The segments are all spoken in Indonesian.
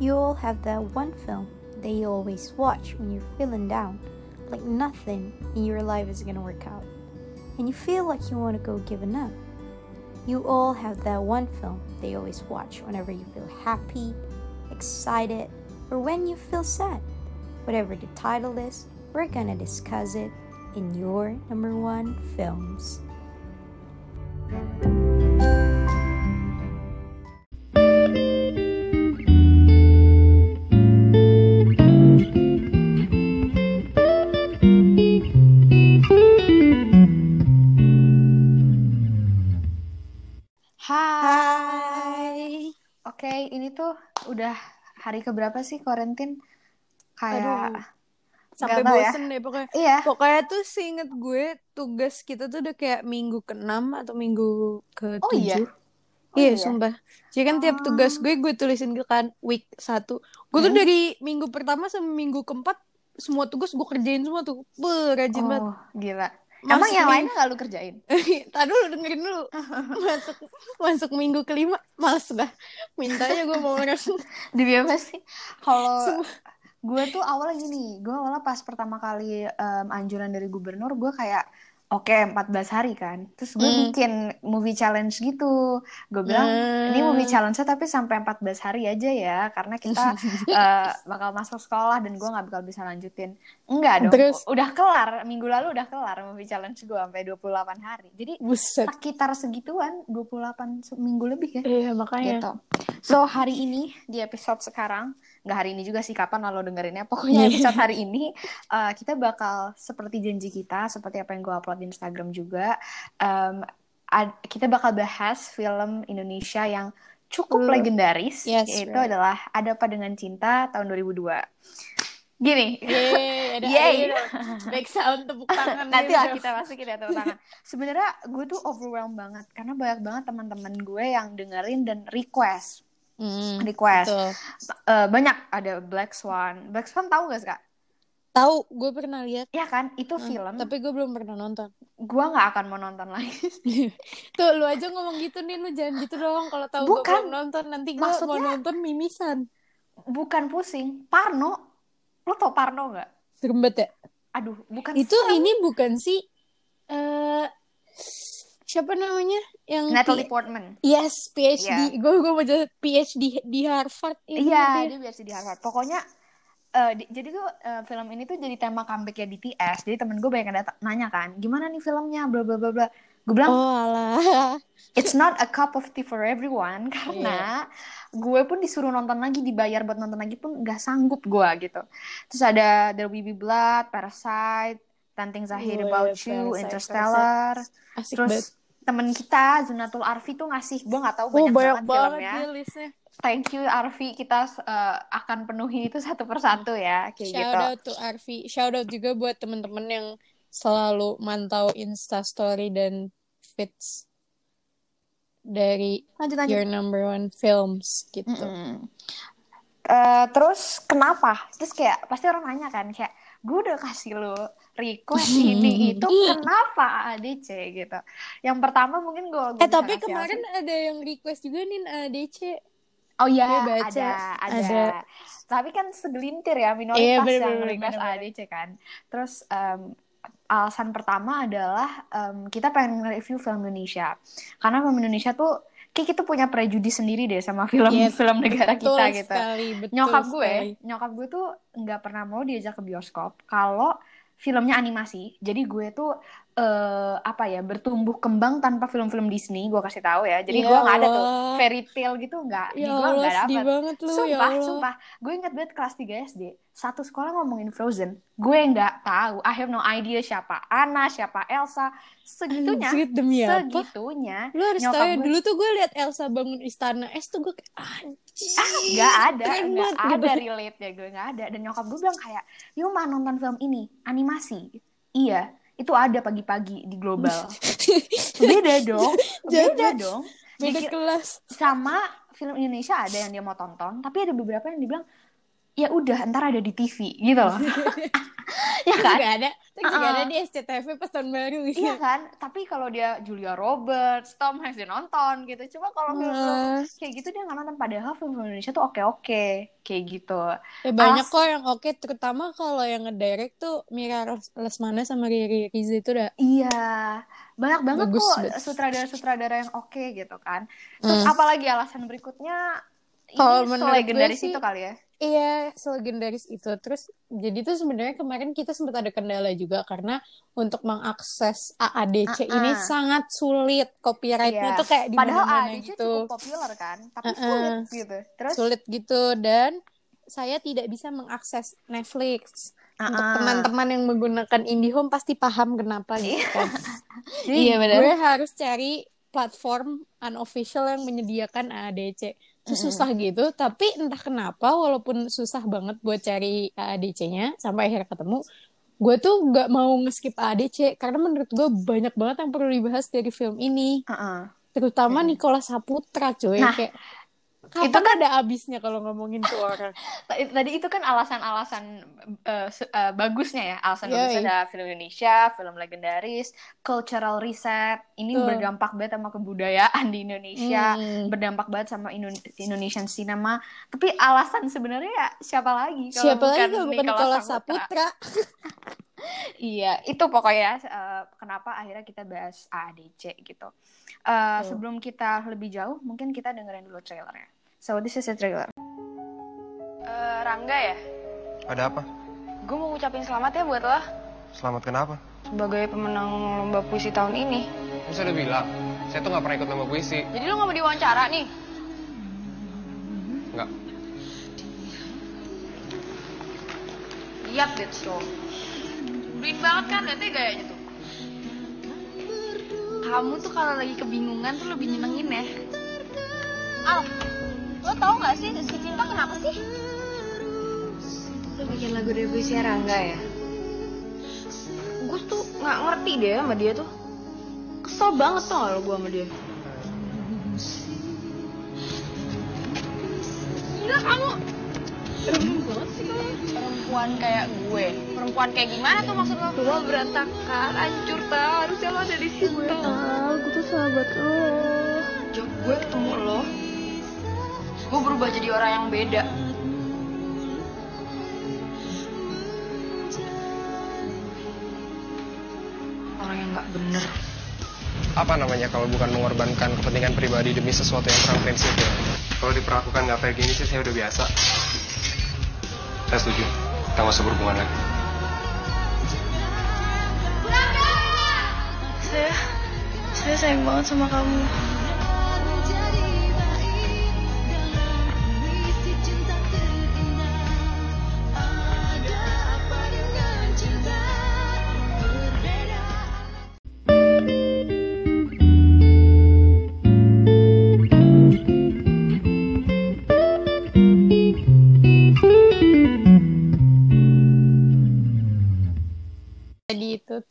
You all have that one film that you always watch when you're feeling down, like nothing in your life is gonna work out, and you feel like you wanna go giving up. You all have that one film that you always watch whenever you feel happy, excited, or when you feel sad. Whatever the title is, we're gonna discuss it in your number one films. Udah hari keberapa sih karantin? Kayak Aduh, sampai ya. bosen deh pokoknya. Iya. Pokoknya tuh seinget gue tugas kita tuh udah kayak minggu ke-6 atau minggu ke-7. Oh iya? Oh iya, iya? sumpah. Jadi kan tiap tugas gue gue tulisin ke kan week 1. Gue tuh Hmm. dari minggu pertama sampai minggu keempat semua tugas gue kerjain semua tuh. Be, rajin banget. Oh, gila. Emang Masuk yang lainnya nggak lu kerjain? Tadi dulu dengerin dulu. Masuk masuk minggu kelima males dah. Mintanya gue mau orang. Demi apa sih? Kalau gue tuh awalnya gini, gue awalnya pas pertama kali em, anjuran dari gubernur, gue kayak oke 14 hari kan. Terus gue Hmm. bikin movie challenge gitu. Gue bilang ini Hmm. movie challenge tapi sampai 14 hari aja ya, karena kita eh, bakal masuk sekolah dan gue nggak bakal bisa lanjutin. Enggak dong, Terus? udah kelar. Minggu lalu udah kelar movie challenge gue sampai 28 hari. Jadi Buset. sekitar segituan, 28 se- minggu lebih ya Iya, makanya. gitu. So hari ini di episode sekarang, nggak hari ini juga sih kapan lo dengerinnya. Pokoknya Iya. episode hari ini uh, kita bakal seperti janji kita, seperti apa yang gue upload di Instagram juga. um, ad- kita bakal bahas film Indonesia yang cukup Uh, legendaris, yes, yaitu right. adalah Ada Apa Dengan Cinta tahun 2002. Gini, Yeay, ada Yeay. Back sound tepuk tangan nanti gitu lah kita masukin ya tepuk tangan. Sebenarnya gue tuh overwhelmed banget karena banyak banget teman-teman gue yang dengerin dan request, Hmm, request. betul. Eh, banyak ada Black Swan. Black Swan tahu gak sih kak? Tahu, gue pernah lihat, Ya kan, itu Hmm, film. tapi gue belum pernah nonton. Gue nggak akan mau nonton lagi. Tuh, lu aja ngomong gitu nih, lu jangan gitu dong. Kalau tahu gue belum nonton, nanti gue mau nonton mimisan. Bukan pusing, Parno. Lo tau Parno nggak? Serem banget ya. Aduh, bukan Itu serem. ini bukan sih, eh siapa namanya? Yang Natalie P- Portman. Yes, PhD. Gue gue mau jadi PhD di Harvard. Ini Iya, dia. dia biasa di Harvard. Pokoknya eh, di- jadi tuh eh, film ini tuh jadi tema comebacknya BTS. Jadi temen gue banyak yang nanya kan, gimana nih filmnya, bla bla bla bla. Gue bilang, Oh alah. it's not a cup of tea for everyone karena gue pun disuruh nonton lagi dibayar buat nonton lagi pun nggak sanggup gue gitu terus ada There Will Be Blood, Parasite, Things I Hate Wih, About You, Parasite, Interstellar Asik terus banget. Temen kita Zunatul Arfi tuh ngasih gue nggak tahu Oh, banyak, banyak banget banget filmnya listnya. thank you Arfi kita uh, akan penuhi itu satu persatu ya kayak Shout gitu out to Arfi. Shout out juga buat temen-temen yang selalu mantau Insta Story dan feeds dari lanjut lanjut your number one films gitu. Mm-mm. Eh, terus kenapa? Terus kayak pasti orang nanya kan kayak gue udah kasih lo request ini itu kenapa ADC gitu. Yang pertama mungkin gue Eh tapi kemarin ada yang request juga nih ADC. oh iya ada, ada ada. Tapi kan segelintir ya minoritas Iya, yang bener-bener, request. ADC kan. Terus em, alasan pertama adalah em, kita pengen review film Indonesia karena film Indonesia tuh kayak kita punya prejudis sendiri deh sama film Iya, film negara Betul kita gitu sekali, betul nyokap gue sekali. nyokap gue tuh nggak pernah mau diajak ke bioskop kalau filmnya animasi. Jadi gue tuh eh apa ya bertumbuh kembang tanpa film-film Disney gue kasih tahu ya. Jadi Ya gue nggak ada tuh fairy tale gitu nggak. Ya gue nggak sedih dapet. banget lu, ya sumpah Allah. sumpah. Gue inget banget kelas 3 SD satu sekolah ngomongin Frozen. Gue nggak tahu. I have no idea siapa Anna siapa Elsa. Segitunya Anjir, demi apa? segitunya Lu harus tahu ya, gue- dulu tuh gue liat Elsa bangun istana es tuh gue kayak anjir. ah nggak ada nggak ada gitu. relate ya gue nggak ada. Dan nyokap gue bilang kayak yuk mah nonton film ini animasi. Iya itu ada pagi-pagi di global. Beda dong beda dong. Beda kelas. sama film Indonesia ada yang dia mau tonton tapi ada beberapa yang dibilang ya udah ntar ada di TV gitu loh ya kan juga ada, terus juga Uh-uh. ada di SCTV pas tahun baru gitu. Iya kan, tapi kalau dia Julia Roberts, Tom Hanks dia nonton gitu. Cuma kalau film-film Hmm. kayak gitu dia nggak nonton. Padahal film Indonesia tuh oke-oke kayak gitu. Ya banyak Alas- kok yang oke, terutama kalau yang ngedirect tuh Mira Lesmana sama Riri Riza itu udah Iya, banyak banget Bagus, kok sutradara-sutradara yang oke gitu kan. Terus Hmm. apalagi alasan berikutnya Kalau menurut gue selegendaris sih- itu kali ya. Iya, selegendaris itu. Terus jadi tuh sebenarnya kemarin kita sempat ada kendala juga karena untuk mengakses AADC Uh-uh. ini sangat sulit. Copyrightnya Iya. tuh kayak di Padahal mana-mana ADC gitu. cukup populer kan, tapi Uh-uh. sulit gitu. Terus Sulit gitu dan saya tidak bisa mengakses Netflix. Untuk Uh-uh. teman-teman yang menggunakan IndiHome pasti paham kenapa gitu kan. Jadi Iya, benar. gue harus cari platform unofficial yang menyediakan AADC. Susah gitu, tapi entah kenapa walaupun susah banget buat cari AADC-nya sampai akhirnya ketemu, gue tuh gak mau nge-skip AADC karena menurut gue banyak banget yang perlu dibahas dari film ini. Uh-uh. Terutama Nicola Saputra cuy, Nah, kayak itu kapan ada abisnya kalau ngomongin tuh orang. Tadi itu kan alasan-alasan se- eh, bagusnya ya. Alasan Yoi. bagusnya ada film Indonesia, film legendaris, cultural reset. Ini Tuh. berdampak banget sama kebudayaan di Indonesia, Hmm. berdampak banget sama Indo- Indonesian cinema. Tapi alasan sebenarnya ya siapa lagi kalau Siapa lagi bukan kalau bukan Nicola Saputra? Iya, itu pokoknya eh, kenapa akhirnya kita bahas AADC gitu. Eh, Tuh. sebelum kita lebih jauh, mungkin kita dengerin dulu trailernya. So this is a trailer. Eh, Rangga ya, Ada apa? gue mau ngucapin selamat ya buat lo Selamat kenapa? sebagai pemenang lomba puisi tahun ini. Saya udah bilang, saya tuh nggak pernah ikut lomba puisi. Jadi lo gak mau diwawancara nih? Nggak. Lihat deh show. Green banget kan, lihatnya gayanya tuh. Kamu tuh kalau lagi kebingungan tuh lebih nyenengin ya. Al, lo tau gak sih si Cinta kenapa sih? Lo bikin lagu dari puisi Rangga ya? Gue tuh gak ngerti deh sama dia tuh. Kesel banget tau gak lo gue sama dia. Gila kamu. Perempuan kayak gue. Perempuan kayak gimana tuh maksud lo? Tua berantakan, hancur tau. Harusnya lo ada di situ. Gue tau, gue tuh sahabat lo. Jok, gue ketemu lo. Gue berubah jadi orang yang beda. Orang yang gak bener. Apa namanya kalau bukan mengorbankan kepentingan pribadi demi sesuatu yang kurang prinsip ya? Kalau diperlakukan nggak kayak gini sih saya udah biasa. Saya setuju. Kita nggak usah berhubungan lagi. Saya, saya sayang banget sama kamu.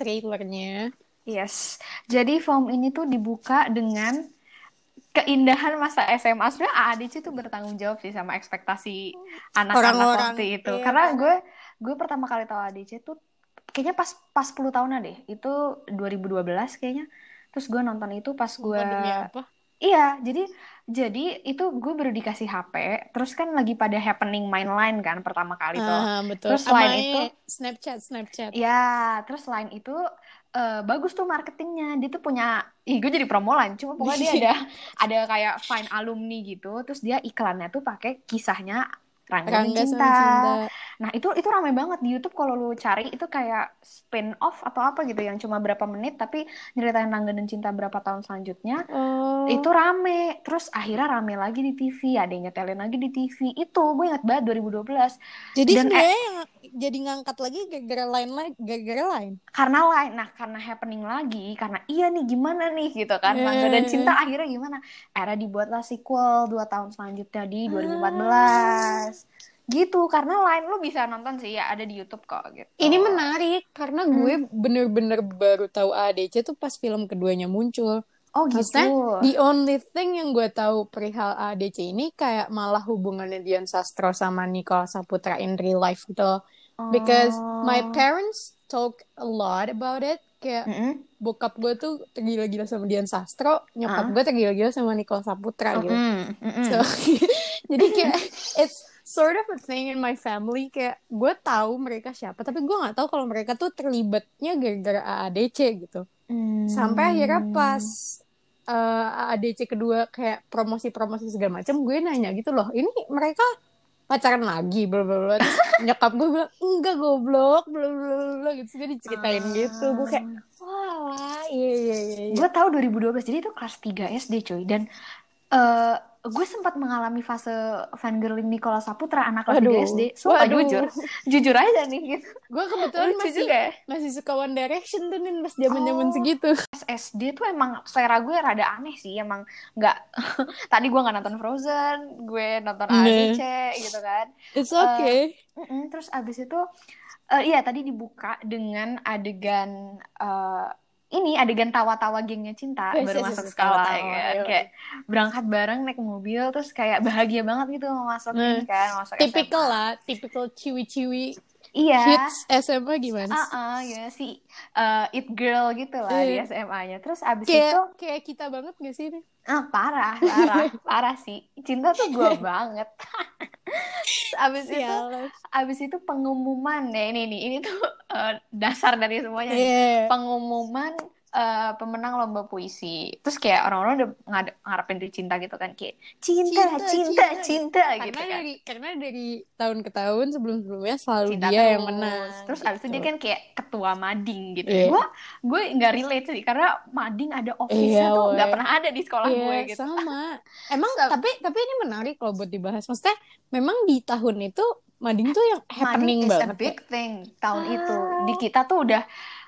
Trailernya. Yes. Jadi film ini tuh dibuka dengan keindahan masa SMA. Sebenarnya AADC tuh bertanggung jawab sih sama ekspektasi anak-anak waktu itu. iya. Karena gue gue pertama kali tahu AADC tuh kayaknya pas pas 10 tahunan deh. Itu 2012 kayaknya. Terus gue nonton itu pas gue? Iya, jadi jadi itu gue baru dikasih HP, terus kan lagi pada happening main line kan pertama kali tuh. Ah, betul. Terus selain ini itu- Snapchat, Snapchat. Ya, terus selain itu eh, bagus tuh marketingnya. Dia tuh punya, ih gue jadi promo line. Cuma pokoknya dia ada ada kayak fine alumni gitu. Terus dia iklannya tuh pakai kisahnya Rangga, Rangga Cinta. sama Cinta. Nah itu itu ramai banget di YouTube kalau lu cari itu kayak spin off atau apa gitu yang cuma berapa menit tapi nyeritain Rangga dan Cinta berapa tahun selanjutnya. Oh. Itu rame. Terus akhirnya rame lagi di TV. Ada yang nyetelin lagi di TV. Itu gue ingat banget 2012. Jadi Dan, eh, sebenarnya yang jadi ngangkat lagi gara-gara lain gara-gara lain. karena lain nah karena happening lagi karena iya nih gimana nih gitu kan Eh. Rangga dan Cinta akhirnya gimana akhirnya dibuatlah sequel dua tahun selanjutnya di 2014 gitu karena lain lu bisa nonton sih ya ada di YouTube kok gitu Ini menarik karena gue bener-bener baru tahu ADC tuh pas film keduanya muncul. oh gitu Maksudnya the only thing yang gue tahu perihal ADC ini kayak malah hubungannya Dian Sastro sama Nicola Saputra in real life gitu. loh. because my Oh. parents talk a lot about it kayak Mm-mm. bokap gue tuh tergila-gila sama Dian Sastro nyokap Ah. gue tergila-gila sama Nicole Saputra gitu Mm-mm. Mm-mm. So, jadi kayak it's sort of a thing in my family kayak gue tahu mereka siapa tapi gue nggak tahu kalau mereka tuh terlibatnya gara-gara AADC gitu. Hmm. sampai akhirnya pas eh, AADC kedua kayak promosi-promosi segala macam gue nanya gitu loh ini mereka pacaran lagi? Bla bla bla. Nyokap gue bilang enggak goblok. Bla bla bla, gitu. Gue diceritain gitu. Gue kayak wah iya iya iya iya. gue tahu 2012 jadi itu kelas 3 SD cuy. Dan eh gue sempat mengalami fase fangirling Nikola Saputra anak kelas. 3 SD sumpah Waduh. jujur jujur aja nih gitu gue kebetulan lucu masih juga ya masih suka One Direction tuh nih pas zaman-zaman Oh. segitu SD tuh emang selera gue rada aneh sih emang nggak tadi gue nggak nonton Frozen gue nonton Nah. ADC gitu kan It's okay. Mm-mm, terus abis itu eh, iya tadi dibuka dengan adegan eh, ini adegan tawa-tawa gengnya cinta Yes, baru yes, masuk yes, sekolah tawa-tawa, ya kan. kayak berangkat bareng naik mobil terus kayak bahagia banget gitu mau masuk ini kan masuk Typical SMA. lah, typical ciwi-ciwi iya hits SMA gimana ah sih? ah, ya si eh, it girl gitu lah di Iya. SMA-nya terus abis Kayak itu kayak kita banget gak sih? ini? ah parah parah parah sih cinta tuh gue banget abis itu Sialan. abis itu pengumuman ya ini nih ini tuh eh, dasar dari semuanya nih. Iya. pengumuman eh, pemenang lomba puisi. Terus kayak orang-orang udah ngad- ngarepin tuh cinta gitu kan kayak cinta, Cinta, cinta, cinta. cinta, Karena gitu kan. dari karena dari tahun ke tahun sebelum-sebelumnya selalu Cinta dia yang terus. menang. Terus abis itu gitu. dia kan kayak ketua mading gitu. Iya. Gue gue nggak relate sih karena mading ada office-nya tuh nggak pernah ada di sekolah Iya, gue gitu. sama. Emang tapi tapi ini menarik kalau buat dibahas. Maksudnya memang di tahun itu mading tuh yang happening Mading is a banget. big thing tahun Ah. itu. Di kita tuh udah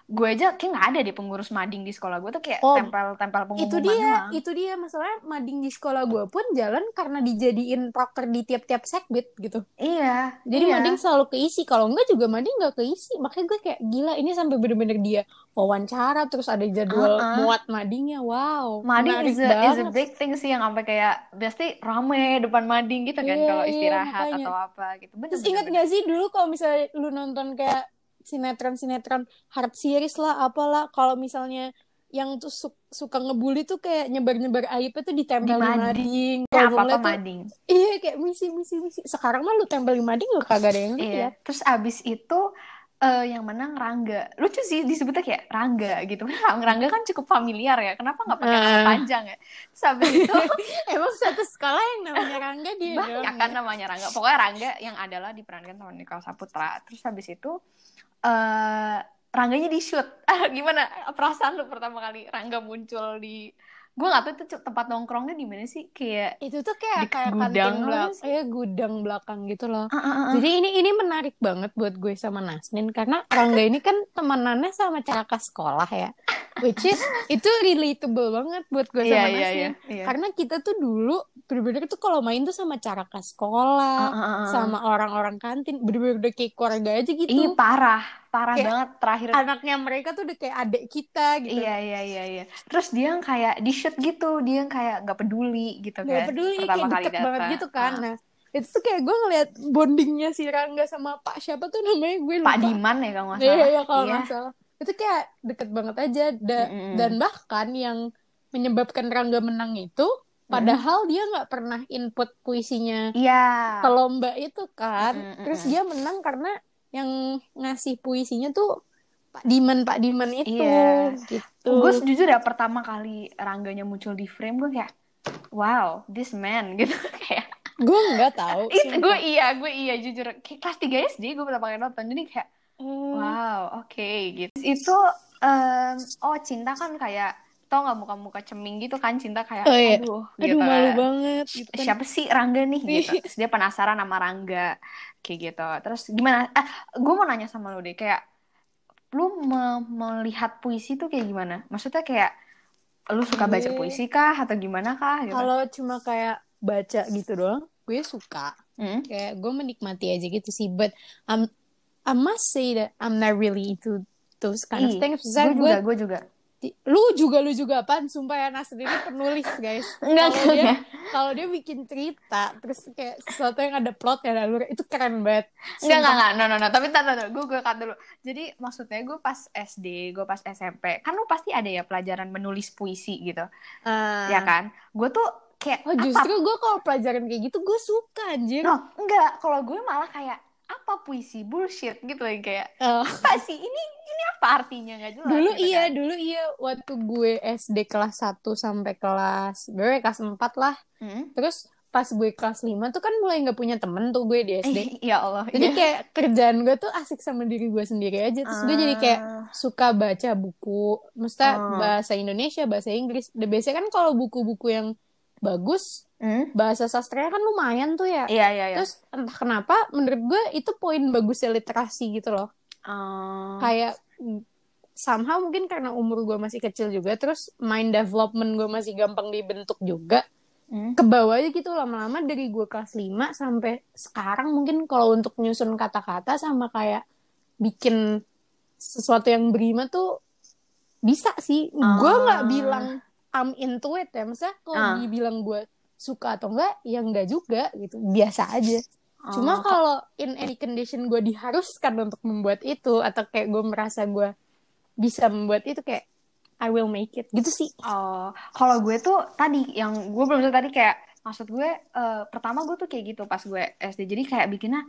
gue aja kayak nggak ada deh pengurus mading di sekolah gue tuh kayak Oh, tempel-tempel pengumuman itu dia doang. itu dia masalahnya mading di sekolah gue pun jalan karena dijadiin proker di tiap-tiap sekbid gitu Iya. jadi iya. mading selalu keisi kalau enggak juga mading nggak keisi makanya gue kayak gila ini sampai bener-bener dia wawancara terus ada jadwal Uh-uh. muat madingnya wow Mading is a, is a big thing sih yang sampai kayak pasti rame depan mading gitu kan Iya, kalau iya, istirahat makanya. atau apa gitu. Bener, terus bener. gak sih dulu kalau misalnya lu nonton kayak sinetron-sinetron hard series lah apalah kalau misalnya yang tuh su- suka ngebully tuh kayak nyebar-nyebar aibnya tuh ditempel Di di mading. Ya, apa-apa mading. Iya kayak misi misi misi. Sekarang mah lu tempel di mading lu kagak ada yang Iya. lihat. Terus abis itu eh, yang menang Rangga. Lucu sih disebutnya kayak Rangga gitu. Rangga kan cukup familiar ya. Kenapa nggak pakai nama Ah. panjang ya? Terus abis itu Emang satu sekolah yang namanya Rangga dia banyak kan ya? namanya Rangga. Pokoknya Rangga yang adalah diperankan sama Nicole Saputra. Terus habis itu eh Rangganya di shoot. Gimana perasaan lu pertama kali Rangga muncul di gue gak tahu itu tempat nongkrongnya di mana sih kayak Itu tuh kayak Di kayak gudang belakang, ya gudang belakang gitu loh. Ah, ah, ah. Jadi ini ini menarik banget buat gue sama Nasnin karena Rangga ini kan temenannya sama Caka sekolah ya. Which is itu relatable banget buat gue Iya, sama iya, Nasnin. iya, iya. Karena kita tuh dulu bener-bener tuh kalau main tuh sama Caraka sekolah, Ah, ah, ah, ah. sama orang-orang kantin, bener-bener udah kayak keluarga aja gitu. Ih parah, parah Kayak banget terakhir. Anaknya mereka tuh udah kayak adik kita gitu. Iya iya iya iya. Terus dia yang kayak di shoot gitu, dia yang kayak nggak peduli gitu Gak kan. peduli Pertama kayak deket banget gitu kan. Ah. Nah, itu tuh kayak gue ngeliat bondingnya si Rangga sama Pak siapa tuh namanya gue lupa. Pak Diman ya kalau nggak Iya, salah. iya kalau Iya. nggak salah. Itu kayak deket banget aja Da- Mm-mm. dan bahkan yang menyebabkan Rangga menang itu padahal dia nggak pernah input puisinya Iya. ke lomba itu kan. Mm-mm, Terus mm-mm. dia menang karena yang ngasih puisinya tuh Pak Diman Pak Diman itu Iya. gitu. Gue jujur ya pertama kali Rangganya muncul di frame gue kayak wow this man gitu kayak Gue nggak tahu. Gue iya gue iya jujur kayak kelas 3 SD gue pertama kali nonton jadi kayak Hmm. wow oke gitu itu em, oh cinta kan kayak tau nggak muka-muka ceming gitu kan cinta kayak Oh, iya. aduh Aduh gitu malu kan. banget gitu kan. siapa sih Rangga nih gitu terus dia penasaran sama Rangga kayak gitu terus gimana ah gue mau nanya sama lu deh kayak lu me- melihat puisi tuh kayak gimana maksudnya kayak lu suka baca puisi kah atau gimana kah gitu Kalau cuma kayak baca gitu doang, gue suka. Hmm? Kayak gue menikmati aja gitu sih. But um, I must say that I'm not really into those kind of Ih, things. gue juga gue juga lu juga lu juga apaan sumpah ya Nasrin ini penulis guys Enggak, kalau dia kalau dia bikin cerita terus kayak sesuatu yang ada plot ya alur itu keren banget Enggak, enggak, enggak. No, no, no. Tapi tar. Gue, gue cut dulu. Jadi maksudnya gue pas SD, gue pas SMP. Kan lu pasti ada ya pelajaran menulis puisi gitu. Ah. Ya kan? Gue tuh kayak, oh justru gue kalau pelajaran kayak gitu gue suka anjir No, enggak. Kalau gue malah kayak, apa puisi? Bullshit gitu ya. Kayak, Oh. apa sih? Ini ini apa artinya? Gak jelas. dulu gitu iya kan. dulu iya waktu gue SD kelas 1 sampai kelas berapa ya, kelas 4 lah Hmm? terus pas gue kelas 5 tuh kan mulai nggak punya temen tuh gue di SD ya Allah. jadi iya. kayak kerjaan gue tuh asik sama diri gue sendiri aja terus gue jadi kayak Ah. suka baca buku maksudnya Oh. bahasa Indonesia bahasa Inggris biasanya kan kalau buku-buku yang bagus Hmm? bahasa sastranya kan lumayan tuh ya Iya, iya, iya. terus entah kenapa menurut gue itu poin bagusnya literasi gitu loh Ah. kayak somehow mungkin karena umur gue masih kecil juga terus mind development gue masih gampang dibentuk juga Hmm? ke bawah aja gitu lama-lama dari gue kelas 5 sampai sekarang mungkin kalau untuk nyusun kata-kata sama kayak bikin sesuatu yang berima tuh bisa sih gue nggak Ah. bilang I'm into it ya. Maksudnya kalau Ah. dibilang gue suka atau enggak ya enggak juga gitu. Biasa aja. Cuma Oh, kalau in any condition gue diharuskan untuk membuat itu atau kayak gue merasa gue bisa membuat itu kayak I will make it. Gitu sih. Oh, kalau gue tuh tadi yang gue belum tadi kayak maksud gue eh, pertama gue tuh kayak gitu pas gue SD jadi kayak bikinnya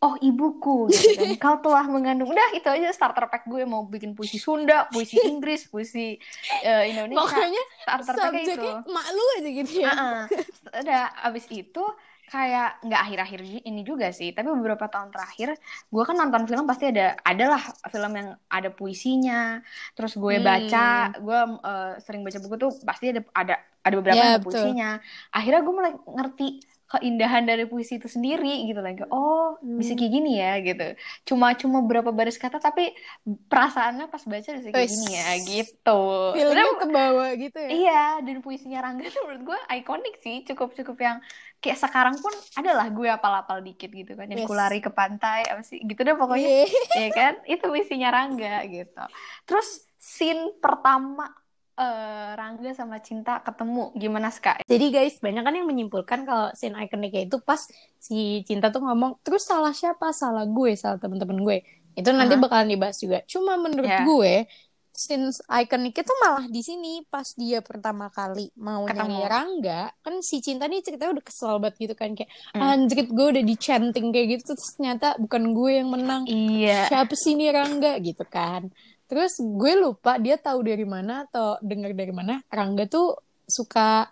oh ibuku gitu kan kau telah mengandung udah itu aja starter pack gue mau bikin puisi Sunda puisi Inggris puisi eh, Indonesia Pokoknya starter pack itu subjeknya mak lu aja gitu ya. Heeh. udah abis itu kayak nggak akhir-akhir ini juga sih tapi beberapa tahun terakhir gue kan nonton film pasti ada adalah film yang ada puisinya terus gue Hmm. baca gue eh, sering baca buku tuh pasti ada ada ada beberapa Ya, yang ada betul. puisinya akhirnya gue mulai ngerti keindahan dari puisi itu sendiri gitu lagi oh bisa Hmm. kayak gini ya gitu cuma cuma berapa baris kata tapi perasaannya pas baca bisa kayak gini ya gitu Sebenarnya ke bawah gitu ya. Iya, dan puisinya Rangga tuh menurut gue ikonik sih, cukup-cukup yang kayak sekarang pun adalah gue apal-apal dikit gitu kan, yang Yes. ku lari ke pantai apa sih, gitu deh pokoknya, Iya. ya kan, itu puisinya Rangga gitu. Terus scene pertama eh, Rangga sama Cinta ketemu gimana Ska? Jadi guys, banyak kan yang menyimpulkan kalau scene ikoniknya itu pas si Cinta tuh ngomong, terus salah siapa? Salah gue, salah temen-temen gue. Itu nanti Aha. bakalan dibahas juga. Cuma menurut Ya. gue, scene ikoniknya tuh malah di sini pas dia pertama kali mau Ketemu. nyari Rangga, kan si Cinta nih ceritanya udah kesel banget gitu kan kayak Hmm. anjrit gue udah dichanting kayak gitu terus ternyata bukan gue yang menang. Iya. Siapa sih ini Rangga gitu kan. Terus gue lupa dia tahu dari mana atau dengar dari mana Rangga tuh suka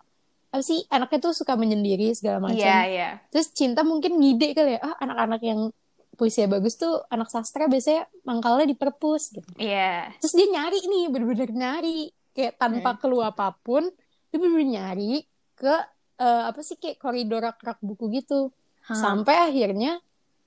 apa sih anaknya tuh suka menyendiri segala macam. Iya, iya. Terus cinta mungkin ngide kali ya, ah anak-anak yang puisinya bagus tuh anak sastra biasanya mangkalnya di perpus gitu. Iya. Terus dia nyari nih, bener-bener nyari kayak tanpa clue apa pun, dia bener-bener nyari ke eh, apa sih kayak koridor rak-rak buku gitu. Hah. Sampai akhirnya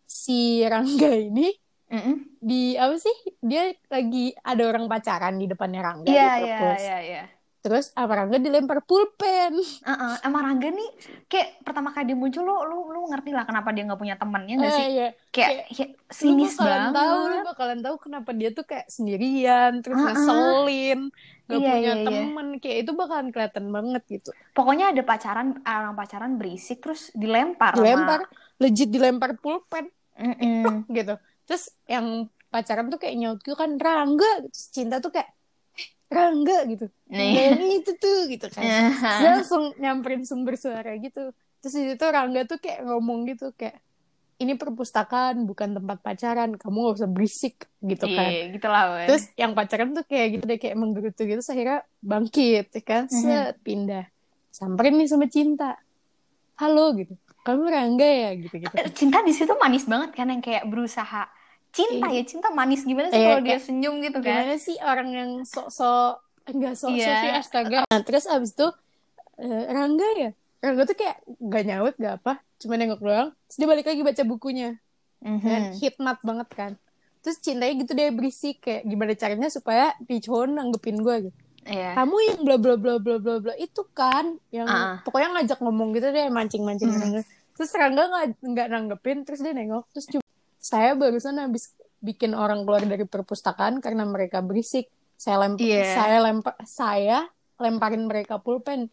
si Rangga ini Mm-mm. di apa sih dia lagi ada orang pacaran di depannya Rangga Iya, di iya, perpus. iya, iya. Terus sama Rangga dilempar pulpen. Heeh, emang Rangga nih kayak pertama kali dia muncul lu lu lu ngerti lah kenapa dia nggak punya temennya nggak sih? Eh, iya. Kayak, ya, Lu sinis bakalan banget. tahu, lu bakalan tahu kenapa dia tuh kayak sendirian, terus Ah, ah. ngeselin, gak Iya, punya iya, iya. temen, kayak itu bakalan kelihatan banget gitu. Pokoknya ada pacaran orang pacaran berisik terus dilempar sama- Dilempar, legit dilempar pulpen Mm-mm. gitu. Terus yang pacaran tuh kayak nyaut gitu kan Rangga, terus cinta tuh kayak "Eh, Rangga gitu. Dan itu tuh gitu kan. Dia langsung nyamperin sumber suara gitu. Terus di situ Rangga tuh kayak ngomong gitu kayak ini perpustakaan bukan tempat pacaran, kamu gak usah berisik gitu kan. Iya, gitu lah. Terus yang pacaran tuh kayak gitu deh kayak menggerutu gitu, terus akhirnya bangkit, ya kan, Mhm. set pindah, samperin nih sama cinta, halo gitu, kamu Rangga ya gitu gitu. cinta di situ manis banget kan yang kayak berusaha cinta ya cinta manis gimana sih Iya, kalau dia senyum gitu kan? Gimana sih orang yang sok-sok enggak sok-sok Iya. sih astaga. Nah, terus abis itu eh, Rangga ya, Rangga tuh kayak gak nyaut gak apa, cuma nengok doang, terus dia balik lagi baca bukunya. Mhm. kan hikmat banget kan terus cintanya gitu deh berisik kayak gimana caranya supaya di cowok nanggepin gue gitu Iya. kamu yang bla bla bla bla bla bla itu kan yang Ah. pokoknya ngajak ngomong gitu deh mancing mancing Hmm. terus Rangga nggak nggak nanggepin terus dia nengok terus cuma saya barusan habis bikin orang keluar dari perpustakaan karena mereka berisik saya lem Iya. saya lempar saya lemparin mereka pulpen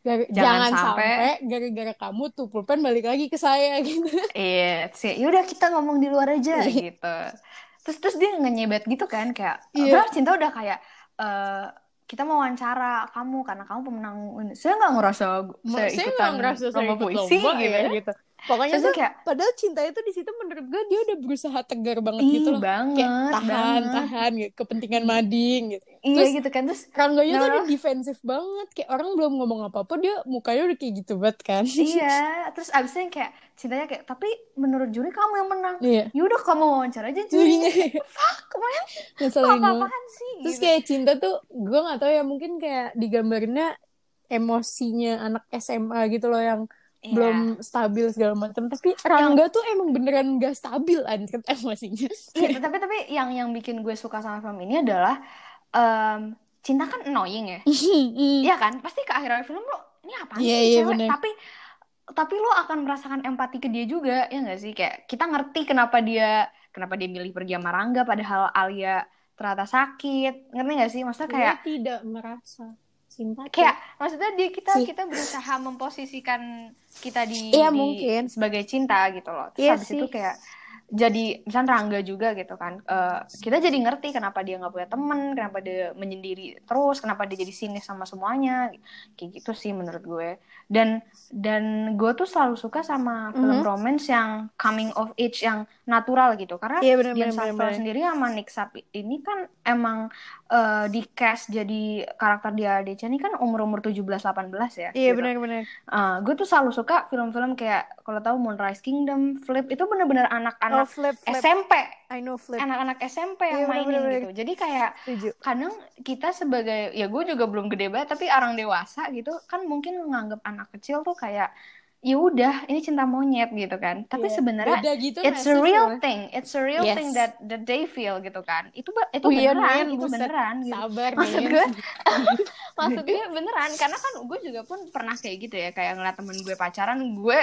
Gar- Jangan jangan, sampai- gara-gara kamu tuh pulpen balik lagi ke saya gitu Iya, sih. Yaudah kita ngomong di luar aja gitu. Terus terus dia ngenyebet gitu kan kayak, Iya. "Bro, cinta udah kayak eh kita mau wawancara kamu karena kamu pemenang ini." Saya nggak ngerasa saya saya ikutan ngerasa saya ikut puisi lomba gitu. ya gitu pokoknya tuh kayak, padahal cinta itu di situ menurut gue dia udah berusaha tegar banget ih gitu loh banget, kayak tahan banget. tahan gitu kepentingan mading gitu Iya Terus- gitu kan terus Rangganya tuh Nah. udah defensif banget kayak orang belum ngomong apa-apa dia mukanya udah kayak gitu banget kan iya, terus abisnya kayak cintanya kayak tapi menurut juri kamu yang menang. iya Yaudah kamu wawancara aja juri. Jurinya Kemarin ngeselin banget apa-apaan sih terus gitu. kayak cinta tuh gue gak tahu ya mungkin kayak digambarinnya emosinya anak SMA gitu loh yang Iya. belum stabil segala macam tapi Rangga tuh emang beneran gak stabil anjir emosinya Iya, tapi tapi yang yang bikin gue suka sama film ini adalah em, cinta kan annoying ya. Iya kan? Pasti ke akhir film lo ini apa Iya, sih iya, cewek? bener. Tapi tapi lo akan merasakan empati ke dia juga, ya nggak sih? Kayak kita ngerti kenapa dia kenapa dia milih pergi sama Rangga padahal Alia ternyata sakit. Ngerti nggak sih? Maksudnya kayak Gue tidak merasa cinta kayak maksudnya dia kita Sih. kita berusaha memposisikan kita di, Iya, di- mungkin. sebagai cinta gitu loh. Terus Iya habis sih. itu kayak jadi misalnya Rangga juga gitu kan. Eh, kita jadi ngerti kenapa dia nggak punya temen, kenapa dia menyendiri terus, kenapa dia jadi sinis sama semuanya. Kayak gitu sih menurut gue. Dan dan gue tuh selalu suka sama film Mhm. romance yang coming of age yang natural gitu. Karena Iya, bener, Dian Sastro sendiri sama Nick Sapi ini kan emang eh, di cast jadi karakter dia ADC ini kan umur-umur 17-18 ya. iya gitu. benar-benar Eh, gue tuh selalu suka film-film kayak kalau tahu Moonrise Kingdom, Flip itu bener-bener oh anak-anak flip flip SMP, I know flip anak-anak SMP yang Iya, mainin gitu. Jadi kayak setuju kadang kita sebagai ya gue juga belum gede banget tapi orang dewasa gitu kan mungkin menganggap anak kecil tuh kayak ya udah ini cinta monyet gitu kan. Tapi Iya. sebenarnya gitu it's a sih real filmnya? thing, it's a real Yes. thing that that they feel gitu kan. Itu itu Oh iya, beneran, Nin, itu buset. beneran gitu. sabar Maksud gue, maksud gue beneran karena kan gue juga pun pernah kayak gitu ya kayak ngeliat temen gue pacaran gue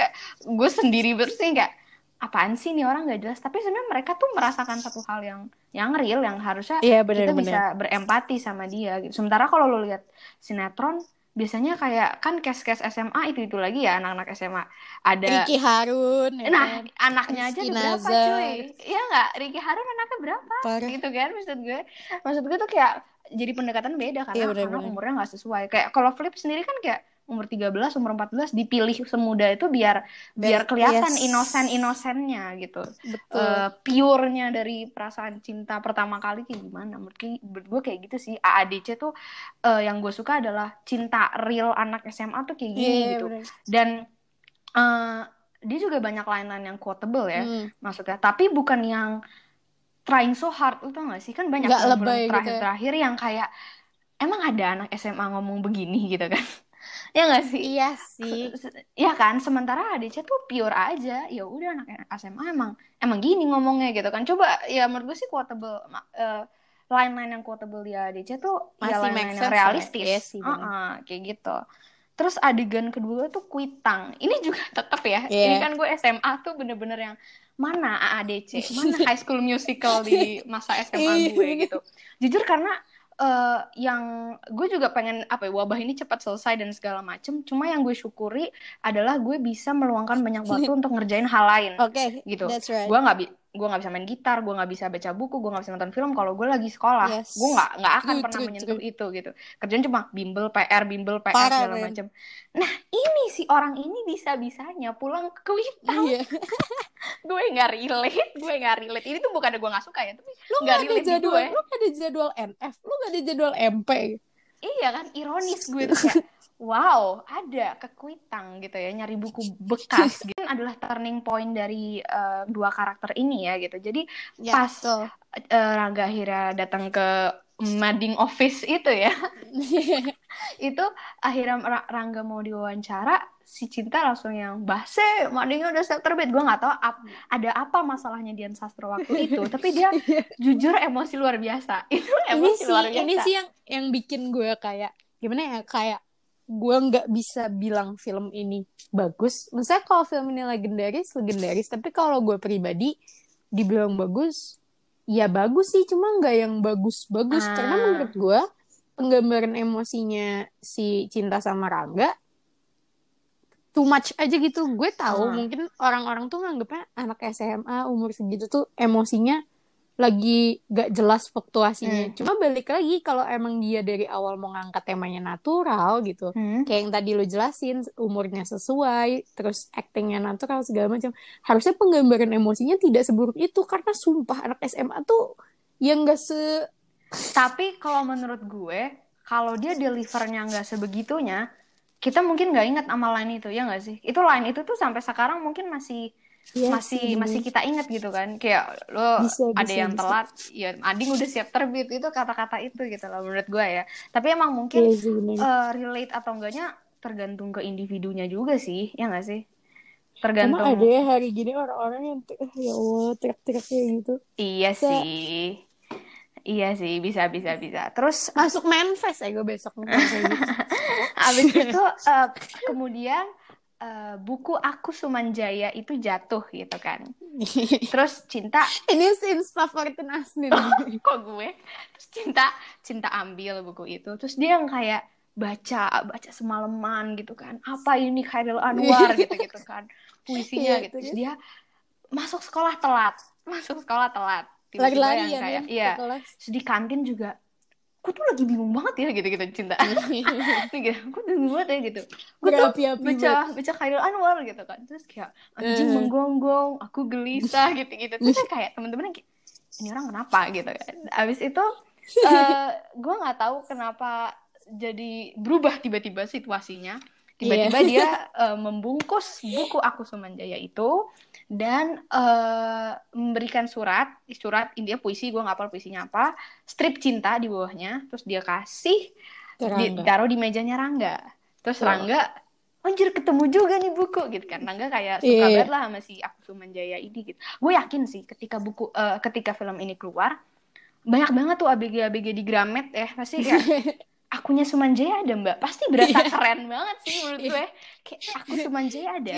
gue sendiri bersih kayak apaan sih nih orang nggak jelas tapi sebenarnya mereka tuh merasakan satu hal yang yang real yang harusnya iya kita benar-benar bisa berempati sama dia gitu. Sementara kalau lo lihat sinetron biasanya kayak kan kes-kes SMA itu itu lagi ya anak-anak SMA ada Ricky Harun ya nah kan? anaknya aja ada berapa cuy? Iya nggak? Ricky Harun anaknya berapa? Parah. gitu kan maksud gue. Maksud gue tuh kayak jadi pendekatan beda karena Iya, karena benar-benar. umurnya nggak sesuai. Kayak kalau Flip sendiri kan kayak umur 13 umur 14 dipilih semuda itu biar biar kelihatan Yes. inosen inosennya gitu. Betul. Eh purenya dari perasaan cinta pertama kali kayak gimana? Menurut, gue kayak gitu sih. AADC tuh eh, yang gue suka adalah cinta real anak SMA tuh kayak gini Iya, gitu. benar. dan eh, dia juga banyak line-line yang quotable ya Hmm. maksudnya. Tapi bukan yang trying so hard lu tau gak sih? Kan banyak Nggak film-film lebay gitu ya. terakhir-terakhir yang kayak emang ada anak SMA ngomong begini? gitu kan ya gak sih? Iya sih. Ya kan? Sementara ADC tuh pure aja. Ya udah anak SMA emang emang gini ngomongnya gitu kan. Coba ya menurut gue sih quotable eh, line-line yang quotable di ADC tuh ya Masih line-line make yang ya. realistis. Iya sih, benar. Heeh, kayak gitu. Terus adegan kedua tuh kuitang. Ini juga tetap ya Iya. ini kan gue SMA tuh bener-bener yang mana AADC mana High School Musical di masa SMA Iya, gue? Gitu. Jujur karena eh, yang gue juga pengen apa ya wabah ini cepat selesai dan segala macem. Cuma yang gue syukuri adalah gue bisa meluangkan banyak waktu untuk ngerjain hal lain. Oke gitu. that's right. Gue nggak bi gue nggak bisa main gitar gue nggak bisa baca buku gue nggak bisa nonton film kalau gue lagi sekolah Yes. gue nggak nggak akan True, pernah true, menyentuh true. itu gitu. Kerjaan cuma bimbel PR bimbel PR Parah, segala macam. Nah ini si orang ini bisa bisanya pulang ke Kuitang iya. Gue nggak relate gue nggak relate. Ini tuh bukan gue nggak suka ya tapi lu nggak ada jadwal gue. lu nggak ada jadwal NF lu nggak ada jadwal MP iya kan ironis gue tuh kayak wow ada ke Kuitang gitu ya nyari buku bekas gitu adalah turning point dari eh, dua karakter ini ya gitu jadi ya, Pas. betul. eh, Rangga akhirnya datang ke mading office itu ya itu akhirnya Ra- Rangga mau diwawancara si Cinta langsung yang bahse madingnya udah siap terbit gue nggak tahu ap- ada apa masalahnya Dian Sastro waktu itu tapi dia jujur emosi luar biasa itu ini emosi sih luar biasa ini sih yang yang bikin gue kayak gimana ya kayak gue nggak bisa bilang film ini bagus. Maksudnya kalau film ini legendaris, legendaris. Tapi kalau gue pribadi dibilang bagus, ya bagus sih cuma nggak yang bagus-bagus Ah. karena menurut gue penggambaran emosinya si cinta sama Rangga too much aja gitu gue tahu Ah. mungkin orang-orang tuh nganggepnya anak SMA umur segitu tuh emosinya lagi gak jelas fluktuasinya Hmm. cuma balik lagi kalau emang dia dari awal mau ngangkat temanya natural gitu Hmm. kayak yang tadi lo jelasin umurnya sesuai terus actingnya natural segala macam harusnya penggambaran emosinya tidak seburuk itu karena sumpah anak SMA tuh yang gak se Tapi kalau menurut gue, kalau dia delivernya nggak sebegitunya, kita mungkin nggak ingat sama line itu, ya nggak sih? Itu line itu tuh sampai sekarang mungkin masih Iya masih sih, masih kita ingat gitu kan. Kayak lo Bisa, ada bisa, yang bisa. telat, ya Ading udah siap terbit itu kata-kata itu gitu loh menurut gue ya. Tapi emang mungkin Iya sih, bener. eh, relate atau enggaknya tergantung ke individunya juga sih, ya nggak sih? Emang Tergantung. ada ya hari gini orang-orang yang eh, ya Allah teriak-teriak kayak gitu Iya Bisa. sih. Iya sih, bisa bisa bisa. Terus masuk manifest ya gue besok gitu. Abis itu eh, kemudian eh, buku aku Sumanjaya itu jatuh gitu kan. Terus cinta ini scenes favoritin Asnin kok gue? Terus cinta cinta ambil buku itu. Terus dia yang kayak baca baca semalaman gitu kan. Apa ini Khairil Anwar gitu-gitu kan. Puisinya Iya, gitu. Terus dia masuk sekolah telat. Masuk sekolah telat. Tiba-tiba lari-lari yang ya kayak Nin, iya. Terus di kantin juga Gue tuh lagi bingung banget ya gitu-gitu cinta. Nih gitu, gue bingung banget ya gitu. Gue tuh berapi-api baca baca Khairul Anwar gitu kan. Terus kayak anjing Eh. menggonggong aku gelisah gitu gitu. Terus saya kayak temen-temen kayak ini orang kenapa? gitu kan. Abis itu eh gue nggak tahu kenapa jadi berubah tiba-tiba situasinya tiba-tiba Iya. dia eh, membungkus buku aku Sumanjaya itu dan eh, memberikan surat surat intinya puisi gue nggak hafal puisinya apa strip cinta di bawahnya terus dia kasih di, taruh di mejanya Rangga. Terus Oh. Rangga, anjir ketemu juga nih buku gitu kan. Rangga kayak suka Iya. banget lah sama si Aku Sumanjaya ini gitu. Gue yakin sih ketika buku eh, ketika film ini keluar banyak banget tuh ABG-ABG di Gramet ya pasti ya akunya Sumanjaya ada mbak. Pasti berasa Iya. keren banget sih menurut gue. Kayak aku Sumanjaya ada.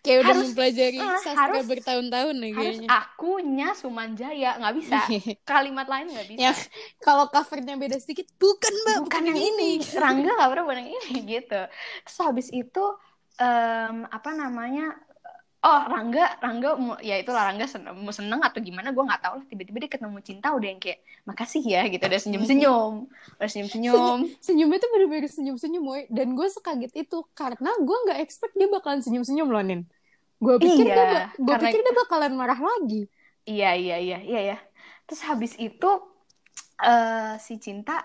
Kayak udah Harus- mempelajari eh, sastra harus- bertahun-tahun nih harus kayaknya. akunya Sumanjaya. Nggak bisa. Kalimat lain nggak bisa. Ya kalau covernya beda sedikit bukan mbak bukan yang ini. Rangga gak pernah bukan yang ini gitu. Terus habis itu em, apa namanya oh Rangga Rangga ya itulah Rangga seneng, mau seneng atau gimana gue nggak tahu. Lah tiba-tiba dia ketemu cinta udah yang kayak makasih ya gitu. Udah senyum senyum udah senyum senyum senyumnya tuh bener-bener senyum-senyum woy dan gue sekaget itu karena gue nggak expect dia bakalan senyum-senyum loh Nin. Gue pikir Iya, dia gue karena- pikir dia bakalan marah lagi. Iya iya iya iya ya terus habis itu eh si cinta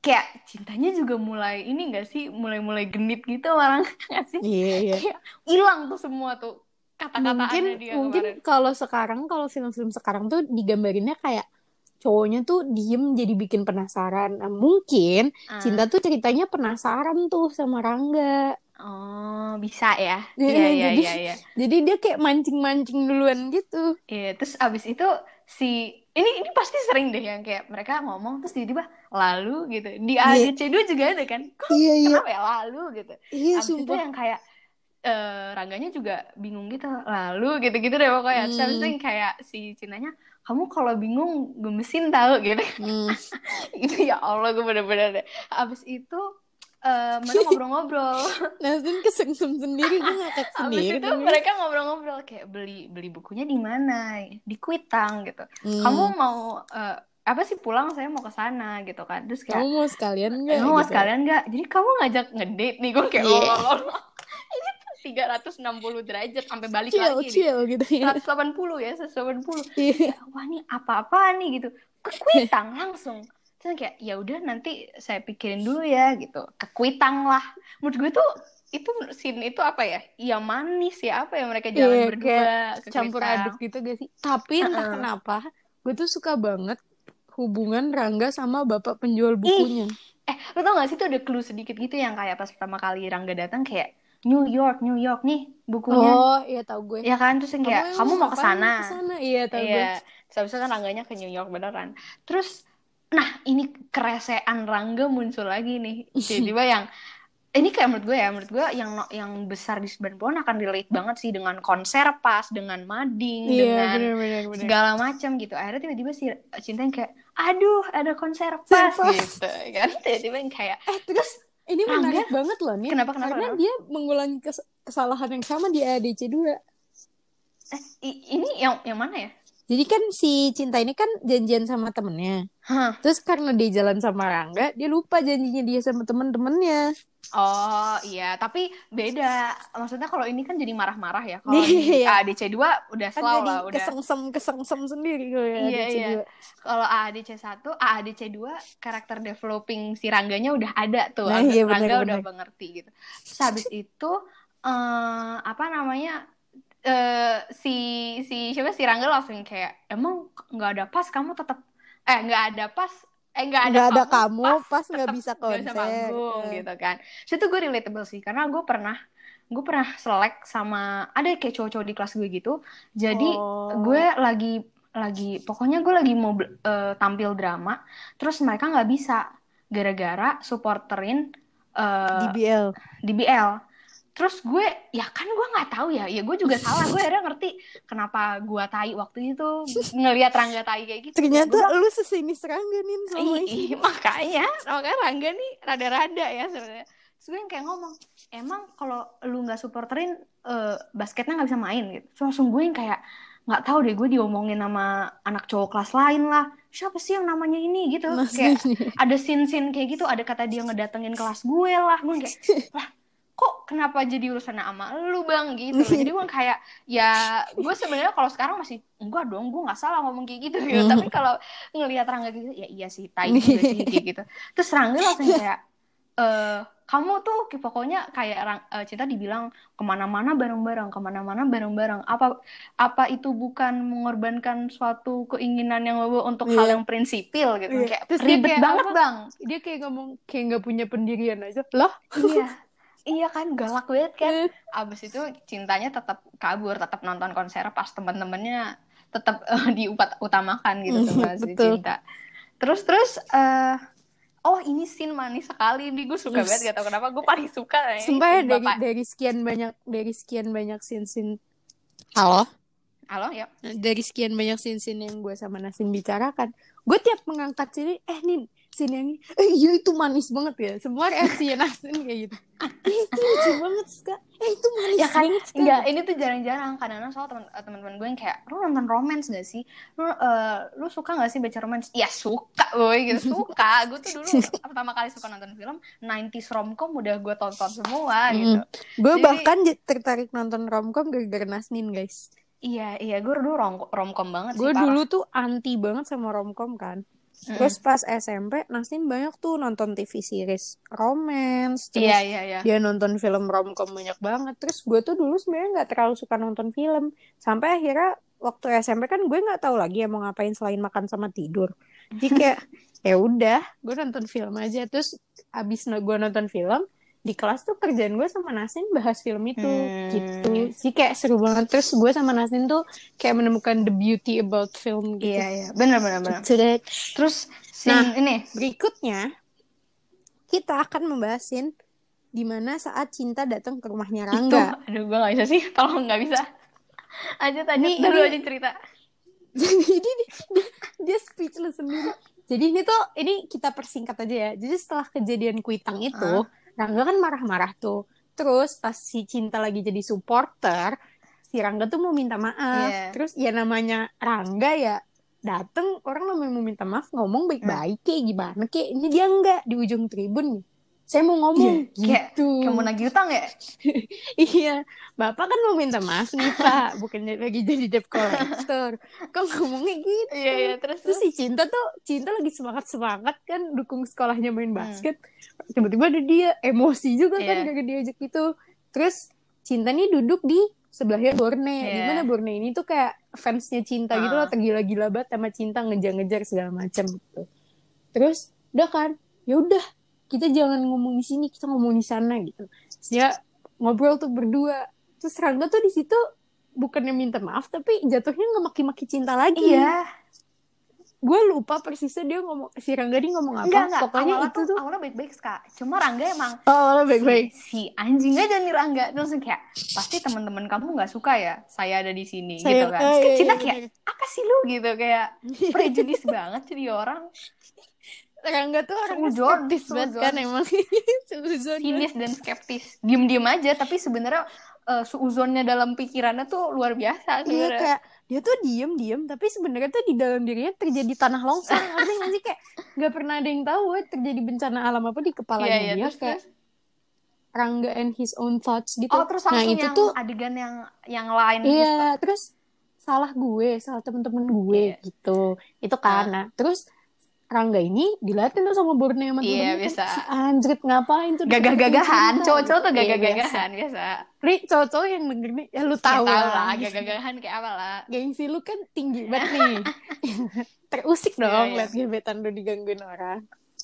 kayak cintanya juga mulai ini gak sih mulai-mulai genit gitu orang nggak sih? Iya iya. Kayak hilang tuh semua tuh kata-kata mungkin dia mungkin kalau sekarang kalau film-film sekarang tuh digambarinnya kayak cowoknya tuh diem jadi bikin penasaran Nah, mungkin Ah. cinta tuh ceritanya penasaran tuh sama Rangga Oh, bisa ya. Iya, Iya, iya, jadi- iya, iya. jadi dia kayak mancing-mancing duluan gitu Iya, terus abis itu si ini ini pasti sering deh yang kayak mereka ngomong terus tiba-tiba lalu gitu. Di Iya. ADC2 juga ada kan. Kok iya kenapa ya lalu gitu. iya Abis itu yang kayak eh Rangganya juga bingung gitu. Lalu gitu-gitu deh pokoknya. Terus abis itu Hmm. yang kayak si Cintanya kamu kalau bingung gemesin tahu gitu. Hmm. itu ya Allah gue bener-bener deh. Abis itu eh mereka ngobrol-ngobrol. Nasdin kesengsem sendiri gue ngakak Abis sendiri itu dong. mereka ngobrol-ngobrol kayak beli beli bukunya di mana, di Kuitang gitu. Hmm. Kamu mau eh, apa sih pulang? Saya mau ke sana gitu kan. Terus kamu kayak mau sekalian nggak kamu mau gitu? sekalian nggak? Jadi kamu ngajak ngedate nih gue kayak Iya. ngomong ini tuh 360 derajat sampai balik chill lagi chill gitu ya 180 ya, 180. Iya. Wah ini apa-apa nih gitu. Ke Kuitang langsung. Terus kayak ya udah nanti saya pikirin dulu ya gitu. Ke Kuitang lah. Menurut gue tuh itu scene itu apa ya? Ya manis ya apa ya mereka jalan Iya, berdua campur aduk gitu gak sih tapi entah Uh-uh. kenapa gue tuh suka banget hubungan Rangga sama bapak penjual bukunya Eh, lo tau gak sih tuh ada clue sedikit gitu yang kayak pas pertama kali Rangga datang kayak New York, New York nih bukunya. oh iya tahu gue Ya kan terus yang kayak kamu, mau ke sana. iya tahu gue Iya. Terus habis itu kan Rangganya ke New York beneran. Terus nah ini keresean Rangga muncul lagi nih. Tiba-tiba yang ini kayak menurut gue ya menurut gue yang yang besar di 90-an akan relate banget sih dengan konser pas dengan mading Iya, dengan bener-bener. bener. segala macam gitu akhirnya tiba-tiba si cinta yang kayak aduh ada konser pas. gitu kan tiba-tiba yang kayak Eh, terus ini Rangga? menarik banget loh nih. kenapa kenapa, Karena kenapa? dia mengulangi kes- kesalahan yang sama di ADC 2. eh, ini yang yang mana ya Jadi kan si Cinta ini kan janjian sama temennya. Hah. Terus karena dia jalan sama Rangga, dia lupa janjinya dia sama temen-temennya. Oh iya, tapi beda. Maksudnya kalau ini kan jadi marah-marah ya. Kalau di Iya. ADC 2 udah Kan slow jadi lah, udah. kesengsem kesengsem sendiri kalau ya Iya, iya. 2. Kalau ADC 1, ADC 2 karakter developing si Rangganya udah ada tuh. Nah, Agak- iya, bener, Rangga udah bener. mengerti gitu. Terus habis itu eh apa namanya? eh si si siapa si Rangga langsung kayak emang nggak ada pas kamu tetap eh nggak ada pas eh nggak ada, ada kamu, pas nggak bisa nggak bisa konser. manggung Iya. gitu kan. So itu gue relatable sih karena gue pernah gue pernah selek sama ada kayak cowok-cowok di kelas gue gitu. Jadi Oh. gue lagi lagi pokoknya gue lagi mau eh, tampil drama terus mereka nggak bisa gara-gara supporterin eh, DBL. DBL. Terus gue, ya kan gue nggak tahu ya, ya gue juga salah. Gue akhirnya ngerti kenapa gue tai waktu itu ngelihat Rangga tai kayak gitu. Ternyata bilang, lu sesini serangga nih Ih, ini. makanya, makanya Rangga nih rada-rada ya sebenarnya. Terus gue yang kayak ngomong, emang kalau lu nggak supporterin eh, basketnya nggak bisa main gitu. Terus langsung gue yang kayak nggak tahu deh gue diomongin sama anak cowok kelas lain lah. Siapa sih yang namanya ini gitu? Mas Kayak ada scene-scene kayak gitu, ada kata dia ngedatengin kelas gue lah. Gue kayak, lah kok kenapa jadi urusan sama lu bang? Gitu. Jadi gue kayak ya gue sebenarnya kalau sekarang masih enggak dong gue nggak salah ngomong kayak gitu. Gitu tapi kalau ngelihat Rangga gitu ya iya sih tai juga sih kayak gitu. Terus Rangga langsung kayak eh kamu tuh pokoknya kayak Rang- eh, Cinta dibilang ke mana-mana bareng-bareng ke mana-mana bareng-bareng. Apa apa itu bukan mengorbankan suatu keinginan yang lo untuk hal Iya. yang prinsipil gitu. Iya. kayak Terus ribet kayak banget apa? bang. Dia kayak ngomong kayak nggak punya pendirian aja. Lah, iya iya kan galak banget kan. Eh. abis itu cintanya tetap kabur tetap nonton konser pas temen-temennya tetap eh, diutamakan gitu Mhm, pas si betul. cinta. Terus terus eh oh ini scene manis sekali. Nih gue suka banget gak tau kenapa gue paling suka ya, sumpah ya scene dari bapak. dari sekian banyak dari sekian banyak scene-scene. Halo? halo ya Dari sekian banyak scene-scene yang gue sama Nasin bicarakan, gue tiap mengangkat sini, eh nih scene yang eh iya itu manis banget ya. Semua reaksinya Nasin kayak gitu. Eh itu lucu banget, Ska. Eh itu manis ya kan banget, enggak ini tuh jarang-jarang kadang-kadang soal teman eh, teman-teman gue yang kayak lu nonton romance gak sih lu eh, lu suka gak sih baca romance ya suka boy gitu suka gue tuh dulu pertama kali suka nonton film 90s romcom udah gue tonton semua Mm. gitu Gue Jadi- bahkan tertarik nonton romcom gara-gara Nasnin, guys. Iya, iya, gue dulu rom romcom banget sih. Gue dulu tuh anti banget sama romcom kan. Terus pas SMP, Nasnin banyak tuh nonton TV series romance. Terus Iya, iya, iya. dia nonton film romcom banyak banget. Terus gue tuh dulu sebenarnya nggak terlalu suka nonton film. Sampai akhirnya waktu SMP kan gue nggak tahu lagi ya mau ngapain selain makan sama tidur. Jadi kayak ya udah, gue nonton film aja. Terus abis gue nonton film di kelas tuh kerjaan gue sama Nasin bahas film itu Hmm. gitu. Jadi kayak seru banget. Terus gue sama Nasin tuh kayak menemukan the beauty about film gitu. Iya, iya. Bener, bener, bener. Gitu. Terus scene Nah. ini, Berikutnya kita akan membahasin di mana saat cinta datang ke rumahnya itu, Rangga. aduh, gue gak bisa sih. Tolong gak bisa. Lanjut. Ini- Dulu aja cerita. Jadi dia, dia, dia speechless sendiri. Jadi ini tuh ini kita persingkat aja ya. Jadi setelah kejadian kuitang itu, Rangga kan marah-marah tuh. Terus pas si Cinta lagi jadi supporter, si Rangga tuh mau minta maaf. Iya. Terus ya namanya Rangga ya dateng orang namanya mau minta maaf ngomong baik-baik kayak gimana kayak ini dia enggak di ujung tribun saya mau ngomong Kayak, gitu kamu nagih utang ya? Iya, Bapak kan mau minta maaf nih Pak, bukannya lagi jadi debt collector. Kok ngomongnya gitu? Iya, iya. Terus, Terus terus. si Cinta tuh, Cinta lagi semangat-semangat kan dukung sekolahnya main Hmm. basket. Tiba-tiba ada dia emosi juga kan Iya. gara diajak itu. Terus Cinta nih duduk di sebelahnya Borne. Iya. Di mana Borne ini tuh kayak fansnya Cinta gitu loh, Ah. tergila-gila banget sama Cinta ngejar-ngejar segala macam gitu. Terus udah kan, ya udah kita jangan ngomong di sini, kita ngomong di sana gitu. Terus dia ngobrol tuh berdua. Terus Rangga tuh di situ bukannya minta maaf tapi jatuhnya nggak maki-maki cinta lagi. Iya. gue lupa persisnya dia ngomong si Rangga dia ngomong apa Enggak, enggak. pokoknya awalnya itu tuh, awalnya baik-baik, Kak. Cuma Rangga emang oh lo baik-baik si, si anjing aja nih Rangga. Terus kayak, pasti teman-teman kamu nggak suka ya saya ada di sini, Saya- gitu kan. eh, Terus kayak iya, Cinta iya, kayak, bener. apa sih lu gitu? Kayak prejudis banget jadi orang. Rangga tuh orang skeptis banget kan emang Seuzon banget. Sinis dan skeptis. Diem-diem aja, tapi sebenarnya eh, suuzonnya dalam pikirannya tuh luar biasa Iya sebenarnya. kayak dia tuh diem diem tapi sebenarnya tuh di dalam dirinya terjadi tanah longsor ngerti nggak sih kayak nggak pernah ada yang tahu eh, terjadi bencana alam apa di kepalanya Iya, iya, dia terus, kayak terus. Rangga and his own thoughts gitu Oh, terus nah itu yang tuh adegan yang yang lain iya terus salah gue salah temen-temen gue Iya. gitu itu kan nah terus Rangga ini dilatih tuh sama Borneo sama Iya, kan, bisa. si anjrit ngapain tuh Gagah-gagahan, cowok-cowok tuh gitu. Iya, gagah-gagahan biasa. biasa. Ri, cowok-cowok yang denger nih ya lu Ya, tahu, tahu lah lah, gagah-gagahan kayak apa lah. gengsi lu kan tinggi banget nih terusik Iya, dong iya. liat gebetan lu digangguin orang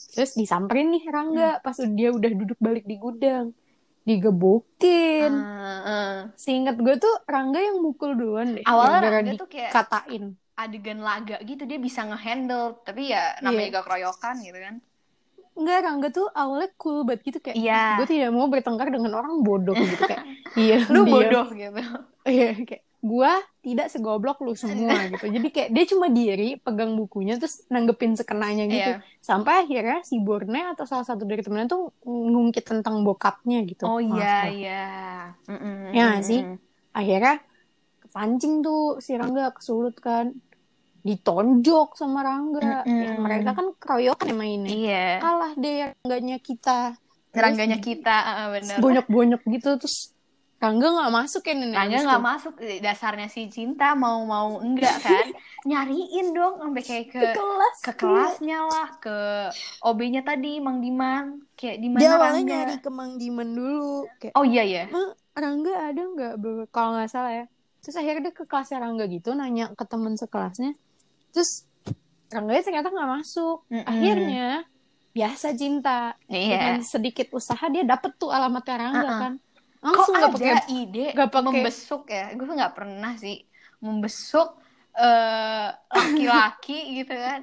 terus disamperin nih Rangga pas dia udah duduk balik di gudang digebukin ah. seingat gue tuh Rangga yang mukul duluan deh Awalnya Rangga tuh kayak dikatain adegan laga gitu dia bisa ngehandle, tapi ya namanya Iya. juga keroyokan gitu kan. Enggak, Rangga tuh awalnya cool banget gitu kayak Iya. gue tidak mau bertengkar dengan orang bodoh gitu kayak iya Lu dia- bodoh gitu. iya kayak gue tidak segoblok lu semua gitu jadi kayak dia cuma diri pegang bukunya terus nanggepin sekenanya gitu Iya. sampai akhirnya si Borne atau salah satu dari temennya tuh ngungkit tentang bokapnya gitu Oh iya, iya. Ya sih? akhirnya kepancing tuh si Rangga kesulut kan ditonjok sama Rangga. Mm-mm. ya, mereka kan keroyokan emang ini. Iya. kalah deh Rangganya kita. Terus Rangganya kita, ah, bener. bonyok-bonyok gitu terus Rangga nggak masuk ya nenek? Rangga nggak masuk dasarnya si cinta mau mau enggak kan? Nyariin dong sampai kayak ke ke kelas ke kelasnya lah ke OB-nya tadi Mang Diman. Kayak di dia mana awalnya Rangga? nyari ke Mang Diman dulu. Kayak oh iya ya "Ma, Rangga ada nggak? Be-" kalau nggak salah ya. Terus akhirnya dia ke kelasnya Rangga gitu nanya ke teman sekelasnya terus Rangga ternyata nggak masuk. Mm-mm. akhirnya biasa cinta iya. Dengan sedikit usaha dia dapet tuh alamatnya Rangga Uh-uh. kan. Kok langsung nggak pakai ide nggak pakai- membesuk ya? Gue nggak pernah sih membesuk eh, laki-laki gitu kan.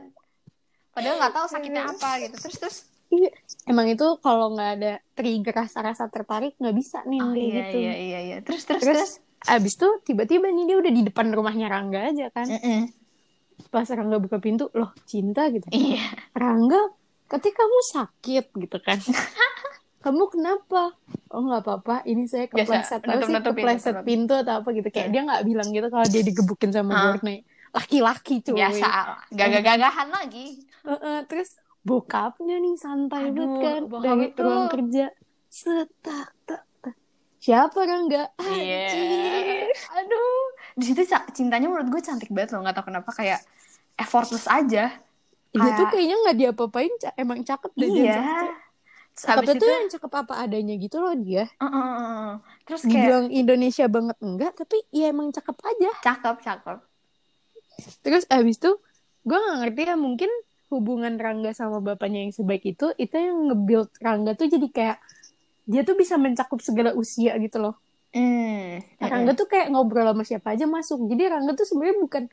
Padahal nggak tahu sakitnya apa gitu. Terus terus. Emang itu kalau nggak ada trigger rasa-rasa tertarik nggak bisa nih oh iya gitu. iya iya iya. Terus terus Terus, terus, abis tuh tiba-tiba nih dia udah di depan rumahnya Rangga aja kan. Mm-mm. Pas Rangga buka pintu loh cinta gitu. Iya. Rangga ketika kamu sakit gitu kan. Kamu kenapa? Oh nggak apa-apa ini saya Biasa, kepleset. Apa sih kepleset pintu atau apa gitu. Kayak Iya. dia nggak bilang gitu kalau dia digebukin sama Ah. Borne laki-laki cuy. Biasa. Gagah-gagahan lagi. Heeh, terus bokapnya nih santai Aduh, banget kan dari itu- ruang kerja. Setak tak tak. Siapa Rangga? Iya. Anjir. Aduh. Di situ cintanya menurut gue cantik banget loh. Gak tau kenapa kayak effortless aja. dia tuh Kayak- kayaknya nggak diapa-apain emang cakep deh dia Iya. habis Cakepnya itu, tuh yang cakep apa adanya gitu loh dia uh, uh, uh, terus kayak dibilang Indonesia banget enggak tapi ya emang cakep aja cakep, cakep. terus abis itu gue nggak ngerti ya mungkin hubungan Rangga sama bapaknya yang sebaik itu itu yang nge-build Rangga tuh jadi kayak dia tuh bisa mencakup segala usia gitu loh Hmm. Rangga tuh kayak ngobrol sama siapa aja masuk. Jadi Rangga tuh sebenarnya bukan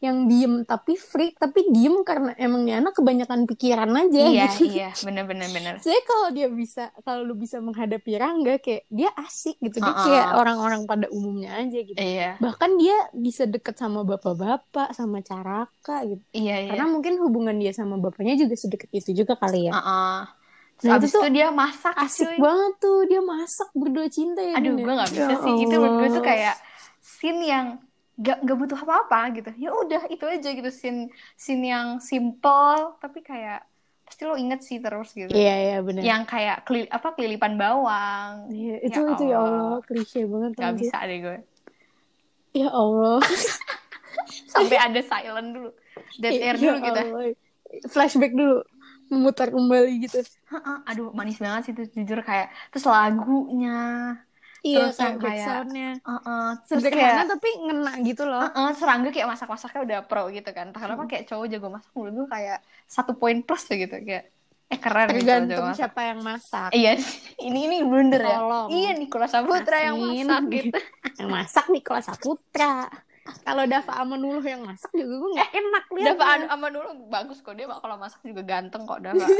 yang diem tapi freak tapi diem karena emang nih anak kebanyakan pikiran aja Iya, gitu. iya, bener, bener, saya kalau dia bisa kalau lu bisa menghadapi Rangga kayak dia asik gitu. Dia Uh-uh. kayak orang-orang pada umumnya aja gitu. Iya, bahkan dia bisa deket sama bapak-bapak sama caraka gitu. Iya, iya. karena mungkin hubungan dia sama bapaknya juga sedekat itu juga kali ya. Uh, uh. Terus Nah, abis itu tuh dia masak, asik cuy. banget tuh dia masak berdua cinta ya Aduh, ya? gue gak bisa Ya sih. Itu menurut gue tuh Allah. kayak scene yang gak, gak butuh apa-apa gitu. Ya udah, itu aja gitu. Scene, scene yang simple, tapi kayak pasti lo inget sih terus gitu. iya iya benar Yang kayak keli, apa kelilipan bawang. Iya, itu Ya itu ya Allah. Allah klise banget Gak bisa deh gue. ya Allah Sampai ada silent dulu. Dead air Ya dulu kita. Allah. flashback dulu memutar kembali gitu Aduh, manis banget sih itu jujur kayak. Terus lagunya. iya Terus yang kayak soundnya Uh-uh. Terus sederhana kayak tapi ngena gitu loh Uh-uh, serangga kayak masak-masaknya udah pro gitu kan. Entah Hmm. kenapa kayak cowok jago masak menurut gue kayak satu poin plus ya gitu kayak eh keren gitu tergantung masak. siapa yang masak Iya, ini ini blunder ya. Tolong. Iya Nikola Saputra yang Asin. masak gitu. yang masak nih kelas Saputra kalau Dava Amanullah yang masak juga gue nggak enak lihat Dava dulu bagus kok dia kalau masak juga ganteng kok Dava.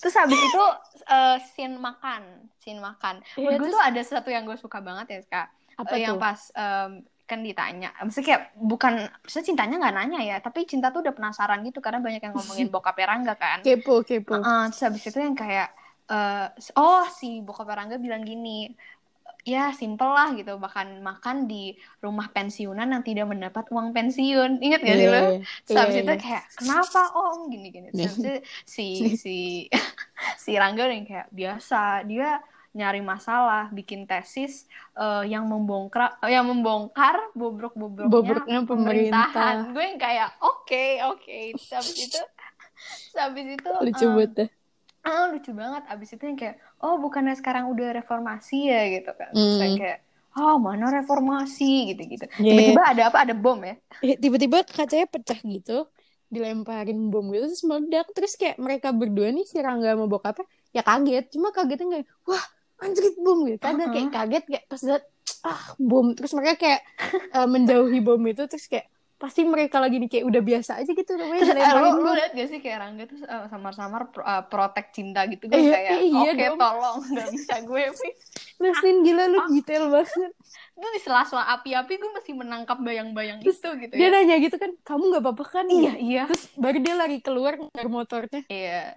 Terus habis itu eh, scene makan, scene makan. Iya, gue tuh ada sesuatu yang gue suka banget ya kak. apa Eh, yang tuh pas em, kan ditanya, maksudnya kayak bukan, maksudnya cintanya nggak nanya ya, tapi cinta tuh udah penasaran gitu karena banyak yang ngomongin bokapnya Rangga kan. kepo kepo Heeh, terus habis itu yang kayak eh, oh si bokap Rangga bilang gini ya simple lah gitu. Bahkan makan di rumah pensiunan yang tidak mendapat uang pensiun. Ingat gak sih lo? Iya, habis iya, itu iya. kayak kenapa? Om gini gini. Terus habis itu si si si Rangga yang kayak biasa. Dia nyari masalah bikin tesis eh, yang membongkar yang membongkar bobrok-bobroknya Bobroknya pemerintah. pemerintahan. Gue yang kayak oke oke. Terus habis itu habis itu lucu em, banget deh ah lucu banget. Abis itu yang kayak oh bukannya sekarang udah reformasi ya? Gitu kan. Terus yang kayak oh mana reformasi? Gitu gitu Iya. tiba-tiba ada apa? Ada bom ya? Eh, tiba-tiba kacanya pecah gitu dilemparin bom gitu terus meledak. Terus kayak mereka berdua nih si Rangga sama bokapnya ya kaget. Cuma kagetnya kayak wah anjrit bom gitu. Kagak kayak kaget kayak pas liat ah bom. Terus mereka kayak eh, menjauhi bom itu terus kayak pasti mereka lagi nih kayak udah biasa aja gitu namanya terus eh, bom liat gak sih kayak Rangga tuh eh, samar-samar pro- eh, protek cinta gitu gue Iya, kayak iya oke dong. tolong nggak bisa gue please lu Sin, gila lu Ah. detail banget. Gue di sela-sela api-api gue masih menangkap bayang-bayang itu gitu dia ya. nanya gitu kan kamu nggak apa-apa kan? Iya iya. Terus baru dia lari keluar dari motornya. Iya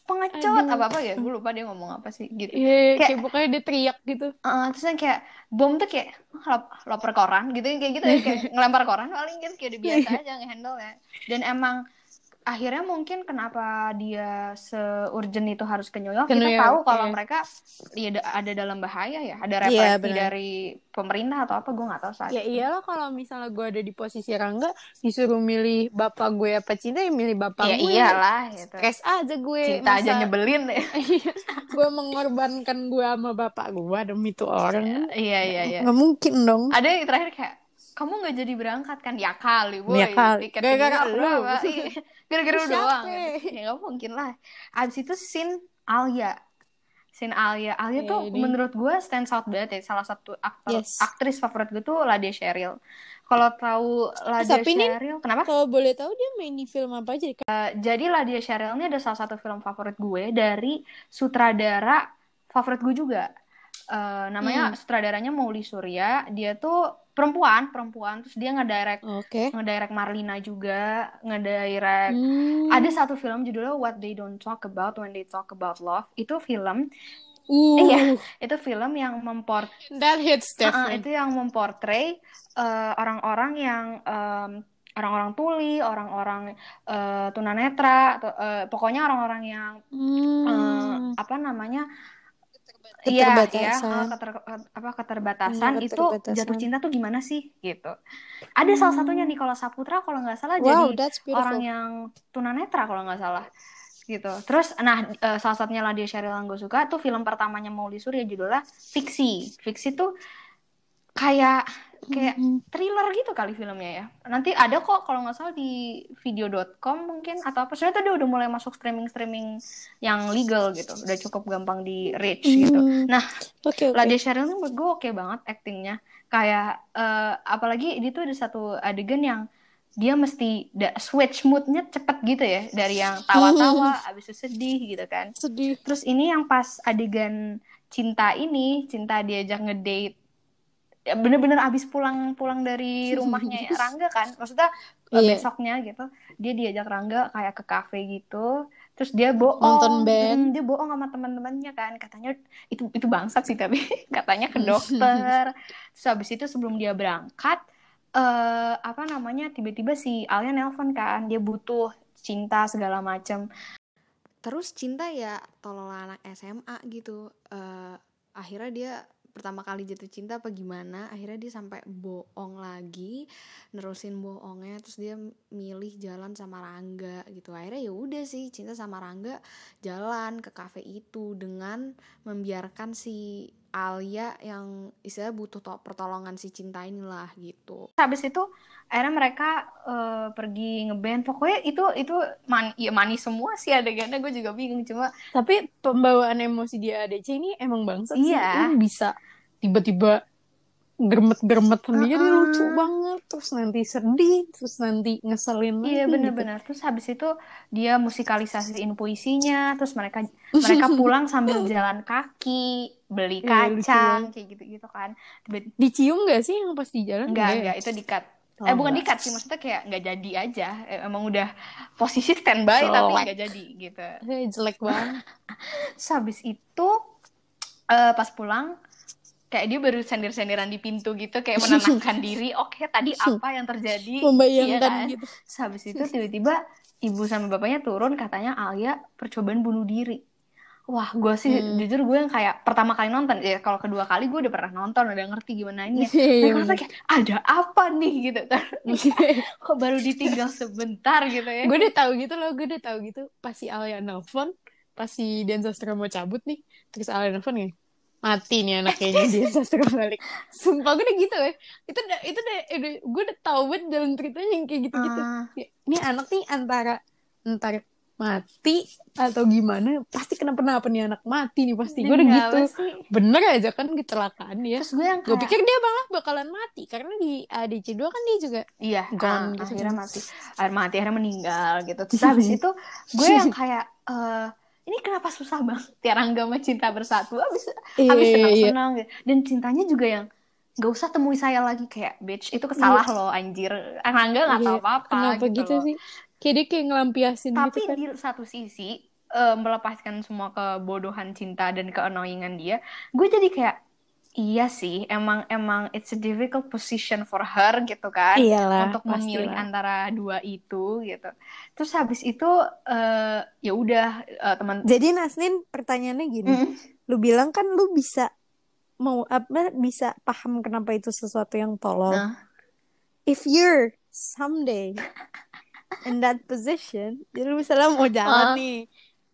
Aduh. apa apa ya? Gue lupa dia ngomong apa sih gitu. Iya, Kayak- kayak pokoknya dia teriak gitu. Uh, terus yang kayak bom tuh kayak lap, lapar koran gitu kayak gitu ya kayak ngelempar koran paling kan kayak udah biasa aja ngehandle ya. Dan emang akhirnya mungkin kenapa dia se-urgent itu harus ke New York Ke kita New tahu York, kalau iya. mereka ya da- ada dalam bahaya ya ada Iya, represi benar. dari pemerintah atau apa gue nggak tahu saat Ya iyalah kalau misalnya gue ada di posisi Rangga disuruh milih bapak gue apa cinta ya milih bapak ya gue. iyalah gitu Stres aja gue. cinta aja nyebelin deh gue mengorbankan gue sama bapak gue demi tuh orang. iya iya iya Nggak mungkin dong. ada yang terakhir kayak kamu nggak jadi berangkat kan? Ya kali boy. Ya kali. Gara-gara lu. gara-gara lu doang. ya nggak mungkin lah. Abis itu scene Alia. Scene Alia. Alia Ya, tuh ini. menurut gue stand out banget ya. Salah satu aktor Yes. aktris favorit gue tuh Ladia Sheryl kalau tahu Ladia Tapi ini- Sheryl kenapa? Kalau boleh tahu dia main di film apa aja? jadi Ladia Sheryl ini ada salah satu film favorit gue dari sutradara favorit gue juga Eh, namanya Hmm. sutradaranya Mauli Surya dia tuh perempuan perempuan terus dia ngedirect Oke. ngedirect Marlina juga ngedirect Hmm. ada satu film judulnya What They Don't Talk About When They Talk About Love itu film Uh, Iya. itu film yang memport That hits different. itu yang memportray eh, orang-orang yang em, orang-orang tuli orang-orang eh, tunanetra atau eh, pokoknya orang-orang yang Hmm. apa namanya Iya, iya, Keterbatasan. eh, keter- apa keterbatasan Iya, itu keterbatasan. jatuh cinta tuh gimana sih gitu. Ada salah satunya Nicholas Saputra kalau nggak salah Wow, jadi orang yang tunanetra kalau nggak salah gitu. Terus nah eh, salah satunya Ladia Sheryl yang gue suka tuh film pertamanya Mauli Surya judulnya Fiksi. Fiksi tuh kayak kayak thriller gitu kali filmnya ya. Nanti ada kok kalau nggak salah di video.com mungkin atau apa. Soalnya tuh dia udah mulai masuk streaming-streaming yang legal gitu. Udah cukup gampang di reach gitu. Hmm. Nah, Oke, oke. Ladia Sheryl tuh menurut gue oke banget actingnya. Kayak eh, apalagi dia tuh ada satu adegan yang dia mesti da- switch moodnya cepet gitu ya dari yang tawa-tawa abis itu sedih gitu kan. Sedih. Terus ini yang pas adegan cinta ini, cinta diajak ngedate bener-bener abis pulang-pulang dari rumahnya Rangga kan. Maksudnya eh, Iya. besoknya gitu, dia diajak Rangga kayak ke kafe gitu. Terus dia bohong, Nonton band. Dia bohong sama teman-temannya kan. Katanya itu itu bangsat sih tapi katanya ke dokter. Terus habis itu sebelum dia berangkat eh apa namanya tiba-tiba si Alia nelpon kan, dia butuh cinta segala macem terus cinta ya tolol anak SMA gitu Eh, akhirnya dia pertama kali jatuh cinta apa gimana? Akhirnya dia sampai bohong lagi nerusin bohongnya terus dia milih jalan sama Rangga gitu. Akhirnya ya udah sih cinta sama Rangga jalan ke kafe itu dengan membiarkan si Alia yang istilahnya butuh to- pertolongan si cinta inilah gitu habis itu akhirnya mereka eh, pergi ngeband pokoknya itu itu man ya manis semua sih adegannya gue juga bingung cuma Tapi pembawaan emosi di ADC ini emang bangsat sih. Iya. Lu bisa tiba-tiba germet-germet sendiri Uh-uh. lucu banget terus nanti sedih terus nanti ngeselin Iya gitu. benar-benar. Terus habis itu dia musikalisasiin puisinya, terus mereka mereka pulang sambil jalan kaki, beli Iya, kacang, kayak gitu-gitu kan. Dicium gak sih yang pas di jalan Enggak, ya? enggak, itu dikat. Oh, eh bukan dikat sih, maksudnya kayak nggak jadi aja. Eh, Emang udah posisi standby tapi Jelek. nggak jadi gitu. Eh, jelek banget Terus habis itu eh, pas pulang kayak dia baru sendir-sendiran di pintu gitu kayak menenangkan diri. Oke, tadi apa yang terjadi? membayangkan Iya kan? gitu habis itu tiba-tiba ibu sama bapaknya turun katanya Alia percobaan bunuh diri. Wah, gue sih Hmm. jujur gue yang kayak pertama kali nonton ya kalau kedua kali gue udah pernah nonton udah ngerti gimana ini. Iya, Nah, karena kayak ada apa nih gitu kan? Kok baru ditinggal sebentar gitu ya? gue udah tahu gitu loh gue udah tahu gitu pas si Alia nelfon pas si Sastro mau cabut nih terus Alia nelfon nih mati nih anak kayaknya Dian Sastro balik. Sumpah gue udah gitu ya itu udah itu udah, udah gue udah tahu banget dalam ceritanya yang kayak gitu gitu Ah, ini anak nih antara antara mati atau gimana pasti kenapa-napa nih anak mati nih pasti. Gue udah gitu. sih? bener aja kan kecelakaan dia. Terus gue yang gue kayak pikir dia malah bakalan mati karena di ADC 2 kan dia juga Iya, Gone ah, gitu. akhirnya mati. Akhirnya mati, akhirnya meninggal gitu. Terus habis itu gue yang kayak eh ini kenapa susah banget Tiarangga sama cinta bersatu habis habis Iya, iya, iya. senang-senang gitu. Dan cintanya juga yang gak usah temui saya lagi kayak bitch itu kesalah lo anjir. Rangga gak tahu Iya, apa-apa kenapa gitu, loh. sih kayak dia kayak ngelampiasin Tapi gitu kan di satu sisi eh, melepaskan semua kebodohan cinta dan keannoyingan dia, gue jadi kayak iya sih, emang emang it's a difficult position for her gitu kan. iyalah untuk memilih pastilah. antara dua itu gitu. Terus habis itu eh, ya udah eh, teman jadi Nasnin pertanyaannya gini Mm. lu bilang kan lu bisa mau apa bisa paham kenapa itu sesuatu yang tolol Nah. if you're someday in that position jadi lu misalnya mau jalan Ah. nih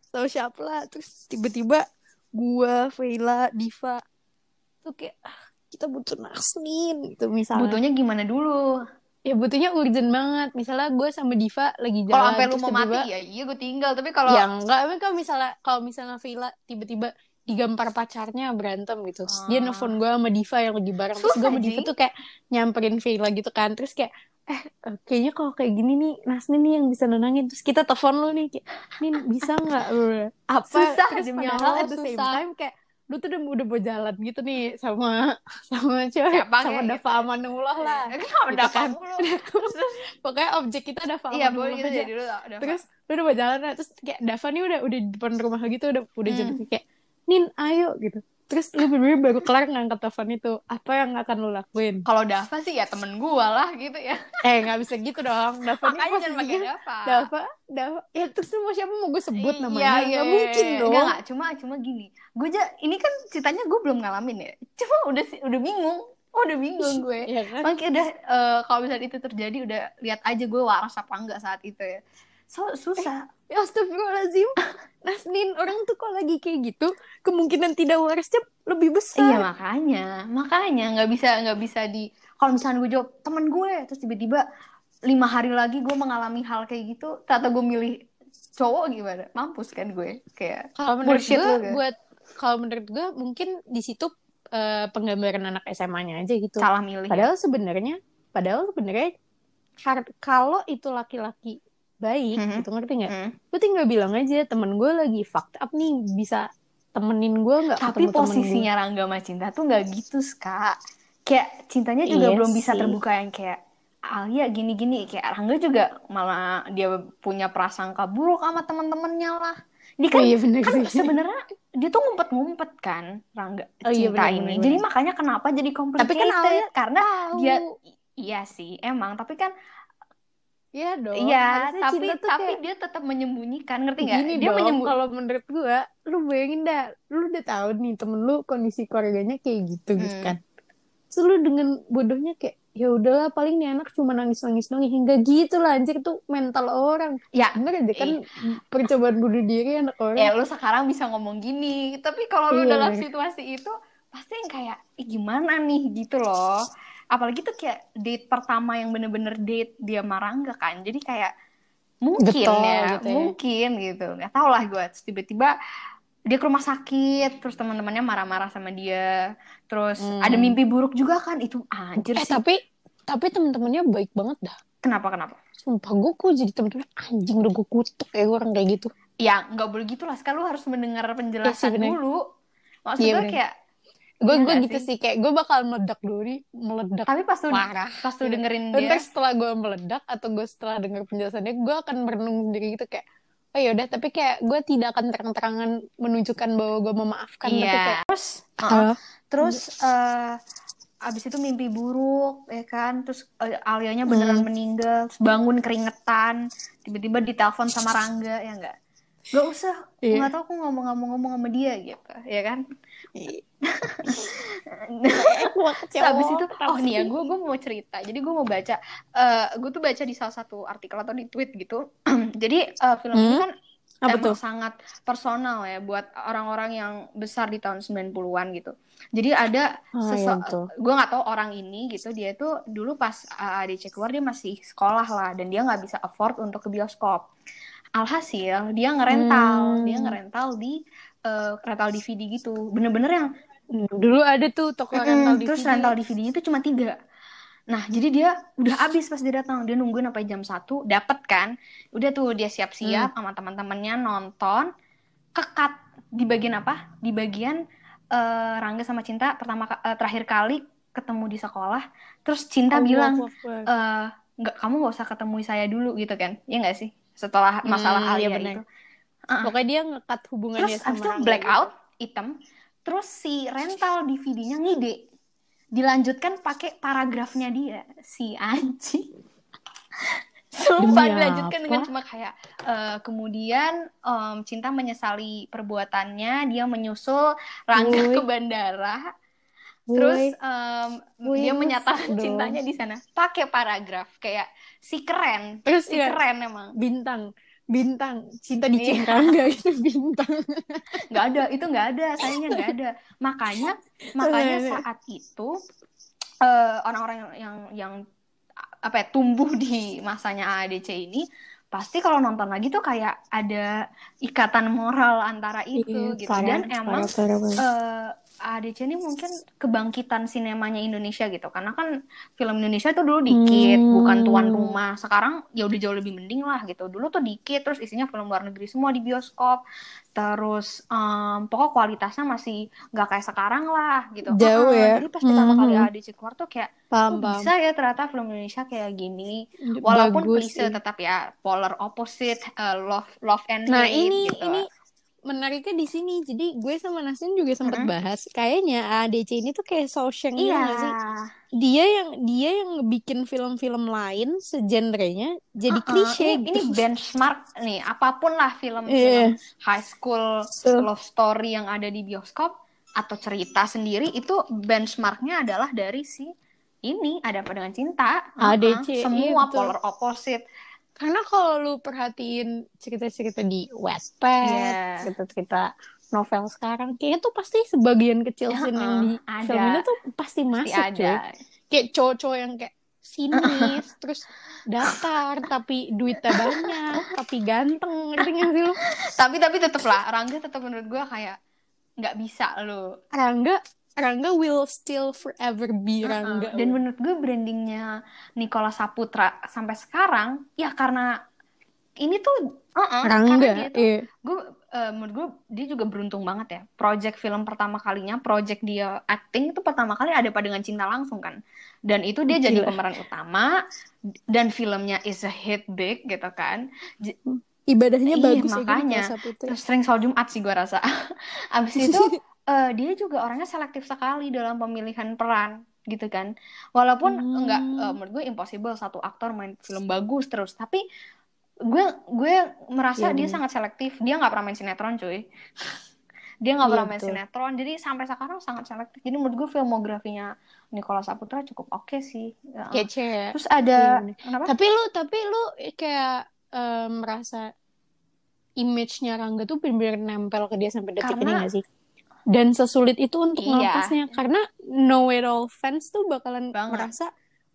sama siapa lah terus tiba-tiba gua Veila Diva tuh kayak ah, kita butuh Nasnin gitu misalnya. Butuhnya gimana dulu? ya butuhnya urgent banget. Misalnya gue sama Diva lagi jalan Kalau sampai lu mau mati ya iya gue tinggal. Tapi kalau ya enggak. Tapi kalau misalnya kalau misalnya Villa tiba-tiba digampar pacarnya berantem gitu. Terus dia Ah. nelfon gue sama Diva yang lagi bareng. Terus gue sama Diva tuh kayak nyamperin Villa gitu kan. Terus kayak eh eh, kayaknya kalau kayak gini nih Nasnin nih yang bisa nenangin. Terus kita telepon lu nih kayak nih bisa nggak? Apa? Susah, terus padahal at the same susah. time kayak lu tuh udah udah mau jalan gitu nih sama sama cewek sama kayak Dava Amanullah lah Eh, kenapa Gitu kan. Terus, pokoknya objek kita Dava Iya Amanullah boleh gitu aja jadi dulu lah. Udah, terus lu udah mau jalan terus kayak Dava nih udah udah di depan rumah gitu udah udah Hmm. jadi kayak Nin ayo gitu terus lu bener-bener baru kelar ngangkat telepon itu apa yang akan lu lakuin kalau Dava sih ya temen gue lah gitu ya. eh nggak bisa gitu dong Dava Makanya jangan pakai posisinya Dava. Dava Dava ya terus lu mau siapa mau gue sebut Iya, namanya iya, iya, mungkin iya. dong Enggak, enggak. Cuma, cuma gini. Gue aja, ini kan ceritanya gue belum ngalamin ya. Cuma udah sih, udah bingung. Oh, udah bingung gue. Iya kan Makanya udah, eh, kalau misalnya itu terjadi, udah lihat aja gue waras apa enggak saat itu ya. So, susah. ya astagfirullahaladzim Nasnin orang tuh kok lagi kayak gitu kemungkinan tidak warasnya lebih besar Iya, makanya. Makanya nggak bisa, nggak bisa di... Kalau misalnya gue jawab, temen gue. Terus tiba-tiba lima hari lagi gue mengalami hal kayak gitu. Ternyata gue milih cowok gimana? Mampus kan gue. Kayak, Kalau menurut gue, buat kalau menurut gue mungkin di situ eh, penggambaran anak SMA-nya aja gitu. salah milih. ya. Padahal sebenarnya, padahal sebenarnya kalau itu laki-laki baik, Mhm. gitu ngerti nggak? Hmm. Lu tinggal bilang aja temen gue lagi fucked up nih, bisa temenin gue nggak? Tapi posisinya Rangga sama Cinta tuh nggak gitu, Kak. Kayak cintanya juga Iya belum bisa sih. terbuka yang kayak Alia gini-gini. Kayak Rangga juga malah dia punya prasangka buruk sama temen-temennya lah. Dia gue. kan, Oh iya bener kan sebenarnya dia tuh ngumpet-ngumpet kan Rangga Oh iya, cinta bener, ini. bener, Jadi makanya kenapa jadi complicated? Tapi kan Alia karena Tahu. dia iya sih emang tapi kan Iya dong. iya tapi cinta tuh tapi kayak dia tetap menyembunyikan ngerti nggak? Gini Dia dong, menyembunyikan. kalau menurut gua, lu bayangin dah, lu udah tahu nih temen lu kondisi keluarganya kayak gitu gitu Hmm. kan. Terus lu dengan bodohnya kayak, ya udahlah paling nih anak cuma nangis-nangis doang. Hingga gitu lah anjir tuh mental orang. Ya, Bener aja kan percobaan bunuh diri anak orang. ya lu sekarang bisa ngomong gini tapi kalau lu Iya, dalam situasi itu pasti yang kayak gimana nih gitu loh apalagi tuh kayak date pertama yang bener-bener date dia Marangga kan jadi kayak mungkin Getol ya gitu ya. mungkin gitu nggak tau lah gue tiba-tiba dia ke rumah sakit terus teman-temannya marah-marah sama dia terus Hmm. ada mimpi buruk juga kan itu anjir Eh sih tapi tapi temen-temennya baik banget dah. kenapa kenapa Sumpah gue kok jadi temen-temen anjing udah gue kutuk ya orang kayak gitu. ya nggak boleh gitu lah sekarang lu harus mendengar penjelasan bener. dulu maksud Iya, gue bener. kayak Gue Iya gue gitu sih? sih kayak gue bakal meledak dulu nih meledak tapi pas lu parah. pas Iya. dengerin dia ntar setelah gue meledak atau gue setelah denger penjelasannya gue akan merenung sendiri gitu kayak oh yaudah tapi kayak gue tidak akan terang-terangan menunjukkan bahwa gue memaafkan tapi iya kayak terus "Ah, terus eh abis itu mimpi buruk ya kan terus eh, Alianya beneran meninggal terus bangun keringetan tiba-tiba ditelepon sama Rangga ya enggak Gak usah, Iya. nggak tahu aku ngomong-ngomong sama dia gitu, ya kan? Gue Terus abis itu, oh nih ya, gue gue mau cerita. Jadi gue mau baca, eh gue tuh baca di salah satu artikel atau di tweet gitu. Jadi eh, film ini Hmm? kan apa emang tuh sangat personal ya buat orang-orang yang besar di tahun 90-an gitu. Jadi ada sese- iya, betul. gue nggak tahu orang ini gitu dia tuh dulu pas uh, ADC keluar dia masih sekolah lah dan dia nggak bisa afford untuk ke bioskop. Alhasil dia ngerental, Hmm. dia ngerental di uh, rental DVD gitu. Bener-bener yang dulu ada tuh toko rental Mm, DVD terus rental DVD-nya itu cuma tiga. Nah, jadi dia udah habis pas dia datang. Dia nungguin sampai jam 1, dapet kan. Udah tuh dia siap-siap sama teman-temannya nonton. Kekat di bagian apa? Di bagian eh, Rangga sama Cinta pertama eh, terakhir kali ketemu di sekolah. Terus Cinta Allahu bilang, Akbar. eh nggak kamu nggak usah ketemu saya dulu gitu kan? Ya nggak sih? Setelah masalah Hmm, iya Alia benar. itu. Uh-uh. pokoknya dia ngekat hubungannya Terus sama itu Rangga blackout, hitam. Terus si rental DVD-nya ngide. Dilanjutkan pakai paragrafnya dia. Si anjing. Sumpah dilanjutkan dengan cuma kayak eh, kemudian em, Cinta menyesali perbuatannya, dia menyusul Rangga ke bandara. Terus em, Woi, dia menyatakan cintanya di sana pakai paragraf kayak si keren, Terus si iya, keren emang. bintang bintang cinta di Iya. Rangga itu bintang nggak ada itu nggak ada sayangnya nggak ada makanya makanya Iya, iya. saat itu eh, orang-orang yang yang yang apa ya tumbuh di masanya ADC ini pasti kalau nonton lagi tuh kayak ada ikatan moral antara itu Iya, gitu parah, dan emang parah, parah, parah. ADC ini mungkin kebangkitan sinemanya Indonesia gitu. Karena kan film Indonesia tuh dulu dikit Hmm. bukan tuan rumah. Sekarang ya udah jauh lebih mending lah gitu. Dulu tuh dikit terus isinya film luar negeri semua di bioskop. Terus em, pokok kualitasnya masih nggak kayak sekarang lah gitu. Jauh Heeh, ya. jadi pas pertama kali Hmm. ADC keluar tuh kayak paham kok paham bisa ya ternyata film Indonesia kayak gini? Walaupun Bagus klise tetap ya polar opposite eh, love love and Nah hate ini gitu ini menariknya di sini. Jadi gue sama Nasrin juga sempat Mm-mm. bahas. Kayaknya ADC ini tuh kayak Shawshank gitu iya nggak sih? Dia yang dia yang bikin film-film lain segenrenya jadi Uh-uh, klise ini, gitu. ini benchmark nih apa pun lah Iya. film-film high school Betul. love story yang ada di bioskop atau cerita sendiri itu benchmarknya adalah dari si ini ada apa dengan cinta ADC, iya, semua betul. polar opposite Karena kalau lu perhatiin cerita-cerita di Wattpad, Iya. cerita-cerita novel sekarang, kayaknya tuh pasti sebagian kecil scene yang di ada. film itu tuh pasti pasti masuk ada cuy. Kayak cowok-cowok yang kayak sinis, terus datar, tapi duitnya banyak, tapi ganteng, ngerti gak sih lu? tapi tapi tetep lah Rangga tetap menurut gue kayak nggak bisa lo Rangga, Rangga will still forever be. Rangga. dan menurut gue brandingnya Nicola Saputra sampai sekarang ya karena ini tuh uh-uh, karena Rangga, dia tuh iya. gue eh, menurut gue dia juga beruntung banget ya project film pertama kalinya project dia acting itu pertama kali ada pada dengan cinta langsung kan dan itu dia jadi Gila. pemeran utama dan filmnya is a hit big gitu kan J- Ibadahnya Iya, bagus ya makanya. gitu Saputra. terus sering soal Jumat sih gue rasa abis itu eh, dia juga orangnya selektif sekali dalam pemilihan peran gitu kan walaupun Hmm. enggak eh, menurut gue impossible satu aktor main film bagus terus tapi gue gue merasa Iya, dia sangat selektif dia nggak pernah main sinetron cuy dia nggak Iya, pernah main sinetron jadi sampai sekarang sangat selektif jadi menurut gue filmografinya Nicola Saputra cukup oke sih Ya. Kece ya. terus ada Iya, bener. kenapa Tapi lu tapi lu kayak eh, merasa image-nya Rangga tuh bener-bener nempel ke dia sampai detik ini Karena- gak sih? Dan sesulit itu untuk Iya. melepasnya karena Know It All fans tuh bakalan Banget. merasa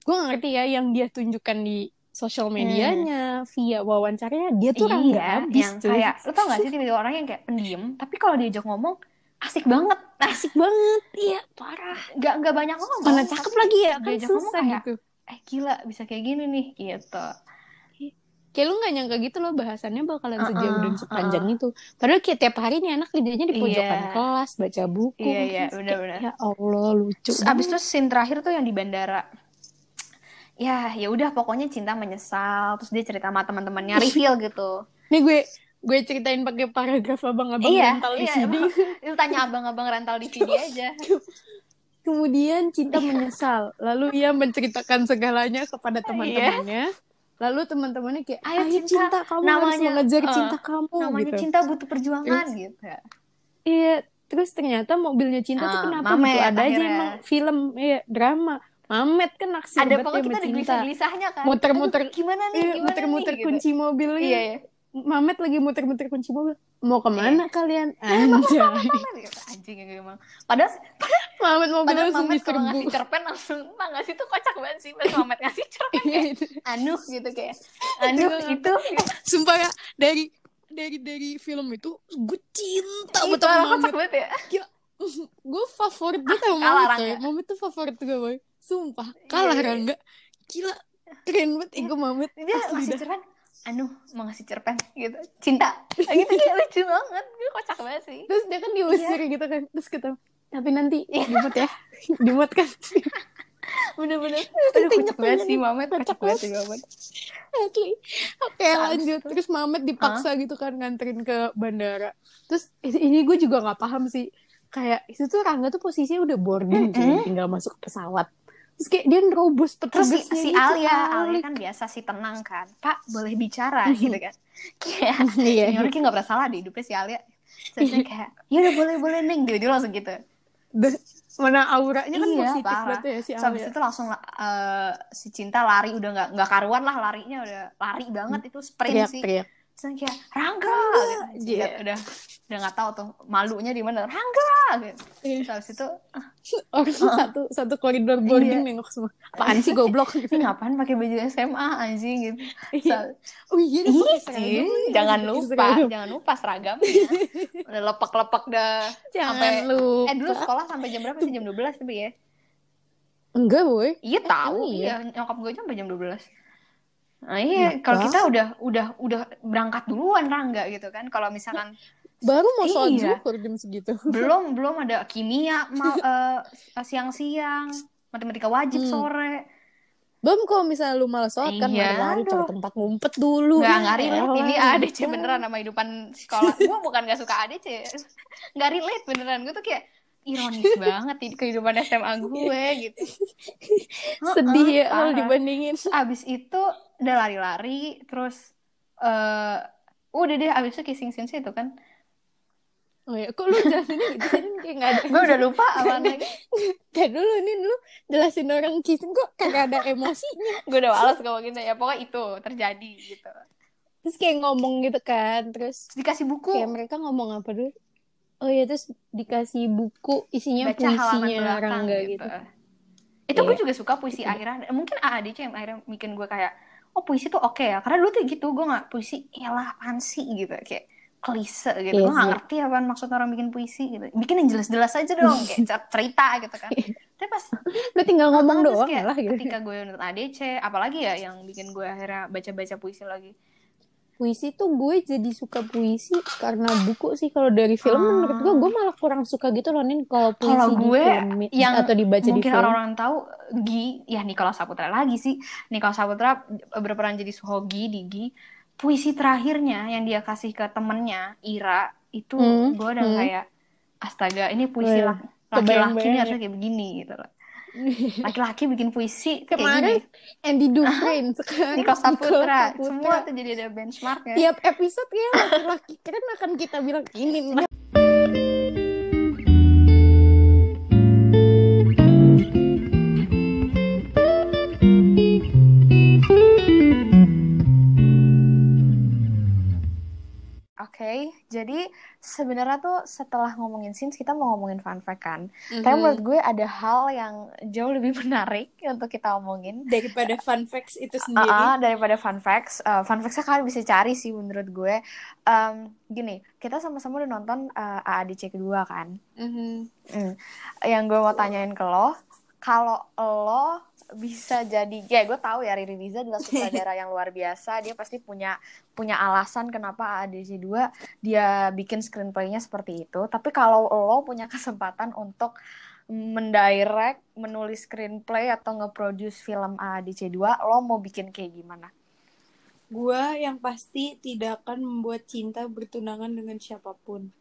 gue gak ngerti ya yang dia tunjukkan di sosial medianya, via wawancaranya, dia tuh orang nggak iya, habis yang tuh. kayak lo tau gak sih tipe orang yang kayak pendiam tapi kalau diajak ngomong asik banget nah asik banget, iya parah. nggak nggak banyak ngomong Mana cakep lagi ya, kan diajak ngomong susah kayak, gitu. eh gila bisa kayak gini nih gitu Kayak lu gak nyangka gitu loh bahasannya bakalan Uh-uh, sejauh dan sepanjang itu. Padahal kayak tiap hari nih anak kerjanya di pojokan Iya. kelas, baca buku. Iya, iya, Terus benar-benar. kayak, Ya Allah, lucu. Terus abis itu scene terakhir tuh yang di bandara ya ya udah pokoknya cinta menyesal terus dia cerita sama teman-temannya reveal gitu Nih gue gue ceritain pakai paragraf abang-abang iya rental di iya sini. emang. itu tanya abang-abang rental DVD aja Kemudian cinta menyesal. Lalu ia menceritakan segalanya kepada teman-temannya. Lalu teman-temannya kayak, Ayo, ayo, cinta, cinta, kamu harus namanya, mengejar uh, cinta kamu. namanya gitu. cinta butuh perjuangan gitu Iya, terus ternyata mobilnya cinta tuh Ah, kenapa Mamet gitu? Ada aja akhirnya. emang film, iya, drama. Mamet kan naksir ada pokoknya ya kita ada gelisah-gelisahnya kan Muter-muter- Aduh, gimana nih Iya, gimana muter-muter nih, gitu. kunci mobil iya iya Mamet lagi muter-muter kunci mobil. Mau ke mana kalian? Anjay. anjing ya emang padahal Mamet mobilnya padahal langsung Mamet kalau ngasih diserbu. cerpen langsung pak ngasih tuh kocak banget sih pas Mamet ngasih cerpen Iya, kayak itu. anu gitu kayak anu Itu itu Sumpah ya, dari dari dari film itu gue cinta banget sama Mamet. kocak banget ya gue favorit banget sama Kalah Mamet coy. Mamet tuh favorit gue boy. Sumpah, kalah Iya, iya. Rangga. Gila, keren banget ego Mamet. dia dah. cerpen anu mau ngasih cerpen gitu cinta Nah, gitu kayak lucu banget gue kocak banget sih Terus dia kan diusir Iya. gitu kan. Terus kata, tapi nanti dimut ya. dimut kan. bener-bener Terus aduh kocak banget sih. Mamet Kocak banget sih Mamet Asli. Oke lanjut. Terus Mamet dipaksa gitu kan nganterin ke bandara. Terus ini gue juga nggak paham sih. Kayak itu tuh Rangga tuh posisinya udah boarding cuy, Mm-mm. tinggal masuk pesawat. Terus kayak dia nerobos terus si, si gitu, Alia. Alia kan biasa sih tenang kan pak boleh bicara gitu kan kayak Iya. ini orang kayak nggak pernah salah di hidupnya si Alia terus dia kayak ya udah boleh boleh neng dia dia langsung gitu Da- Mana auranya kan Iya, positif parah. banget ya si Terus habis Alia. itu langsung eh, si cinta lari udah nggak nggak karuan lah larinya udah lari banget itu sprint sih Teriak-teriak. Terus kayak Rangga, gitu. Iya. Lihat, udah udah nggak tahu tuh malunya di mana Rangga gitu. Iya. Terus habis itu Orang satu satu koridor boarding Iya. nengok semua. Apaan sih goblok? ini ngapain pakai baju SMA anjing gitu. Iya. So, Oh iya, dia seragam lagi. jangan lupa, seragam. jangan lupa seragamnya. Udah lepek-lepek dah. Jangan Sampai- lupa. Eh dulu sekolah sampai jam berapa sih? Jam 12 tapi ya? Enggak, boy. Iya tahu, emang iya. Nyokap gue sampai jam 12. Nah iya, Kenapa? kalau kita udah udah udah berangkat duluan Rangga gitu kan. Kalau misalkan Baru mau sholat Iya. zuhur jam segitu. belum belum ada kimia mau eh, siang-siang, matematika wajib Hmm. sore. Belum kalau misalnya lu malas sholat kan Iya, aduh. cari tempat ngumpet dulu. Nggak, Ya nggak relate ini ADC gitu. beneran sama kehidupan sekolah. Gue bukan gak suka ADC. Nggak relate beneran. Gue tuh kayak ironis banget di kehidupan SMA gue gitu. Sedih ya kalau dibandingin. Abis itu udah lari-lari, terus eh udah deh abis itu kissing scene itu kan. Oh ya, kok lu jelasinnya gitu sih? Kayak nggak ada. Gue udah lupa apa lagi. Kayak dulu nih lu jelasin orang kissing kok kagak ada emosinya. gue udah males ngomongin ya. Pokoknya itu terjadi gitu. Terus kayak ngomong gitu kan. Terus dikasih buku. kayak mereka ngomong apa dulu? Oh iya, terus dikasih buku isinya baca puisinya Rangga gitu. gitu. Itu gue Iya. juga suka puisi akhirnya. Mungkin AADC yang akhirnya bikin gue kayak, oh puisi tuh oke ya. Karena dulu tuh gitu, gue gak puisi, yalah apaan sih gitu. Kayak klise gitu. Iya gue gak sih. ngerti apaan maksud orang bikin puisi gitu. Bikin yang jelas-jelas aja dong, kayak cer- cerita gitu kan. Tapi pas Lu tinggal ngomong doang kayak lah gitu. ketika gue nonton ADC, apalagi ya yang bikin gue akhirnya baca-baca puisi lagi. Puisi tuh gue jadi suka puisi karena buku sih kalau dari film Ah. menurut gue gue malah kurang suka gitu loh nih kalau puisi Kalau di gue film yang atau dibaca di Mungkin film. orang-orang tahu Gi, ya Nicholas Saputra lagi sih. Nicholas Saputra berperan jadi Suhogi di Gi. Puisi terakhirnya yang dia kasih ke temennya Ira itu Hmm, gue udah hmm. kayak astaga ini puisi Wih, laki- laki-laki kebayang-bayang ini ya. harusnya kayak begini gitu loh. Laki-laki bikin puisi Kemarin gini. Andy Dufresne sekarang Nicholas Saputra, Saputra. semua tuh jadi ada benchmarknya. Tiap episode ya laki-laki keren akan kita bilang ini Oke, jadi sebenarnya tuh setelah ngomongin scenes kita mau ngomongin fun fact kan. Mhm. Tapi menurut gue ada hal yang jauh lebih menarik untuk kita omongin. daripada fun facts itu sendiri. ah, daripada fun facts, Eh, fun factsnya kalian bisa cari sih menurut gue. Em, gini, kita sama-sama udah nonton eh, AADC kedua kan. Mhm. Hmm. Yang gue mau tanyain ke lo, kalau lo bisa jadi, ya gue tahu ya Riri Riza adalah sutradara yang luar biasa. Dia pasti punya punya alasan kenapa AADC 2 dia bikin screenplay-nya seperti itu. Tapi kalau lo punya kesempatan untuk mendirect, menulis screenplay atau nge-produce film AADC 2, lo mau bikin kayak gimana? Gua yang pasti tidak akan membuat cinta bertunangan dengan siapa pun.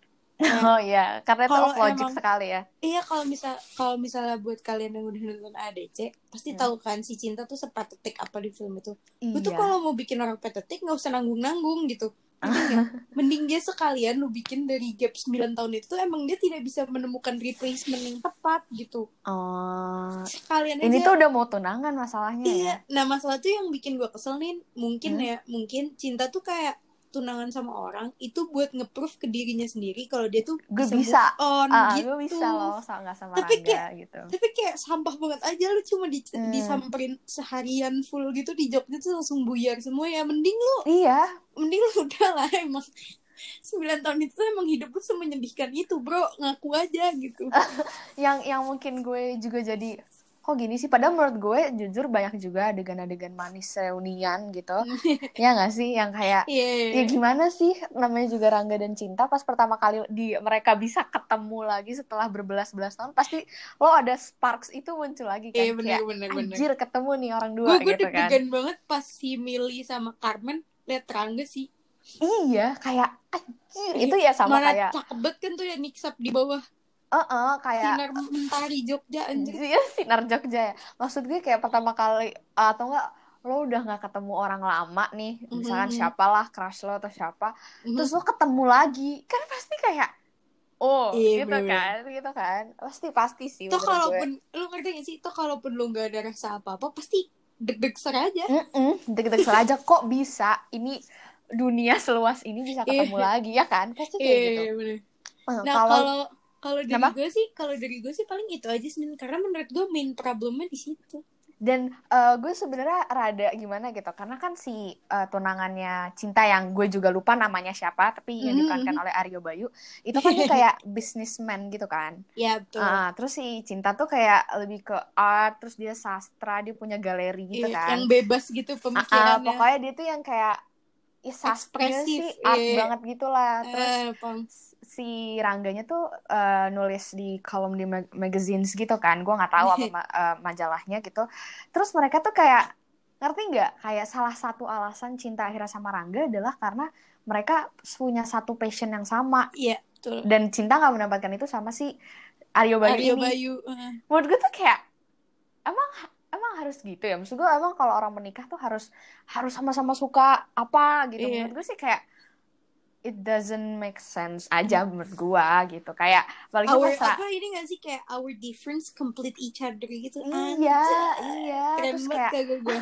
Oh iya, karena itu Kalau logic emang- sekali ya. Iya kalau misal kalau misalnya buat kalian yang udah nonton ADC pasti Hmm. tahu kan si cinta tuh sepatetik apa di film itu. Lu tuh Iya. kalau mau bikin orang patetik nggak usah nanggung-nanggung gitu. Nggak? Mending dia sekalian lu bikin dari gap 9 tahun itu emang dia tidak bisa menemukan replacement yang tepat gitu. Oh, Sekalian ini aja. tuh udah mau tunangan masalahnya ya. Iya, nah masalah tuh yang bikin gue kesel nih, mungkin Hmm? ya, mungkin cinta tuh kayak tunangan sama orang itu buat nge-proof ke dirinya sendiri kalau dia tuh Gue bisa, bisa. move on Ah, gitu. gue bisa loh sama sama Tapi Rangga kayak- gitu. Tapi kayak sampah banget aja lu cuma di, Hmm. disamperin seharian full gitu di Jogja tuh langsung buyar semua ya. Mending lu, Iya, mending lu udah lah emang 9 tahun itu tuh emang hidup lu semenyedihkan itu bro ngaku aja gitu yang yang mungkin gue juga jadi kok gini sih? Padahal menurut gue jujur banyak juga adegan-adegan manis reunian gitu. Ya nggak sih? Yang kayak iya ya gimana sih? Namanya juga Rangga dan Cinta pas pertama kali di mereka bisa ketemu lagi setelah berbelas-belas tahun pasti lo ada sparks itu muncul lagi kan? Iya bener kayak bener bener anjir ketemu nih orang dua gue gue gitu kan. deg-degan banget pas si Milly sama Carmen liat Rangga sih. Iya kayak anjir itu ya sama mana kayak cakep banget kan tuh ya niksap di bawah eh kayak sinar mentari Jogja anjir Iya sinar Jogja ya. Maksud gue kayak pertama kali atau enggak lo udah nggak ketemu orang lama nih, misalkan Mhm. siapalah crush lo atau siapa, Mhm. terus lo ketemu lagi, kan pasti kayak oh Iya, gitu bener-bener. kan, gitu kan, pasti pasti sih. Gue. kalaupun lu ngerti gak sih? Toh kalaupun lu gak ada rasa apa-apa pasti deg-deg ser aja. Mm-mm, deg-deg aja kok bisa ini dunia seluas ini bisa ketemu Iya. lagi ya kan, pasti kayak gitu. Iya bener. Nah kalau kalau dari Kenapa? gue sih, kalau dari gue sih paling itu aja sih karena menurut gue main problemnya di situ. Dan eh, gue sebenarnya rada gimana gitu, karena kan si eh, tunangannya Cinta yang gue juga lupa namanya siapa, tapi yang Mhm, diperankan mhm. oleh Aryo Bayu, itu kan dia kayak businessman gitu kan. Ya betul. Ah, terus si Cinta tuh kayak lebih ke art, terus dia sastra, dia punya galeri gitu Iya, kan. Yang bebas gitu Ah, ah, pemikirannya. pokoknya dia tuh yang kayak ya sastra sih art iya. banget gitu lah. Terus Eh, paham. Si Rangganya tuh eh, nulis di kolom di mag- magazines gitu kan gue nggak tahu apa ma- eh, majalahnya gitu terus mereka tuh kayak ngerti nggak kayak salah satu alasan cinta akhirnya sama Rangga adalah karena mereka punya satu passion yang sama Iya, betul. dan cinta nggak mendapatkan itu sama si Aryo Bayu Aryo ini Bayu. eh. menurut gue tuh kayak emang emang harus gitu ya maksud gue emang kalau orang menikah tuh harus harus sama-sama suka apa gitu Iya. menurut gue sih kayak it doesn't make sense aja menurut gue gitu. Kayak apalagi Our, pas apa ini gak sih kayak our difference complete each other gitu. iya iya. Keren terus kayak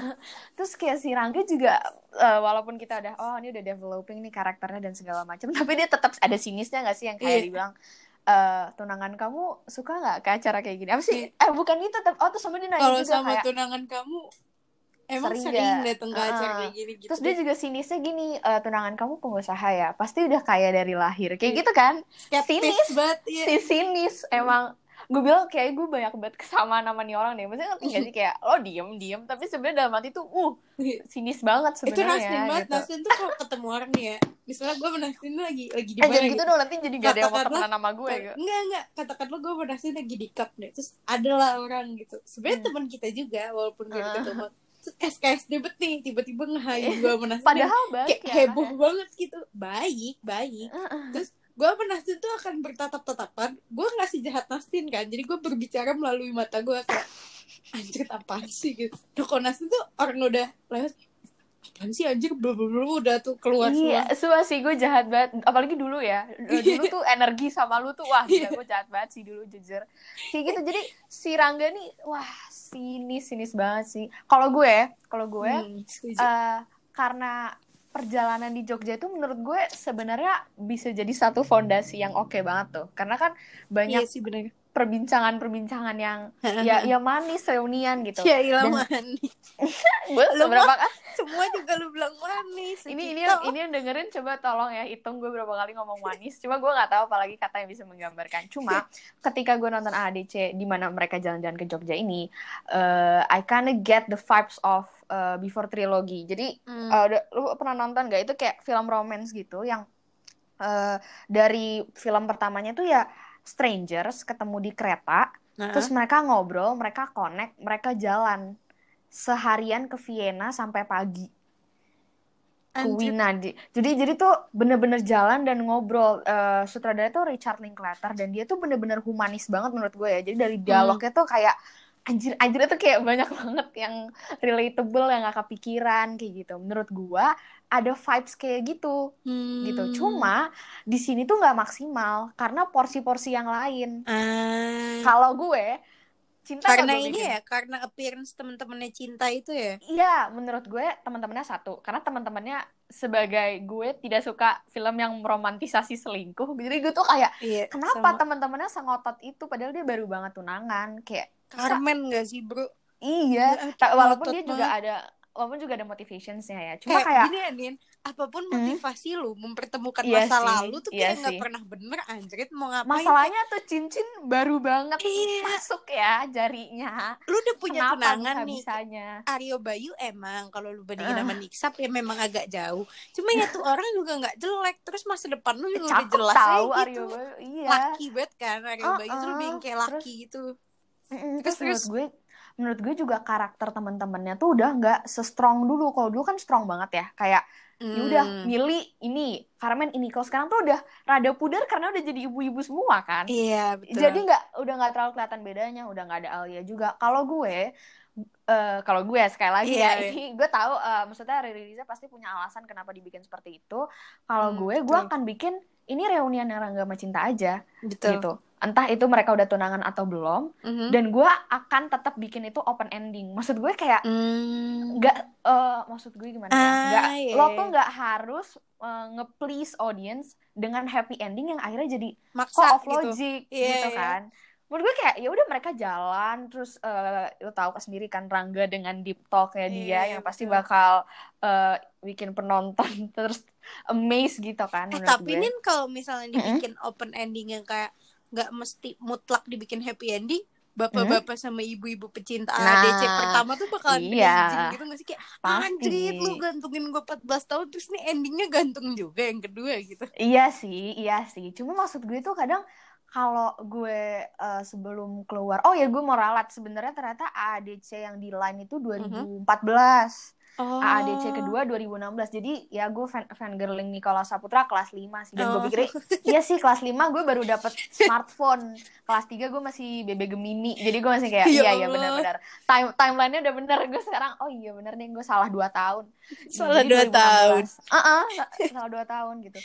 terus kayak si Rangga juga eh, walaupun kita udah oh ini udah developing nih karakternya dan segala macam tapi dia tetap ada sinisnya gak sih yang kayak Iya. dibilang eh tunangan kamu suka nggak ke acara kayak gini? Apa sih? Eh bukan itu tetap oh terus sama dia nanya Kalau sama kayak tunangan kamu emang Sering sering, nggak? datang ke acara kayak gini gitu. Terus dia juga sinisnya gini, "Eh, tunangan kamu pengusaha ya, pasti udah kaya dari lahir. Kayak gitu kan? skeptis sinis. banget ya. Si sinis emang gue bilang kayak gue banyak banget kesamaan sama nih orang deh. Maksudnya ngerti gak sih kayak lo diem diem, tapi sebenarnya dalam hati tuh uh sinis banget itu sebenarnya. Nasdem banget gitu. Nasdem tuh kalau ketemu orang nih ya misalnya gue tuh lagi lagi di Eh mana jangan gitu gitu dong nanti jadi gak ada yang mau temenan sama gue. gitu. enggak enggak katakan lo gue Nasdem lagi di cup nih terus adalah orang gitu sebenarnya Hmm. teman kita juga walaupun gak ketemu SKSD bet nih tiba-tiba nge-hire gue sama Nasdem Padahal kayak baik ya. heboh banget gitu. Baik baik. Terus gue sama Nasdem tuh akan bertatap-tatapan. Gue nggak sih jahat Nasdem kan jadi gue berbicara melalui mata gue kayak anjir apaan sih? Gitu. Duh, kalau tuh orang udah lewat apaan sih anjir belum belum udah tuh keluar Iya, semua sih gue jahat banget. Apalagi dulu ya. Dulu tuh energi sama lu tuh wah gila gue jahat banget sih dulu jujur. Kayak gitu. Jadi si Rangga nih wah sinis sinis banget sih. Kalau gue, kalau gue Hmm, eh karena perjalanan di Jogja itu menurut gue sebenarnya bisa jadi satu fondasi yang oke banget tuh karena kan banyak Iya sih bener. Perbincangan-perbincangan yang ya ya manis reunian gitu Ya ilah Dan- manis. gue Lu beberapa kan Semua juga lu bilang manis. ini ini Gitu. yang ini yang dengerin coba tolong ya hitung gue berapa kali ngomong manis cuma gue nggak tahu apalagi kata yang bisa menggambarkan cuma ketika gue nonton AADC di mana mereka jalan-jalan ke Jogja ini eh, I kinda get the vibes of eh, before trilogy jadi Hmm. udah- lu pernah nonton gak itu kayak film romance gitu yang eh, dari film pertamanya tuh ya strangers ketemu di kereta Nah, Terus mereka ngobrol, mereka connect, mereka jalan seharian ke Vienna sampai pagi. Di- Jadi jadi tuh bener-bener jalan dan ngobrol. Eh, sutradara tuh Richard Linklater dan dia tuh bener-bener humanis banget menurut gue ya. Jadi dari dialognya tuh kayak anjir anjir tuh kayak banyak banget yang relatable yang gak kepikiran kayak gitu. Menurut gue ada vibes kayak gitu Hmm. gitu. Cuma di sini tuh nggak maksimal karena porsi-porsi yang lain. Ah. Kalau gue cinta karena gue ini bikin. ya, karena appearance temen-temennya cinta itu ya. Iya, menurut gue teman-temannya satu, karena teman-temannya sebagai gue tidak suka film yang meromantisasi selingkuh. Jadi gue tuh kayak Iya. kenapa teman-temannya sengotot itu padahal dia baru banget tunangan. Kayak Carmen gak sih bro? iya, Ya, walaupun dia juga banget. ada walaupun juga ada motivationsnya ya. Cuma kayak, kayak gini Anin, apa pun Hmm. motivasi lu mempertemukan Iya masa sih, lalu tuh iya kayak nggak pernah bener anjrit mau ngapain masalahnya tuh cincin baru banget Iya. masuk ya jarinya. lu udah punya Kenapa tunangan nih bisa-bisanya? Aryo Bayu emang kalau lu bandingin Ah. sama Niksap ya memang agak jauh cuma ya tuh orang juga nggak jelek terus masa depan lu juga udah jelas tahu aja Aryo gitu Bayu. Iya. laki banget kan Aryo Bayu tuh lebih kayak Terus- laki gitu Mm-mm, Terus- terus, terus? gue menurut gue juga karakter teman-temannya tuh udah nggak se-strong dulu. Kalau dulu kan strong banget ya kayak ya udah Hmm. milih ini Carmen ini. Kalau sekarang tuh udah rada pudar karena udah jadi ibu-ibu semua kan. Iya betul. Jadi nggak udah nggak terlalu kelihatan bedanya udah nggak ada Alia juga. Kalau gue eh kalau gue sekali lagi Iya, ya iya. ini gue tahu eh, maksudnya Riri Riza pasti punya alasan kenapa dibikin seperti itu. Kalau Hmm, gue gue betul. akan bikin ini reunian yang Rangga sama Cinta aja betul. gitu entah itu mereka udah tunangan atau belum Mhm. dan gue akan tetap bikin itu open ending maksud gue kayak Hmm. nggak eh, maksud gue gimana ya Ah, nggak iya. lo tuh nggak harus eh, nge-please audience dengan happy ending yang akhirnya jadi maksa of gitu logic Iya, gitu iya. kan menurut gue kayak ya udah mereka jalan terus eh, lo tahu sendiri kan Rangga dengan deep talknya dia Iya, yang pasti betul. bakal eh, bikin penonton terus amazed gitu kan Eh tapi gue. nih kalau misalnya dibikin open ending yang kayak nggak mesti mutlak dibikin happy ending, bapak-bapak sama ibu-ibu pecinta Nah, ADC pertama tuh bakalan iya. gitu gak sih kayak Pasti. anjir lu gantungin gue 14 tahun terus nih endingnya gantung juga yang kedua gitu. Iya sih, iya sih. Cuma maksud gue tuh kadang kalau gue eh, sebelum keluar, oh ya gue mau ralat sebenarnya ternyata AADC yang di line itu 2014, Oh. AADC kedua 2016. Jadi ya gue fan fangirling Nicola Saputra kelas 5 sih dan gue Oh. pikir iya sih kelas 5 gue baru dapet smartphone. Kelas 3 gue masih BB Gemini. Jadi gue masih kayak Ya iya iya benar-benar. Time timelinenya udah bener gue sekarang. Oh iya bener nih gue salah 2 tahun. Salah Jadi 2 tahun. Heeh, salah 2 tahun gitu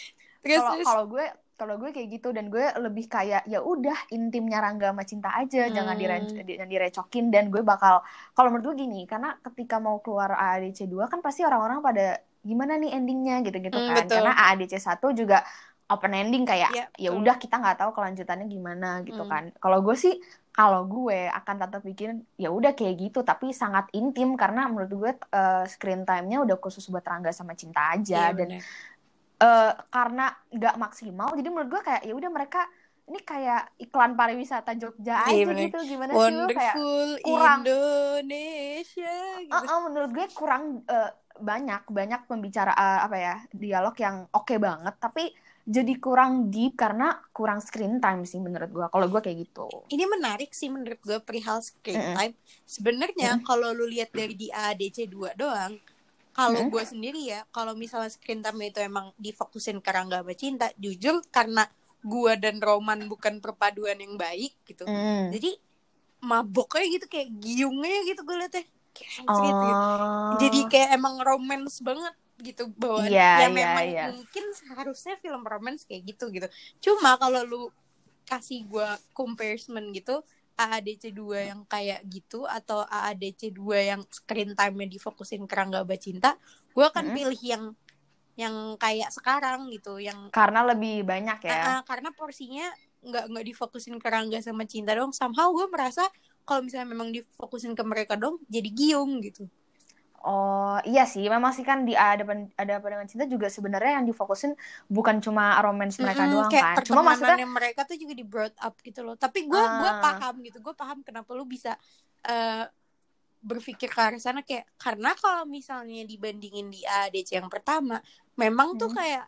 kalau kalau gue kalau gue kayak gitu dan gue lebih kayak ya udah intimnya Rangga sama Cinta aja jangan Hmm. dire- jangan direcokin dan gue bakal kalau menurut gue gini karena ketika mau keluar AADC 2 kan pasti orang-orang pada gimana nih endingnya gitu-gitu Hmm, kan betul. karena AADC 1 juga open ending kayak Iya, ya udah kita nggak tahu kelanjutannya gimana gitu Hmm. kan kalau gue sih kalau gue akan tetap bikin ya udah kayak gitu tapi sangat intim karena menurut gue eh, screen time-nya udah khusus buat Rangga sama Cinta aja Iya, dan bener. Eh karena nggak maksimal jadi menurut gue kayak ya udah mereka ini kayak iklan pariwisata Jogja aja Iya, bener. gitu gimana sih lo kayak Wonderful kurang. Indonesia gitu. Eh, eh, menurut gue kurang eh, banyak banyak pembicaraan apa ya dialog yang oke banget tapi jadi kurang deep karena kurang screen time sih menurut gue kalau gue kayak gitu Ini menarik sih menurut gue perihal screen Mm-mm. time. Sebenarnya kalau lu lihat dari di ADC 2 doang, kalau Mm-mm. gue sendiri ya, kalau misalnya screen time itu emang difokusin ke Rangga sama Cinta, jujur karena gue dan Roman bukan perpaduan yang baik gitu. Mm. Jadi maboknya gitu kayak giungnya gitu gue liatnya. Kayak gitu. Oh. Jadi kayak emang romance banget gitu bahwa Iya, ya iya, memang iya. mungkin seharusnya film romance kayak gitu gitu. Cuma kalau lu kasih gua comparison gitu AADC 2 yang kayak gitu atau AADC 2 yang screen time-nya difokusin ke Rangga Bacinta, gua akan Mm-mm. pilih yang yang kayak sekarang gitu yang Karena lebih banyak ya. Ah, ah, karena porsinya nggak nggak difokusin ke Rangga sama Cinta dong somehow gue merasa kalau misalnya memang difokusin ke mereka dong jadi giung gitu Oh iya sih, memang sih kan di ada ada apa dengan cinta juga sebenarnya yang difokusin bukan cuma romance mereka Mm-mm, doang kayak kan. Cuma maksudnya mereka tuh juga di brought up gitu loh tapi gue gua Ah. paham gitu gue paham kenapa lu bisa eh, berpikir ke arah sana kayak karena kalau misalnya dibandingin di ADC yang pertama memang tuh Hmm. kayak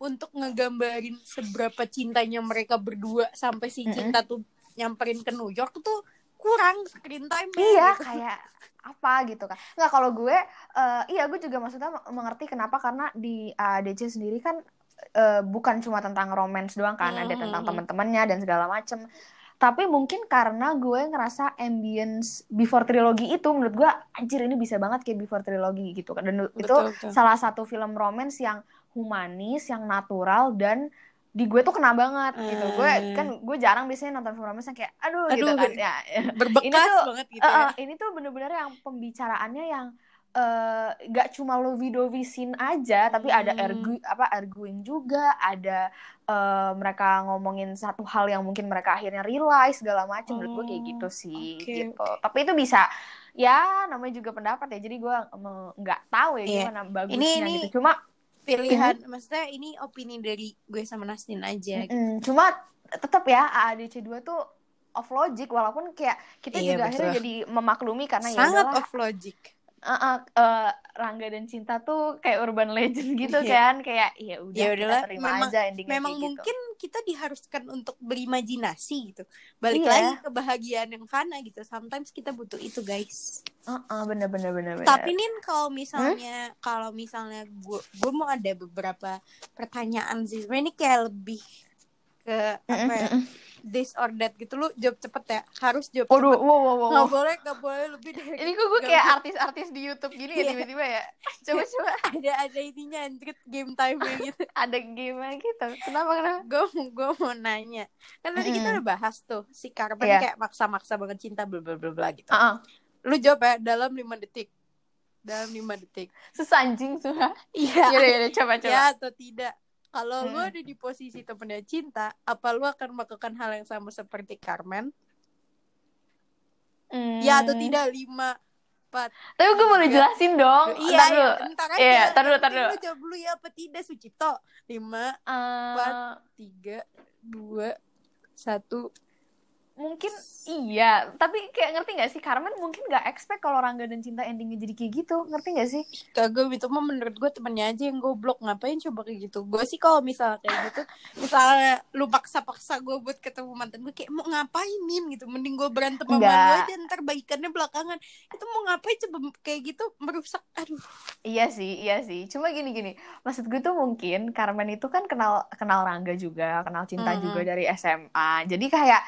untuk ngegambarin seberapa cintanya mereka berdua sampai si Mm-mm. cinta tuh nyamperin ke New York tuh kurang screen time iya gitu. kayak apa gitu kan. Nggak kalau gue eh, iya gue juga maksudnya mengerti kenapa karena di ADC sendiri kan eh, bukan cuma tentang romance doang kan, ada tentang Mhm. teman-temannya dan segala macem. Tapi mungkin karena gue ngerasa ambience before trilogy itu menurut gue anjir ini bisa banget kayak before trilogy gitu kan. Dan itu Betul, betul. salah satu film romance yang humanis, yang natural dan di gue tuh kena banget gitu. Gue Hmm. kan gue jarang biasanya nonton film romance yang kayak aduh, gitu Aduh, kan. Ya, berbekas ini tuh, banget gitu eh, ya. eh, ini tuh bener-bener yang pembicaraannya yang eh, gak cuma lovey dovey scene aja, tapi ada Hmm. argu apa arguing juga, ada eh, mereka ngomongin satu hal yang mungkin mereka akhirnya realize segala macam. Menurut gue kayak Oh, gitu sih, oke, gitu. Tapi itu bisa ya namanya juga pendapat ya. Jadi gue nggak tahu ya Iya. gimana bagusnya Ini- ini gitu. Cuma pilihan maksudnya ini opini dari gue sama Nasdin aja gitu. Mm-mm. Cuma tetap ya AADC 2 tuh off logic walaupun kayak kita Iya, juga akhirnya betul. jadi memaklumi karena ya sangat off logic uh, uh, Rangga dan Cinta tuh kayak urban legend gitu Iya. kan kayak ya udah Ya kita terima memang- aja endingnya memang gitu. mungkin kita diharuskan untuk berimajinasi gitu balik Iya. lagi kebahagiaan yang fana gitu sometimes kita butuh itu guys Uh, uh, bener bener bener tapi nih kalau misalnya kalau misalnya gue gue mau ada beberapa pertanyaan sih sebenarnya ini kayak lebih ke apa ya this or that gitu lu jawab cepet ya harus jawab Waduh, cepet wow, wow, wow, nggak boleh nggak boleh lebih dari Ini kok gue kayak artis-artis di YouTube gini ya Iya. tiba-tiba ya. Coba coba ada ada ininya anjrit game time gitu ada game gitu. Kenapa kenapa? gue gue mau nanya kan tadi kita Mm-mm. udah bahas tuh si Carmen Iya. kayak maksa-maksa banget cinta bla bla bla bla gitu Uh, uh. lu jawab ya dalam lima detik dalam lima detik Susah anjing suha. iya coba coba. ya atau tidak kalau Hmm. ada di posisi temennya cinta apa lu akan melakukan hal yang sama seperti Carmen ya atau Hmm. tidak lima empat Tapi gue boleh jelasin dong. iya Ntar dulu. iya, bentar aja Iya, dulu, tar Nanti dulu. lu jawab dulu ya apa tidak Sucipto lima Eh, tiga dua satu mungkin iya tapi kayak ngerti nggak sih? Carmen mungkin nggak expect kalau Rangga dan Cinta endingnya jadi kayak gitu ngerti nggak sih? Kagak itu mah menurut gue temennya aja yang goblok ngapain coba kayak gitu? Gue sih kalau misalnya kayak gitu misalnya lu paksa-paksa gue buat ketemu mantan gue kayak mau ngapainin gitu mending gue berantem sama lu aja ntar baikannya belakangan. Itu mau ngapain coba kayak gitu merusak aduh. Iya sih iya sih. Cuma gini gini maksud gue tuh mungkin Carmen itu kan kenal kenal Rangga juga kenal Cinta Mm-mm. juga dari SMA jadi kayak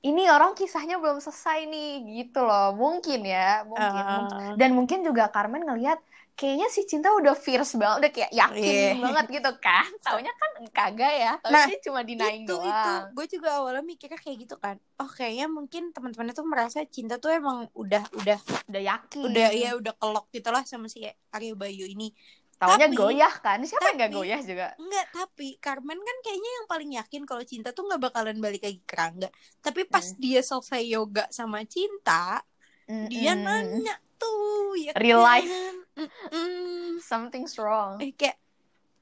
ini orang kisahnya belum selesai nih gitu loh. Mungkin ya mungkin Ah. dan mungkin juga Carmen ngelihat kayaknya si Cinta udah fierce banget udah kayak yakin Iya. banget gitu kan. Taunya kan kagak ya taunya Nah, dia cuma denying itu. itu gue juga awalnya mikirnya kayak gitu kan. Oh kayaknya mungkin teman-temannya tuh merasa cinta tuh emang udah udah udah yakin. udah ya udah kelok gitu lah sama si Aryo Bayu ini Taunya Tapi- goyah kan? Siapa yang gak tapi- goyah juga? Enggak, tapi Carmen kan kayaknya yang paling yakin kalau cinta tuh nggak bakalan balik lagi ke Rangga. Tapi pas Hmm. dia selesai yoga sama cinta, dia Mm-mm. nanya tuh, ya Real kan? life. Mm-mm. Something's wrong. Eh kayak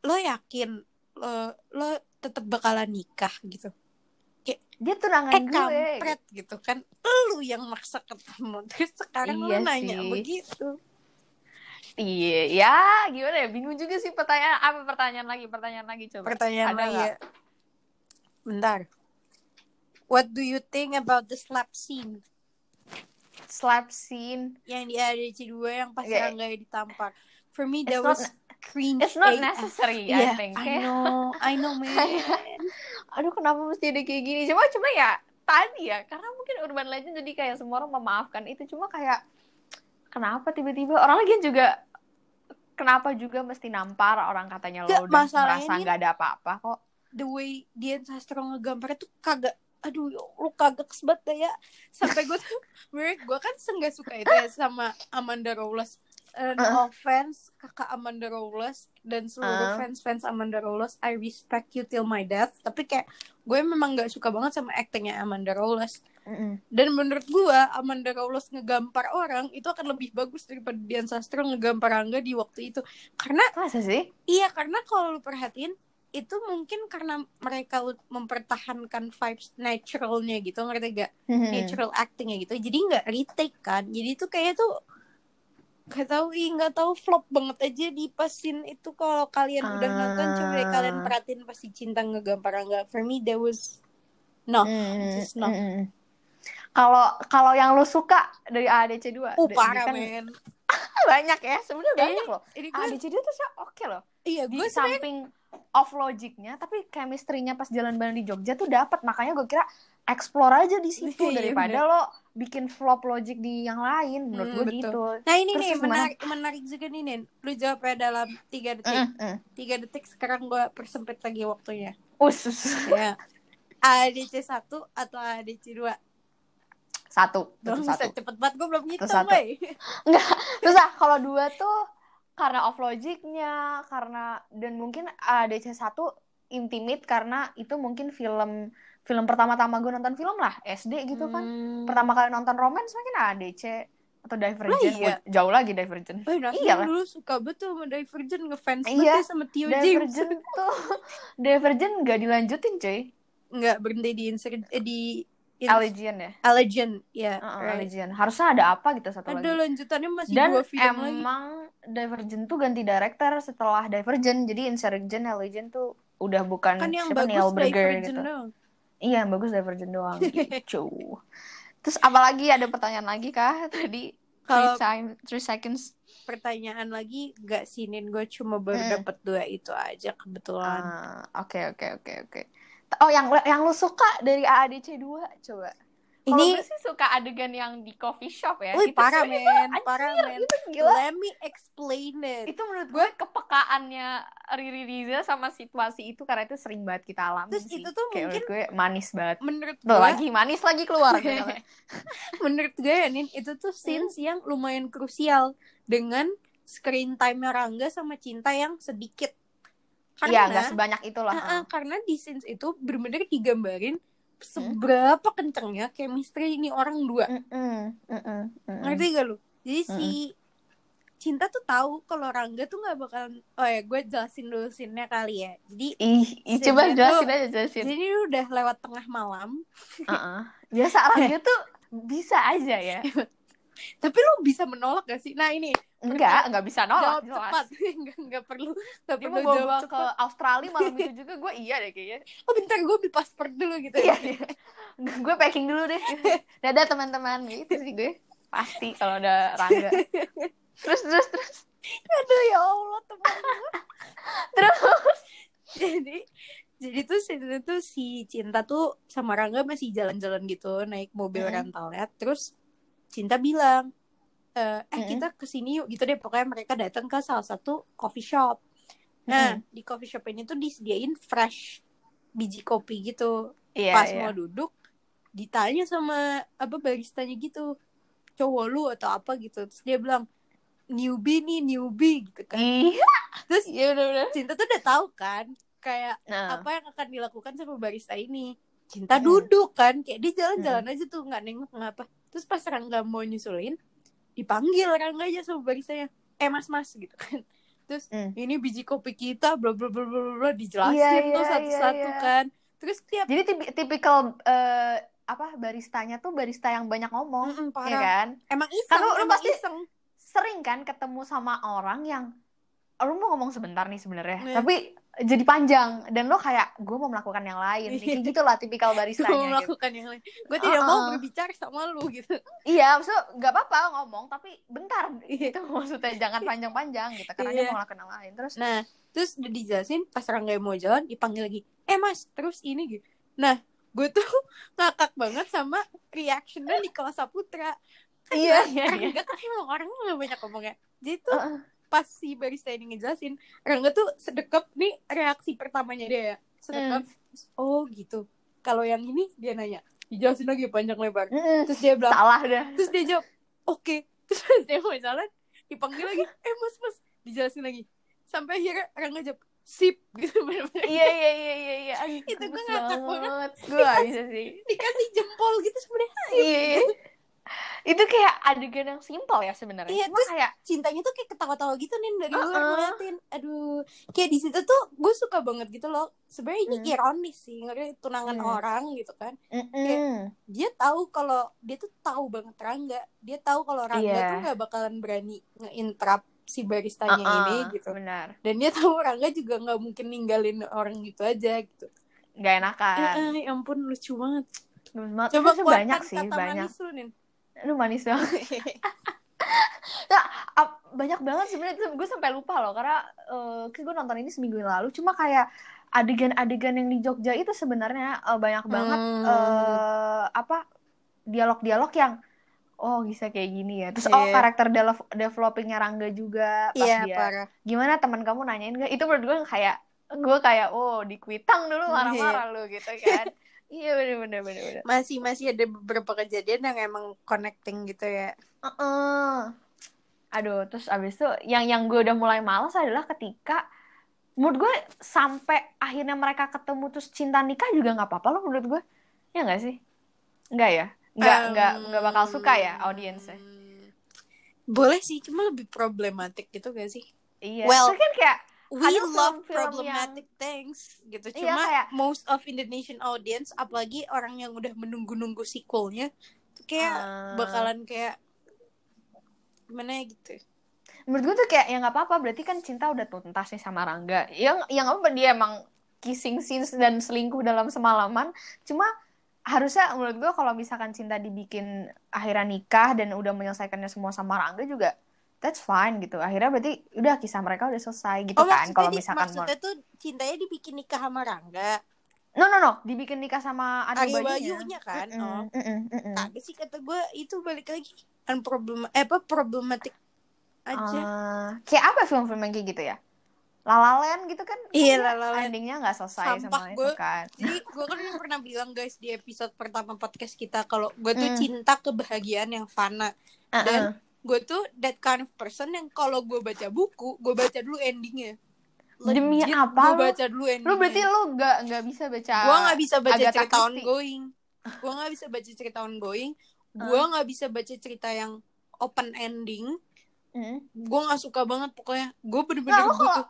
lo yakin lo lo tetap bakalan nikah gitu. Dia Eh tunangan gue. kampret gitu kan. Lu yang maksa ketemu. Terus sekarang Iya lo nanya sih. begitu. Iya, ya gimana ya? Bingung juga sih pertanyaan apa pertanyaan lagi, pertanyaan lagi coba. Pertanyaan Ada lagi ya. Bentar. What do you think about the slap scene? Slap scene. yang di ADC 2 yang pas Yeah. Rangga ditampar. For me It's that not- was cringe. It's not necessary, I Yeah, think. I know, I know man. Aduh, kenapa mesti ada kayak gini? Cuma cuma ya tadi ya, karena mungkin urban legend jadi kayak semua orang memaafkan itu. Cuma kayak kenapa tiba-tiba orang lagi juga kenapa juga mesti nampar orang katanya lo Nggak, udah merasa nggak ada apa-apa kok. The way Dian Sastro ngegambarnya tuh kagak aduh ya lu kagak kesebet deh ya. Sampai gue tuh gue kan nggak suka itu ya sama Amanda Rowles. Uh, no offense kakak Amanda Rowles dan seluruh Uh. fans-fans Amanda Rowles I respect you till my death. Tapi kayak gue memang gak suka banget sama actingnya Amanda Rowles Mm-mm. dan menurut gue Amanda Rowles ngegampar orang itu akan lebih bagus daripada Dian Sastro ngegampar Angga di waktu itu karena Masa sih? iya karena kalau lu perhatiin itu mungkin karena mereka mempertahankan vibes naturalnya gitu ngerti gak Hmm. natural actingnya gitu jadi nggak retake kan jadi itu kayak tuh Gak tahu ih nggak tahu flop banget aja di pasin itu kalau kalian udah nonton coba deh kalian Ah. perhatiin pasti cinta ngegampar enggak for me there was no Mm, just no mm, mm. Kalau kalau yang lu suka dari ADC 2 uh parah men banyak ya sebenarnya banyak loh. ini gue ADC 2 tuh sih oke loh. iya Di gue sebenarnya samping off logicnya tapi chemistry-nya pas jalan bareng di Jogja tuh dapat makanya gue kira explore aja di situ Iya, daripada lo bikin flop logic di yang lain menurut Hmm, gue betul. gitu. nah ini Terus nih menarik menarik juga nih Nin lu jawabnya dalam tiga detik Mm, mm. tiga detik sekarang gue persempit lagi waktunya Us, us. ya ADC 1 atau ADC 2 satu, Belum bisa satu. cepet banget gue belum ngitung satu. Enggak, susah kalau dua tuh karena off logicnya, karena dan mungkin ADC 1 intimate karena itu mungkin film film pertama-tama gue nonton film lah SD gitu kan. Hmm. Pertama kali nonton romance mungkin ADC atau Divergent, iya. Jauh lagi Divergent. Oh, Iyalah. dulu suka betul sama Divergent ngefans Iya, banget ya sama Tio James. Divergent tuh Divergent gak dilanjutin cuy. Enggak berhenti di insert eh, di in- Allegiant ya. Allegiant, ya. Heeh, right. Allegiant. Harusnya ada apa gitu satu Ada lagi. lanjutannya masih Dan dua film lagi. emang Divergent tuh ganti director setelah Divergent. Jadi Insurgent, Allegiant tuh udah bukan Kan yang siapa bagus Neil Divergent gitu. doang. Iya, yang bagus Divergent doang gitu. Terus apalagi ada pertanyaan lagi kah tadi? Kalau- Three time, three seconds. Pertanyaan lagi gak sinin gue cuma baru Hmm. dapet dua itu aja kebetulan. Ah, Oke, oke, oke, oke. Oh, yang yang lu suka dari AADC 2 coba. Kalau Ini gue sih suka adegan yang di coffee shop ya. Wih, Itu parah sih, men, anjir, parah men. Itu gila. Let me explain it. Itu menurut gue kepekaannya Riri Riza sama situasi itu karena itu sering banget kita alami Terus sih. itu tuh Kayak mungkin gue manis banget. menurut Tuh gue lagi manis lagi keluar. menurut gue ya Nin itu tuh Hmm. scenes yang lumayan krusial dengan screen time Rangga sama Cinta yang sedikit Iya, karena nggak sebanyak itulah. Ah, ah, karena di scenes itu bener-bener digambarin seberapa kencengnya chemistry ini orang dua Mm-mm, mm-mm, mm-mm. ngerti gak lu jadi si Cinta tuh tahu kalau Rangga tuh nggak bakalan oh ya gue jelasin dulu scene-nya kali ya jadi Ih, ih, coba jelasin tuh- aja jelasin. jadi ini udah lewat tengah malam Heeh. Biasa Rangga tuh bisa aja ya. tapi lu bisa menolak gak sih nah ini Enggak, enggak bisa nolak. jawab jelas. cepat nggak nggak perlu nggak Dia perlu mau bawa jawab ke cepat Australia malam itu juga gue iya deh kayaknya. oh bentar gue beli paspor dulu gitu Iya, iya. gue packing dulu deh. Dadah teman-teman gitu sih gue. Pasti kalau ada Rangga. Terus terus terus. aduh ya Allah teman gue Terus jadi jadi tuh itu si Cinta tuh sama Rangga masih jalan-jalan gitu naik mobil Mm-mm. rentalnya terus Cinta bilang eh, eh Mm-mm. kita ke sini yuk gitu deh pokoknya mereka datang ke salah satu coffee shop nah di coffee shop ini tuh disediain fresh biji kopi gitu Iya, pas iya. mau duduk ditanya sama apa baristanya gitu cowok lu atau apa gitu terus dia bilang newbie nih newbie gitu kan Iya. terus Iya udah-udah. Cinta tuh udah tahu kan kayak Nah. apa yang akan dilakukan sama barista ini cinta Mm. duduk kan kayak dia jalan-jalan aja tuh nggak nengok ngapa terus pas Rangga mau nyusulin dipanggil Rangga aja sama baristanya eh mas mas gitu kan terus Mm. ini biji kopi kita bla bla bla bla bla, dijelasin Iya, tuh iya, satu-satu iya, iya. kan terus tiap Jadi tipi- tipikal eh, apa baristanya tuh barista yang banyak ngomong, Mm-mm, ya parah. kan? emang iseng Kan lu- lu pasti- iseng Sering kan ketemu sama orang yang "Oh, lu mau ngomong sebentar nih sebenarnya, Iya. tapi jadi panjang dan lo kayak gue mau melakukan yang lain, Iya. kayak gitulah tipikal gue baristanya gitu. melakukan yang lain gue tidak mau Uh-uh. berbicara sama lu gitu Iya, maksudnya nggak apa-apa ngomong, tapi bentar. Iya. Itu maksudnya jangan panjang-panjang gitu, karena dia Iya. mau ngelakuin yang lain. Terus, Nah, terus udah dijelasin pas Rangga mau jalan dipanggil lagi. Eh mas, terus ini gitu. Nah, gue tuh ngakak banget sama reactionnya Nikola Saputra. Kan Iya, iya, iya. Rangga kan emang orangnya gak banyak ngomongnya. Jadi tuh Heeh. Pas si barista ini ngejelasin, Rangga tuh sedekap nih reaksi pertamanya dia ya. Sedekap, oh gitu. Kalau yang ini dia nanya, dijelasin lagi panjang lebar. Mm-mm. Terus dia bilang, salah dah. terus dia jawab, oke. Terus pas dia mau jalan, dipanggil lagi eh mas mas dijelasin lagi sampai akhirnya Rangga jawab sip gitu bener-bener iya iya iya iya iya Itu gue ngakak banget. gue gak bisa sih dikasih jempol gitu sebenarnya iya iya. Itu kayak adegan yang simpel ya sebenarnya. Iya, cuma kayak cintanya tuh kayak ketawa-tawa gitu nih dari luar Uh-uh. ngeliatin. Aduh kayak di situ tuh gue suka banget gitu loh. Sebenarnya ini Hmm. ironis sih ngerti tunangan Hmm. orang gitu kan. Mm-mm. dia tahu kalau dia tuh tahu banget Rangga. Dia tahu kalau Rangga Iya. tuh nggak bakalan berani nge-interrupt si baristanya Uh-uh, ini gitu. benar. Dan dia tahu Rangga juga nggak mungkin ninggalin orang gitu aja gitu. Gak enakan. Eh, ya ampun lucu banget. Coba Terus banyak sih kata banyak. manis lu nin lu manis banget. Nah, banyak banget sebenarnya. Gue sampai lupa loh karena kan gue nonton ini seminggu yang lalu. Cuma kayak adegan-adegan yang di Jogja itu sebenarnya eh, banyak banget Hmm. eh, apa dialog-dialog yang oh bisa kayak gini ya. Terus oh Iya. karakter develop- developingnya Rangga juga pas iya dia. parah. Gimana teman kamu nanyain gak itu menurut gue kayak gue kayak oh di kuitang dulu Iya. marah-marah lu gitu kan iya bener-bener bener-bener masih masih ada beberapa kejadian yang emang connecting gitu ya Heeh. Aduh, terus abis itu yang yang gue udah mulai males adalah ketika menurut gue sampai akhirnya mereka ketemu terus cinta nikah juga nggak apa-apa loh menurut gue. Ya nggak sih? Nggak ya? Nggak nggak nggak bakal suka ya audiensnya. boleh sih cuma lebih problematik gitu gak sih Iya. Well, kan kayak we Kadang love film-film problematic things gitu Iya, cuma kayak- most of Indonesian audience apalagi orang yang udah menunggu-nunggu sequelnya kayak Ah. bakalan kayak gimana ya gitu menurut gue tuh kayak ya nggak apa-apa berarti kan cinta udah tuntas nih sama Rangga. Yang yang apa dia emang kissing scenes dan selingkuh dalam semalaman. Cuma harusnya menurut gue kalau misalkan cinta dibikin akhirnya nikah dan udah menyelesaikannya semua sama Rangga juga that's fine gitu. Akhirnya berarti udah kisah mereka udah selesai gitu kan Oh, maksudnya kalau misalkan maksudnya tuh cintanya dibikin nikah sama Rangga No no no, dibikin nikah sama Arya Bajunya. Bayunya kan Mm-mm, oh mm-mm, mm-mm. kagak sih kata gue itu balik lagi unproblem eh apa problematic aja Ah, kayak apa film-film yang kayak gitu ya? La La Land gitu kan? Iya, kan La La Land. Endingnya nggak selesai Sampah, sama itu gue- kan. Jadi gue kan pernah bilang guys di episode pertama podcast kita kalau gue tuh Mm. cinta kebahagiaan yang fana Uh-uh. dan gue tuh that kind of person yang kalau gue baca buku gue baca dulu endingnya. Demi Legit, apa Gue baca dulu endingnya. Lu berarti lu nggak nggak bisa baca gue nggak bisa baca Agatha cerita Christie. ongoing. Gue nggak bisa baca cerita ongoing. Gue nggak bisa baca cerita yang open ending. Hmm. Gue nggak suka banget pokoknya. Gue Nah, bener-bener kalau butuh.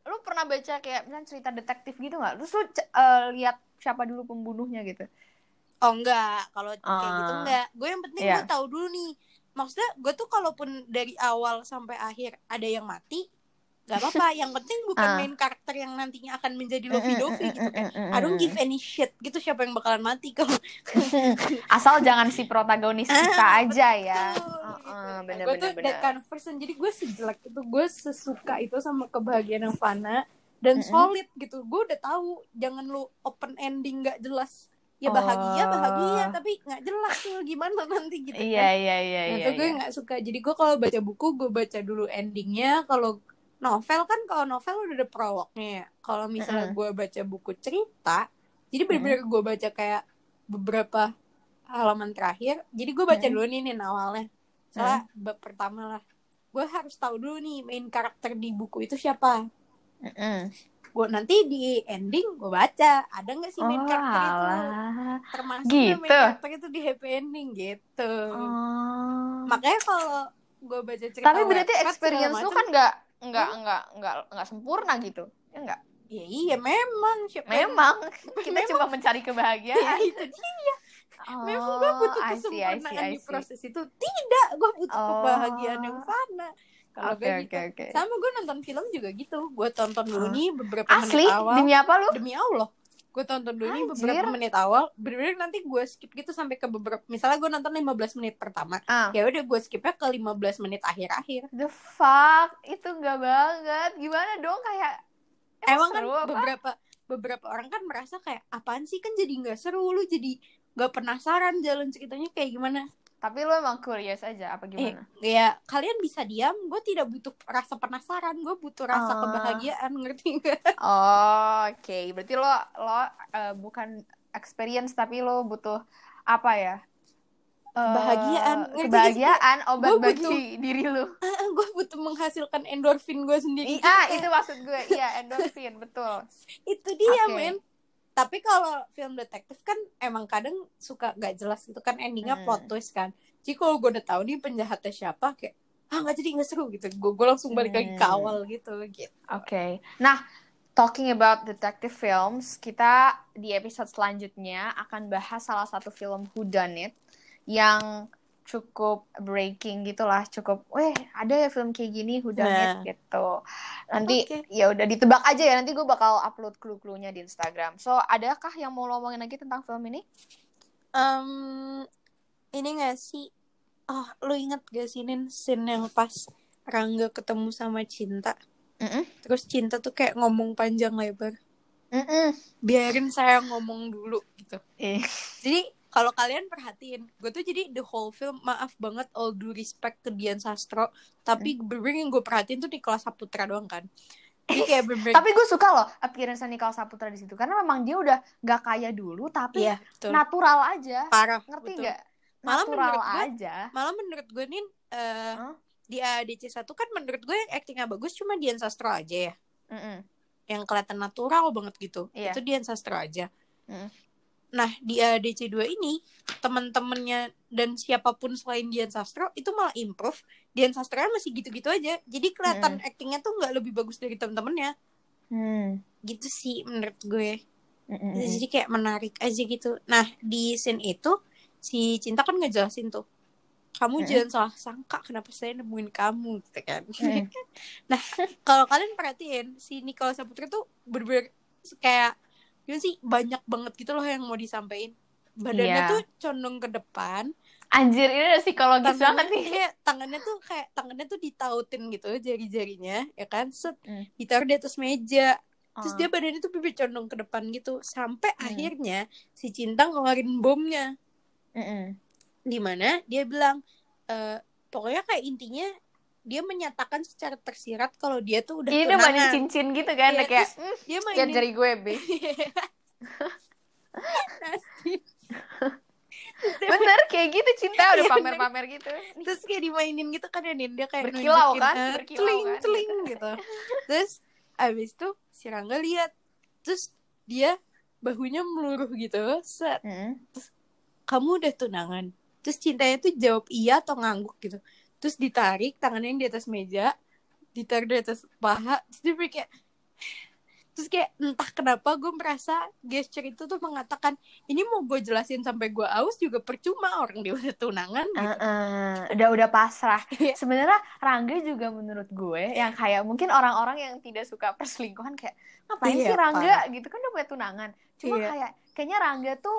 lu pernah baca kayak misalnya cerita detektif gitu nggak? Terus lu eh, lihat siapa dulu pembunuhnya gitu? Oh enggak, kalau kayak gitu Ah. enggak. Gue yang penting Iya. gue tahu dulu nih. Maksudnya gue tuh kalaupun dari awal sampai akhir ada yang mati, gak apa-apa. yang penting bukan Ah. main karakter yang nantinya akan menjadi Lovey Dovey gitu kan. I don't give any shit gitu siapa yang bakalan mati kalau Asal jangan si protagonis kita Ah, aja ya. Betul. Nah, bener gue tuh that kind of person. Jadi gue sejelek itu, gue sesuka itu sama kebahagiaan yang fana dan solid gitu. Gue udah tahu jangan lu open ending gak jelas. Ya bahagia Oh. bahagia tapi nggak jelas tuh gimana nanti gitu Iya kan. iya iya Nah, iya. itu gue iya. nggak suka. Jadi gue kalau baca buku, gue baca dulu endingnya. Kalau novel kan, kalau novel udah ada prolognya. ya. Kalau misalnya Mm-mm. gue baca buku cerita, jadi bener-bener gue baca kayak beberapa halaman terakhir. Jadi gue baca Mm. dulu nih, nih awalnya. Soalnya bab pertama lah. Gue harus tahu dulu nih main karakter di buku itu siapa. Mm-mm. Gue nanti di ending gue baca ada nggak sih main Oh, karakter itu termasuk nggak main Gitu. karakter itu di happy ending gitu. Oh. Makanya kalau gue baca cerita Tapi berarti Wattpad experience lu kan nggak nggak nggak nggak nggak sempurna gitu. Ya nggak? ya iya memang siapa yang- Memang kita Memang. cuma mencari ya, kebahagiaan. itu dia. Oh, memang gue butuh I see, I see, kesempurnaan di proses itu tidak gue butuh Oh. kebahagiaan yang fana kalau Oke gue oke gitu. oke. sama gue nonton film juga gitu. Gue tonton dulu Oh. nih beberapa Asli? menit awal. Demi apa lu? demi Allah. Gue tonton dulu nih beberapa menit awal. Bener-bener nanti gue skip gitu sampai ke beberapa misalnya gue nonton 15 menit pertama Ah, ya udah gue skipnya ke 15 menit akhir-akhir. The fuck? Itu nggak banget. Gimana dong? Kayak emang kan apa? beberapa beberapa orang kan merasa kayak apaan sih? Kan jadi nggak seru. Lu jadi nggak penasaran jalan ceritanya kayak gimana Tapi lu emang curious aja apa eh gimana? ya kalian bisa diam gue tidak butuh rasa penasaran gue butuh rasa Ah. kebahagiaan ngerti nggak Oh, oke. Berarti lo lo eh, bukan experience tapi lo butuh apa ya? Kebahagiaan. Eh, gak sih? kebahagiaan obat gua bagi butuh- diri lu gue butuh menghasilkan endorfin gue sendiri. iya gitu, itu maksud gue iya endorfin betul itu dia Oke. men tapi kalau film detektif kan emang kadang suka gak jelas gitu kan endingnya Hmm. plot twist kan jadi kalau gue udah tahu nih penjahatnya siapa kayak ah nggak jadi nggak seru gitu gue gue langsung balik lagi ke Hmm. awal gitu gitu Oke. Nah, talking about detective films, kita di episode selanjutnya akan bahas salah satu film whodunit yang cukup breaking gitulah, cukup, weh ada ya film kayak gini whodunit Nah. gitu. Nanti Oke. ya udah ditebak aja ya, nanti gue bakal upload clue-cluenya di Instagram. So, adakah yang mau ngomongin lagi tentang film ini? Em, ini gak sih oh lu inget gak sih Nin scene yang pas Rangga ketemu sama Cinta Mm-mm. terus Cinta tuh kayak ngomong panjang lebar Mm-mm. biarin saya ngomong dulu gitu Eh. Jadi kalau kalian perhatiin, gue tuh jadi the whole film maaf banget all due respect ke Dian Sastro, tapi bener-bener yang gue perhatiin tuh Nicholas Saputra doang kan. Jadi kayak Tapi gue suka loh appearance Nicholas Saputra di situ karena memang dia udah gak kaya dulu tapi iya, betul. natural aja. parah. Ngerti nggak? Malah Natural menurut gue- aja. Malah menurut gue nih eh, Hah? di ADC 1 kan menurut gue yang actingnya bagus cuma Dian Sastro aja ya. Mm-mm. Yang kelihatan natural banget gitu. Iya. Itu Dian Sastro aja. Mm. Nah, di ADC 2 ini teman-temannya dan siapa pun selain Dian Sastro itu malah improve. Dian Sastro masih gitu-gitu aja. Jadi kelihatan actingnya tuh nggak lebih bagus dari temen-temennya. Hmm. Gitu sih menurut gue. Mm-mm. Jadi kayak menarik aja gitu. Nah, di scene itu si Cinta kan ngejelasin tuh. Kamu Mm-mm. jangan salah sangka kenapa saya nemuin kamu gitu kan. Mm. nah, kalau kalian perhatiin si Nicholas Saputra tuh bener-bener kayak gimana sih banyak banget gitu loh yang mau disampaikan. Badannya Iya. tuh condong ke depan, Anjir ini udah psikologis banget tangannya, nih. iya, tangannya tuh kayak tangannya tuh ditautin gitu jari-jarinya ya kan set Mm. ditaruh di atas meja terus Oh. dia badannya tuh bibir condong ke depan gitu sampai Hmm. akhirnya si Cinta ngeluarin bomnya Mm-mm. di mana dia bilang e, pokoknya kayak intinya dia menyatakan secara tersirat kalau dia tuh udah Ini udah mainin cincin gitu kan, Iya, udah kayak terus "Hmm, dia mainin jari gue, Be. Nasty. Bener kayak gitu cinta udah Iya, pamer-pamer gitu. terus kayak dimainin gitu kan ya dia kayak Berkilau kan? eh, Berkilau teling kan? teling gitu terus abis itu si Rangga lihat terus dia bahunya meluruh gitu set Mm. kamu udah tunangan terus cintanya tuh jawab iya atau ngangguk gitu terus ditarik tangannya yang di atas meja ditarik di atas paha terus dia kayak terus kayak entah kenapa gue merasa gesture itu tuh mengatakan ini mau gue jelasin sampai gue aus juga percuma orang dia udah tunangan gitu. Uh-uh. Udah udah pasrah. Iya. Sebenarnya Rangga juga menurut gue yang kayak mungkin orang-orang yang tidak suka perselingkuhan kayak ngapain Iya, sih Rangga gitu kan udah punya tunangan. Cuma Iya. kayak kayaknya Rangga tuh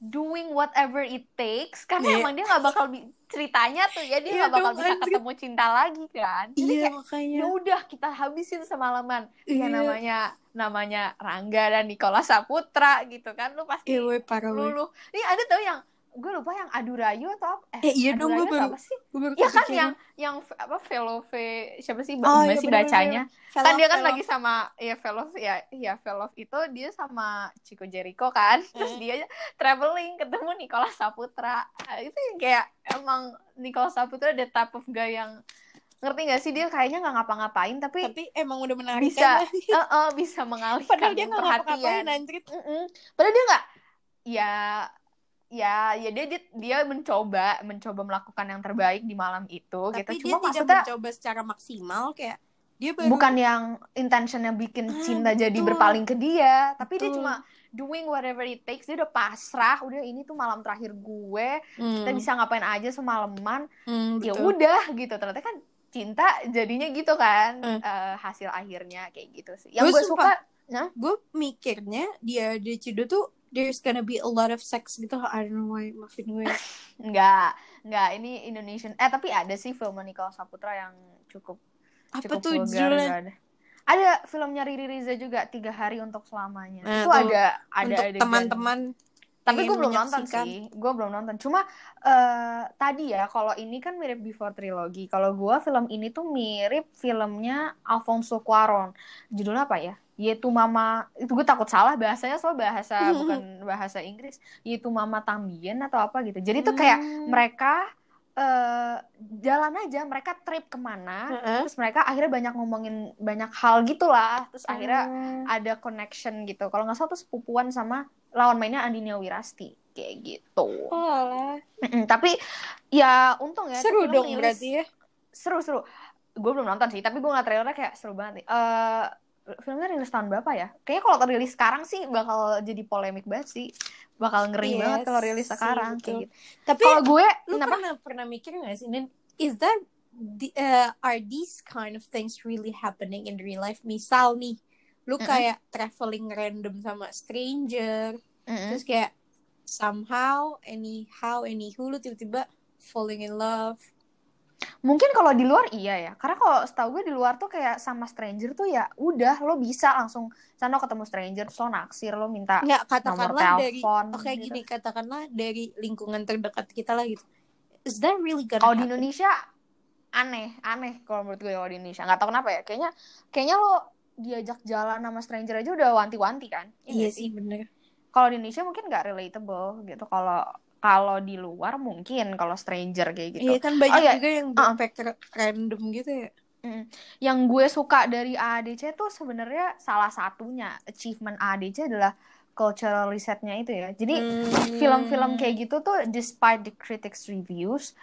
doing whatever it takes karena Iya. emang dia nggak bakal ceritanya tuh ya dia Iya nggak bakal dong, bisa ketemu cinta lagi kan. Jadi iya kayak makanya ya udah kita habisin semalaman. Ya Iya. namanya namanya Rangga dan Nikola Saputra gitu kan lu pasti parah, weh. luluh. Ini ada tau yang gue lupa yang adu rayu atau apa? Eh, iya dong, gue baru- sih? Gue baru Ya kan yang yang apa Velove siapa sih Oh, iya, sih bacanya? Velov, kan dia kan Velov. lagi sama ya Velove ya ya Velove itu dia sama Chico Jericho kan. Terus Eh. dia traveling ketemu Nicolas Saputra. Ah, Itu kayak emang Nicolas Saputra the type of guy yang ngerti gak sih dia kayaknya nggak ngapa-ngapain tapi, tapi emang udah menarik bisa kan? eh, eh, bisa mengalihkan padahal dia ngapa-ngapain perhatian. Mm-mm. Padahal dia nggak, ya, ya, ya dia, dia dia mencoba mencoba melakukan yang terbaik di malam itu tapi gitu. dia Cuma tidak maksudnya mencoba secara maksimal kayak dia baru bukan yang intentionnya bikin Ah, cinta jadi betul. berpaling ke dia, tapi dia Betul. cuma doing whatever it takes. Dia udah pasrah, udah ini tuh malam terakhir gue, kita Hmm, bisa ngapain aja semalaman. hmm, Ya udah gitu. Ternyata kan cinta jadinya gitu kan Hmm. eh, hasil akhirnya kayak gitu sih. Yang Gue suka gue mikirnya dia di Cido tuh there's gonna be a lot of sex gitu I don't know why maafin gue Enggak, enggak. Ini Indonesian. Eh, tapi ada sih film Nicholas Saputra yang cukup apa cukup tuh vulgar, judulnya ada. Ada filmnya Riri Riza juga tiga hari untuk selamanya. Nah, itu tuh, ada ada untuk teman-teman Tapi gue belum nonton sih, gue belum nonton. Cuma eh tadi ya, kalau ini kan mirip Before Trilogy. Kalau gue film ini tuh mirip filmnya Alfonso Cuarón. Judulnya apa ya? Yaitu Mama, itu gue takut salah bahasanya soal bahasa bukan bahasa Inggris. Yaitu Mama Tambien atau apa gitu. Jadi tuh kayak Hmm. mereka eh jalan aja, mereka trip ke mana, Heeh. terus mereka akhirnya banyak ngomongin banyak hal gitulah. Terus akhirnya Hmm. ada connection gitu. Kalau nggak salah tuh sepupuan sama lawan mainnya Andinia Wirasti kayak gitu. Oh. Mm-mm, tapi ya untung ya seru itu dong berarti ya. Seru seru. Gue belum nonton sih, tapi gue ngeliat trailernya kayak seru banget nih. Eh filmnya rilis tahun berapa ya? Kayaknya kalau rilis sekarang sih bakal jadi polemik banget sih. Bakal ngeri Iya banget kalau rilis sih, sekarang betul. kayak gitu. Tapi Kalau gue lu kenapa? pernah pernah mikir nggak sih, Nin? Is that the, uh, are these kind of things really happening in real life? Misal nih, lu Mm-mm. kayak traveling random sama stranger, Mm-mm. terus kayak somehow, anyhow, anyhow, lu tiba-tiba falling in love. Mungkin kalau di luar iya ya. Karena kalau setahu gue di luar tuh kayak sama stranger tuh ya udah lo bisa langsung sana ketemu stranger, terus lo naksir, lo minta Nggak, nomor katakanlah dari, telepon oke gitu. gini, katakanlah dari lingkungan terdekat kita lah gitu. Is that really gonna Kalau di? Indonesia aneh, aneh kalau menurut gue kalau di Indonesia. Nggak tahu kenapa ya. Kayaknya kayaknya lo diajak jalan sama stranger aja udah wanti-wanti kan? Iya nggak sih, bener. Kalau di Indonesia mungkin nggak relatable gitu. Kalau kalau di luar mungkin kalau stranger kayak gitu. Iya kan banyak Oh, iya. juga yang Uh-uh. backpack random gitu ya. Mm. Yang gue suka dari AADC tuh sebenarnya salah satunya achievement AADC adalah cultural resetnya itu ya. Jadi Hmm. film-film kayak gitu tuh despite the critics reviews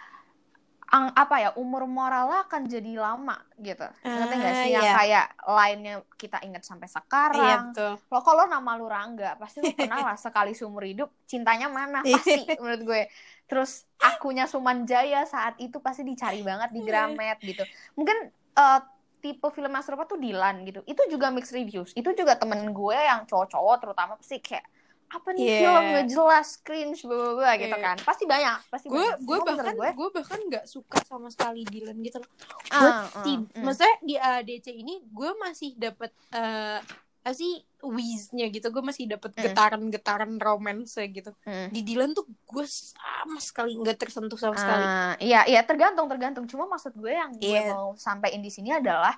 ang, apa ya umur moralnya akan jadi lama gitu. Ngerti nggak Ah, sih yang iya. kayak lainnya kita ingat sampai Iya sekarang. betul. Lo kalau nama lu Rangga, pasti lu pernah lah sekali seumur hidup cintanya mana pasti menurut gue. Terus akunya Suman Jaya saat itu pasti dicari banget di Gramet gitu. Mungkin eh, tipe film yang serupa tuh Dilan gitu. Itu juga mixed reviews. Itu juga temen gue yang cowok-cowok terutama pasti kayak apa nih Iya. film nggak jelas cringe bla bla bla gitu Iya. kan. Pasti banyak, pasti gue banyak. gue bahkan gue, gue bahkan nggak suka sama sekali Dylan gitu loh. Gue ah, ti- mm. maksudnya di ADC ini gue masih dapet eh apa sih whiz-nya gitu. Gue masih dapet Mm. getaran-getaran romance gitu. Mm. Di Dylan tuh gue sama sekali nggak tersentuh sama sekali. Ah, iya, iya tergantung tergantung. Cuma maksud gue yang gue Iya. mau sampaikan di sini adalah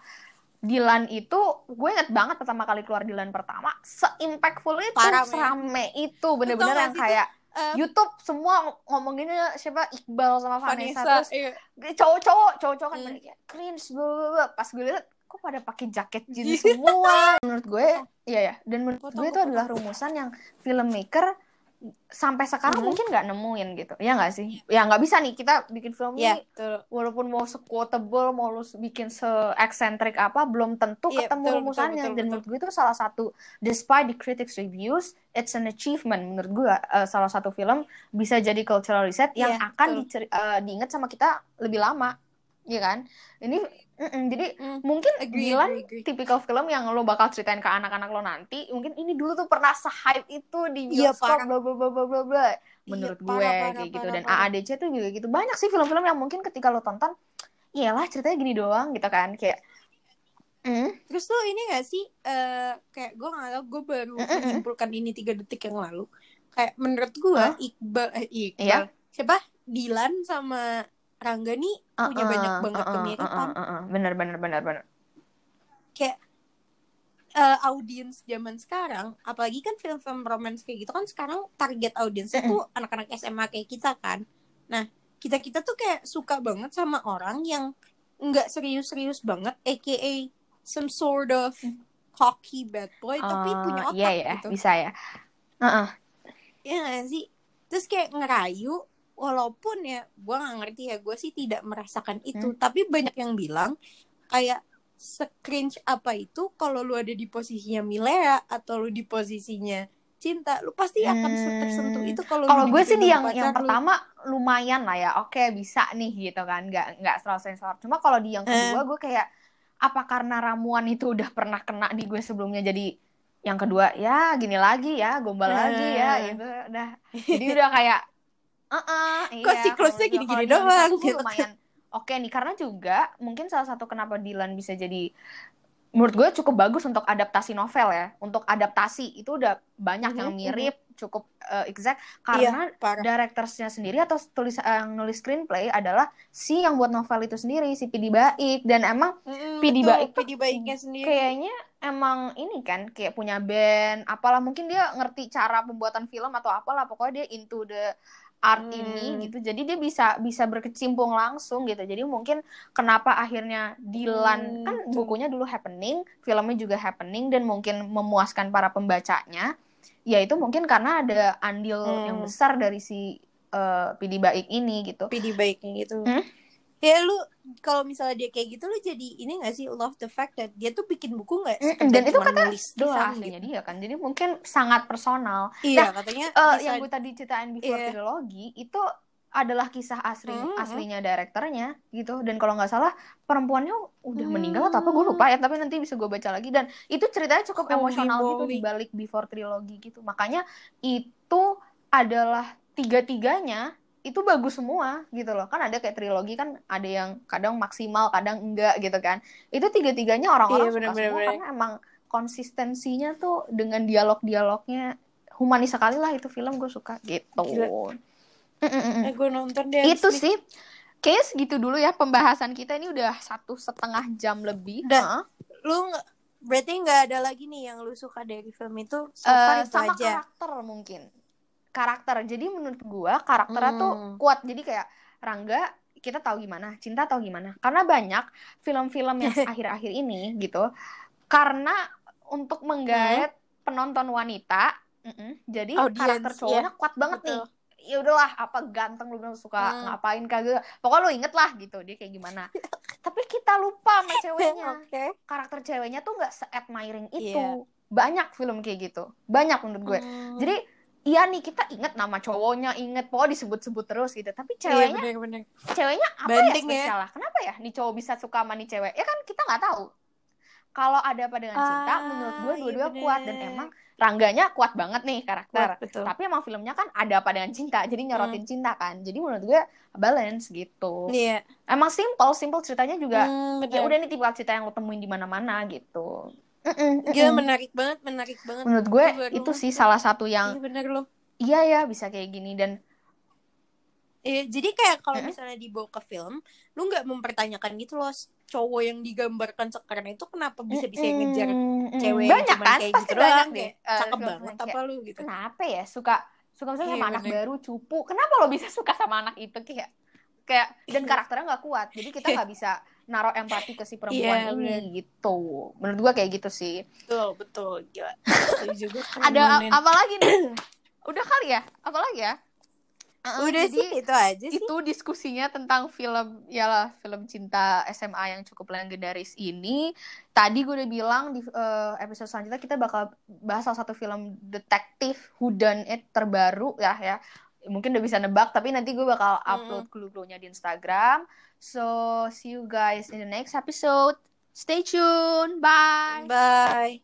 Dilan itu gue inget banget pertama kali keluar Dilan pertama se-impactful itu, Parah, serame itu bener-bener yang kayak Eh, YouTube semua ng- ngomonginnya siapa? Iqbal sama Vanessa, Vanessa, terus iya. cowok-cowok cowok-cowok kan Hmm. kayak cringe bla, bla, bla. pas gue liat kok pada pakai jaket jeans semua? Menurut gue iya ya. Dan menurut gue itu adalah rumusan yang filmmaker sampai sekarang Mhm. mungkin nggak nemuin gitu. Ya nggak sih? Ya nggak bisa nih kita bikin film Iya, ini. betul. walaupun mau se-quotable mau lu bikin se-eksentrik apa belum tentu Iya, ketemu betul, rumusannya. betul, betul, dan betul. menurut gue itu salah satu despite the critics reviews it's an achievement. Menurut gue eh, salah satu film bisa jadi cultural reset yang Iya, akan eh, diingat sama kita lebih lama ya kan ini mm-mm, jadi Mm, mungkin agree, Dilan agree, agree. tipikal film yang lo bakal ceritain ke anak-anak lo nanti mungkin ini dulu tuh pernah se-hype itu di Iya, bioskop bla bla bla bla bla bla menurut Iya, gue parah, parah, kayak gitu parah, dan parah. AADC tuh juga gitu banyak sih film-film yang mungkin ketika lo tonton iyalah ceritanya gini doang gitu kan kayak hmm Terus tuh ini gak sih eh kayak gue gak tau gue baru Mm, mm, mm. menyimpulkan ini tiga detik yang lalu. Kayak menurut gue Hah? Iqbal eh Iqbal Iya. siapa Dilan sama Rangga nih punya Uh-uh, banyak banget uh-uh, kemiripan. uh-uh, uh-uh. bener bener bener bener Kayak eh, audiens zaman sekarang, apalagi kan film-film romance kayak gitu kan sekarang target audiensnya tuh anak-anak SMA kayak kita kan. Nah kita kita tuh kayak suka banget sama orang yang nggak serius-serius banget, aka some sort of cocky bad boy tapi Uh, punya otak iya ya gitu. bisa ya uh-uh. Iya gak sih? Terus kayak ngerayu walaupun ya gue nggak ngerti ya gue sih tidak merasakan itu Hmm. tapi banyak yang bilang kayak se-cringe apa itu kalau lu ada di posisinya Milea atau lu di posisinya cinta lu pasti akan Hmm. tersentuh itu kalau kalau gue sih yang sama yang pacar lu. pertama lumayan lah ya oke bisa nih gitu kan nggak nggak selalu sensor cuma kalau di yang Eh. kedua gue kayak apa karena ramuan itu udah pernah kena di gue sebelumnya jadi yang kedua ya gini lagi ya gombal lagi ya Eh. gitu udah jadi udah kayak eh iya, Kok siklusnya gini-gini doang, gitu. lumayan. Oke nih karena juga mungkin salah satu kenapa Dylan bisa jadi menurut gue cukup bagus untuk adaptasi novel ya. Untuk adaptasi itu udah banyak yang Mhm, mirip cukup eh, exact. Karena Iya, directorsnya sendiri atau tulis yang nulis screenplay adalah si yang buat novel itu sendiri si Pidi Baik. Dan emang Pidi Baik Pidi baiknya sendiri. kayaknya emang ini kan kayak punya band apalah mungkin dia ngerti cara pembuatan film atau apalah pokoknya dia into the art Hmm. ini gitu jadi dia bisa bisa berkecimpung langsung gitu jadi mungkin kenapa akhirnya Dilan Hmm, kan betul. bukunya dulu happening filmnya juga happening dan mungkin memuaskan para pembacanya ya itu mungkin karena ada andil Hmm. yang besar dari si eh, Pidi Baik ini gitu Pidi baiknya gitu. Hmm? Ya lu kalau misalnya dia kayak gitu lu jadi ini gak sih love the fact that dia tuh bikin buku gak dan itu kata nulis doang gitu. dia kan jadi mungkin sangat personal Iya katanya Eh, bisa- yang gue tadi ceritain before Iya. trilogi itu adalah kisah asli Hmm, hmm. aslinya direkturnya gitu dan kalau nggak salah perempuannya udah Hmm. meninggal atau apa gue lupa ya tapi nanti bisa gue baca lagi dan itu ceritanya cukup Holy emosional gitu di balik before trilogi gitu makanya itu adalah tiga-tiganya itu bagus semua gitu loh kan ada kayak trilogi kan ada yang kadang maksimal kadang enggak gitu kan itu tiga-tiganya orang-orang Iya, suka bener-bener, semua bener. karena emang konsistensinya tuh dengan dialog-dialognya humanis sekali lah itu film gue suka gitu. Gila. Mm-mm-mm. Eh, gue nonton deh Itu sih. Kayaknya segitu dulu ya pembahasan kita ini udah satu setengah jam lebih. Heeh. nih. Lu berarti nggak ada lagi nih yang lu suka dari film itu so Eh, far itu sama aja. karakter mungkin. Karakter. Jadi menurut gua karakternya tuh Hmm. kuat. Jadi kayak Rangga kita tahu gimana, cinta tahu gimana. Karena banyak film-film yang akhir-akhir ini gitu. Karena untuk menggait penonton wanita, mm-mm, jadi Audience, karakter cowoknya kuat banget betul. nih. Ya udahlah, apa ganteng lu bilang suka Hmm. ngapain kagak. Pokoknya lu inget lah gitu dia kayak gimana. Tapi kita lupa sama ceweknya Oke. karakter ceweknya tuh nggak se-admiring itu. Iya. Banyak film kayak gitu. Banyak menurut gue. Hmm. Jadi iya nih kita inget nama cowoknya, inget pokoknya disebut-sebut terus gitu. Tapi Iya, ceweknya, bener-bener. ceweknya apa Banting ya ya. spesial lah? Kenapa ya nih cowok bisa suka sama nih cewek? Ya kan kita nggak tahu. Kalau ada apa dengan cinta, Ah, menurut gue iya dua-dua kuat dan bener. emang Rangganya kuat banget nih karakter. Kuat, betul. Tapi emang filmnya kan ada apa dengan cinta, jadi nyorotin cinta kan. Jadi menurut gue balance gitu. Iya. Emang simple, simple ceritanya juga Hmm, ya bener. udah nih tipe cerita yang lo temuin di mana-mana gitu. Gila menarik banget, menarik banget. Menurut gue Itu itu sih salah satu yang Iya bener loh. iya ya bisa kayak gini dan Iya, jadi kayak kalau misalnya dibawa ke film, lu nggak mempertanyakan gitu loh cowok yang digambarkan sekarang itu kenapa bisa-bisa ngejar Mm-mm, cewek banyak kan? kayak pasti gitu banyak doang, deh. kayak eh, cakep film-film banget apa lu gitu. kenapa ya? Suka suka misalnya Iya, sama anak bener. baru cupu. Kenapa lo bisa suka sama anak itu? Kayak kayak dan karakternya nggak kuat. Jadi kita nggak bisa naruh empati ke si perempuan Iya, ini bener. gitu menurut gue kayak gitu sih Betul, betul, gila. Keren ada apa lagi nih udah kali ya apa lagi ya Uh-uh, Udah jadi- sih itu aja sih. itu diskusinya tentang film ya film cinta SMA yang cukup legendaris ini. Tadi gue udah bilang di eh, episode selanjutnya kita bakal bahas salah satu film detektif who done it terbaru ya ya. Mungkin udah bisa nebak tapi nanti gue bakal upload clue-cluenya di Instagram. So see you guys in the next episode. Stay tuned. Bye. Bye.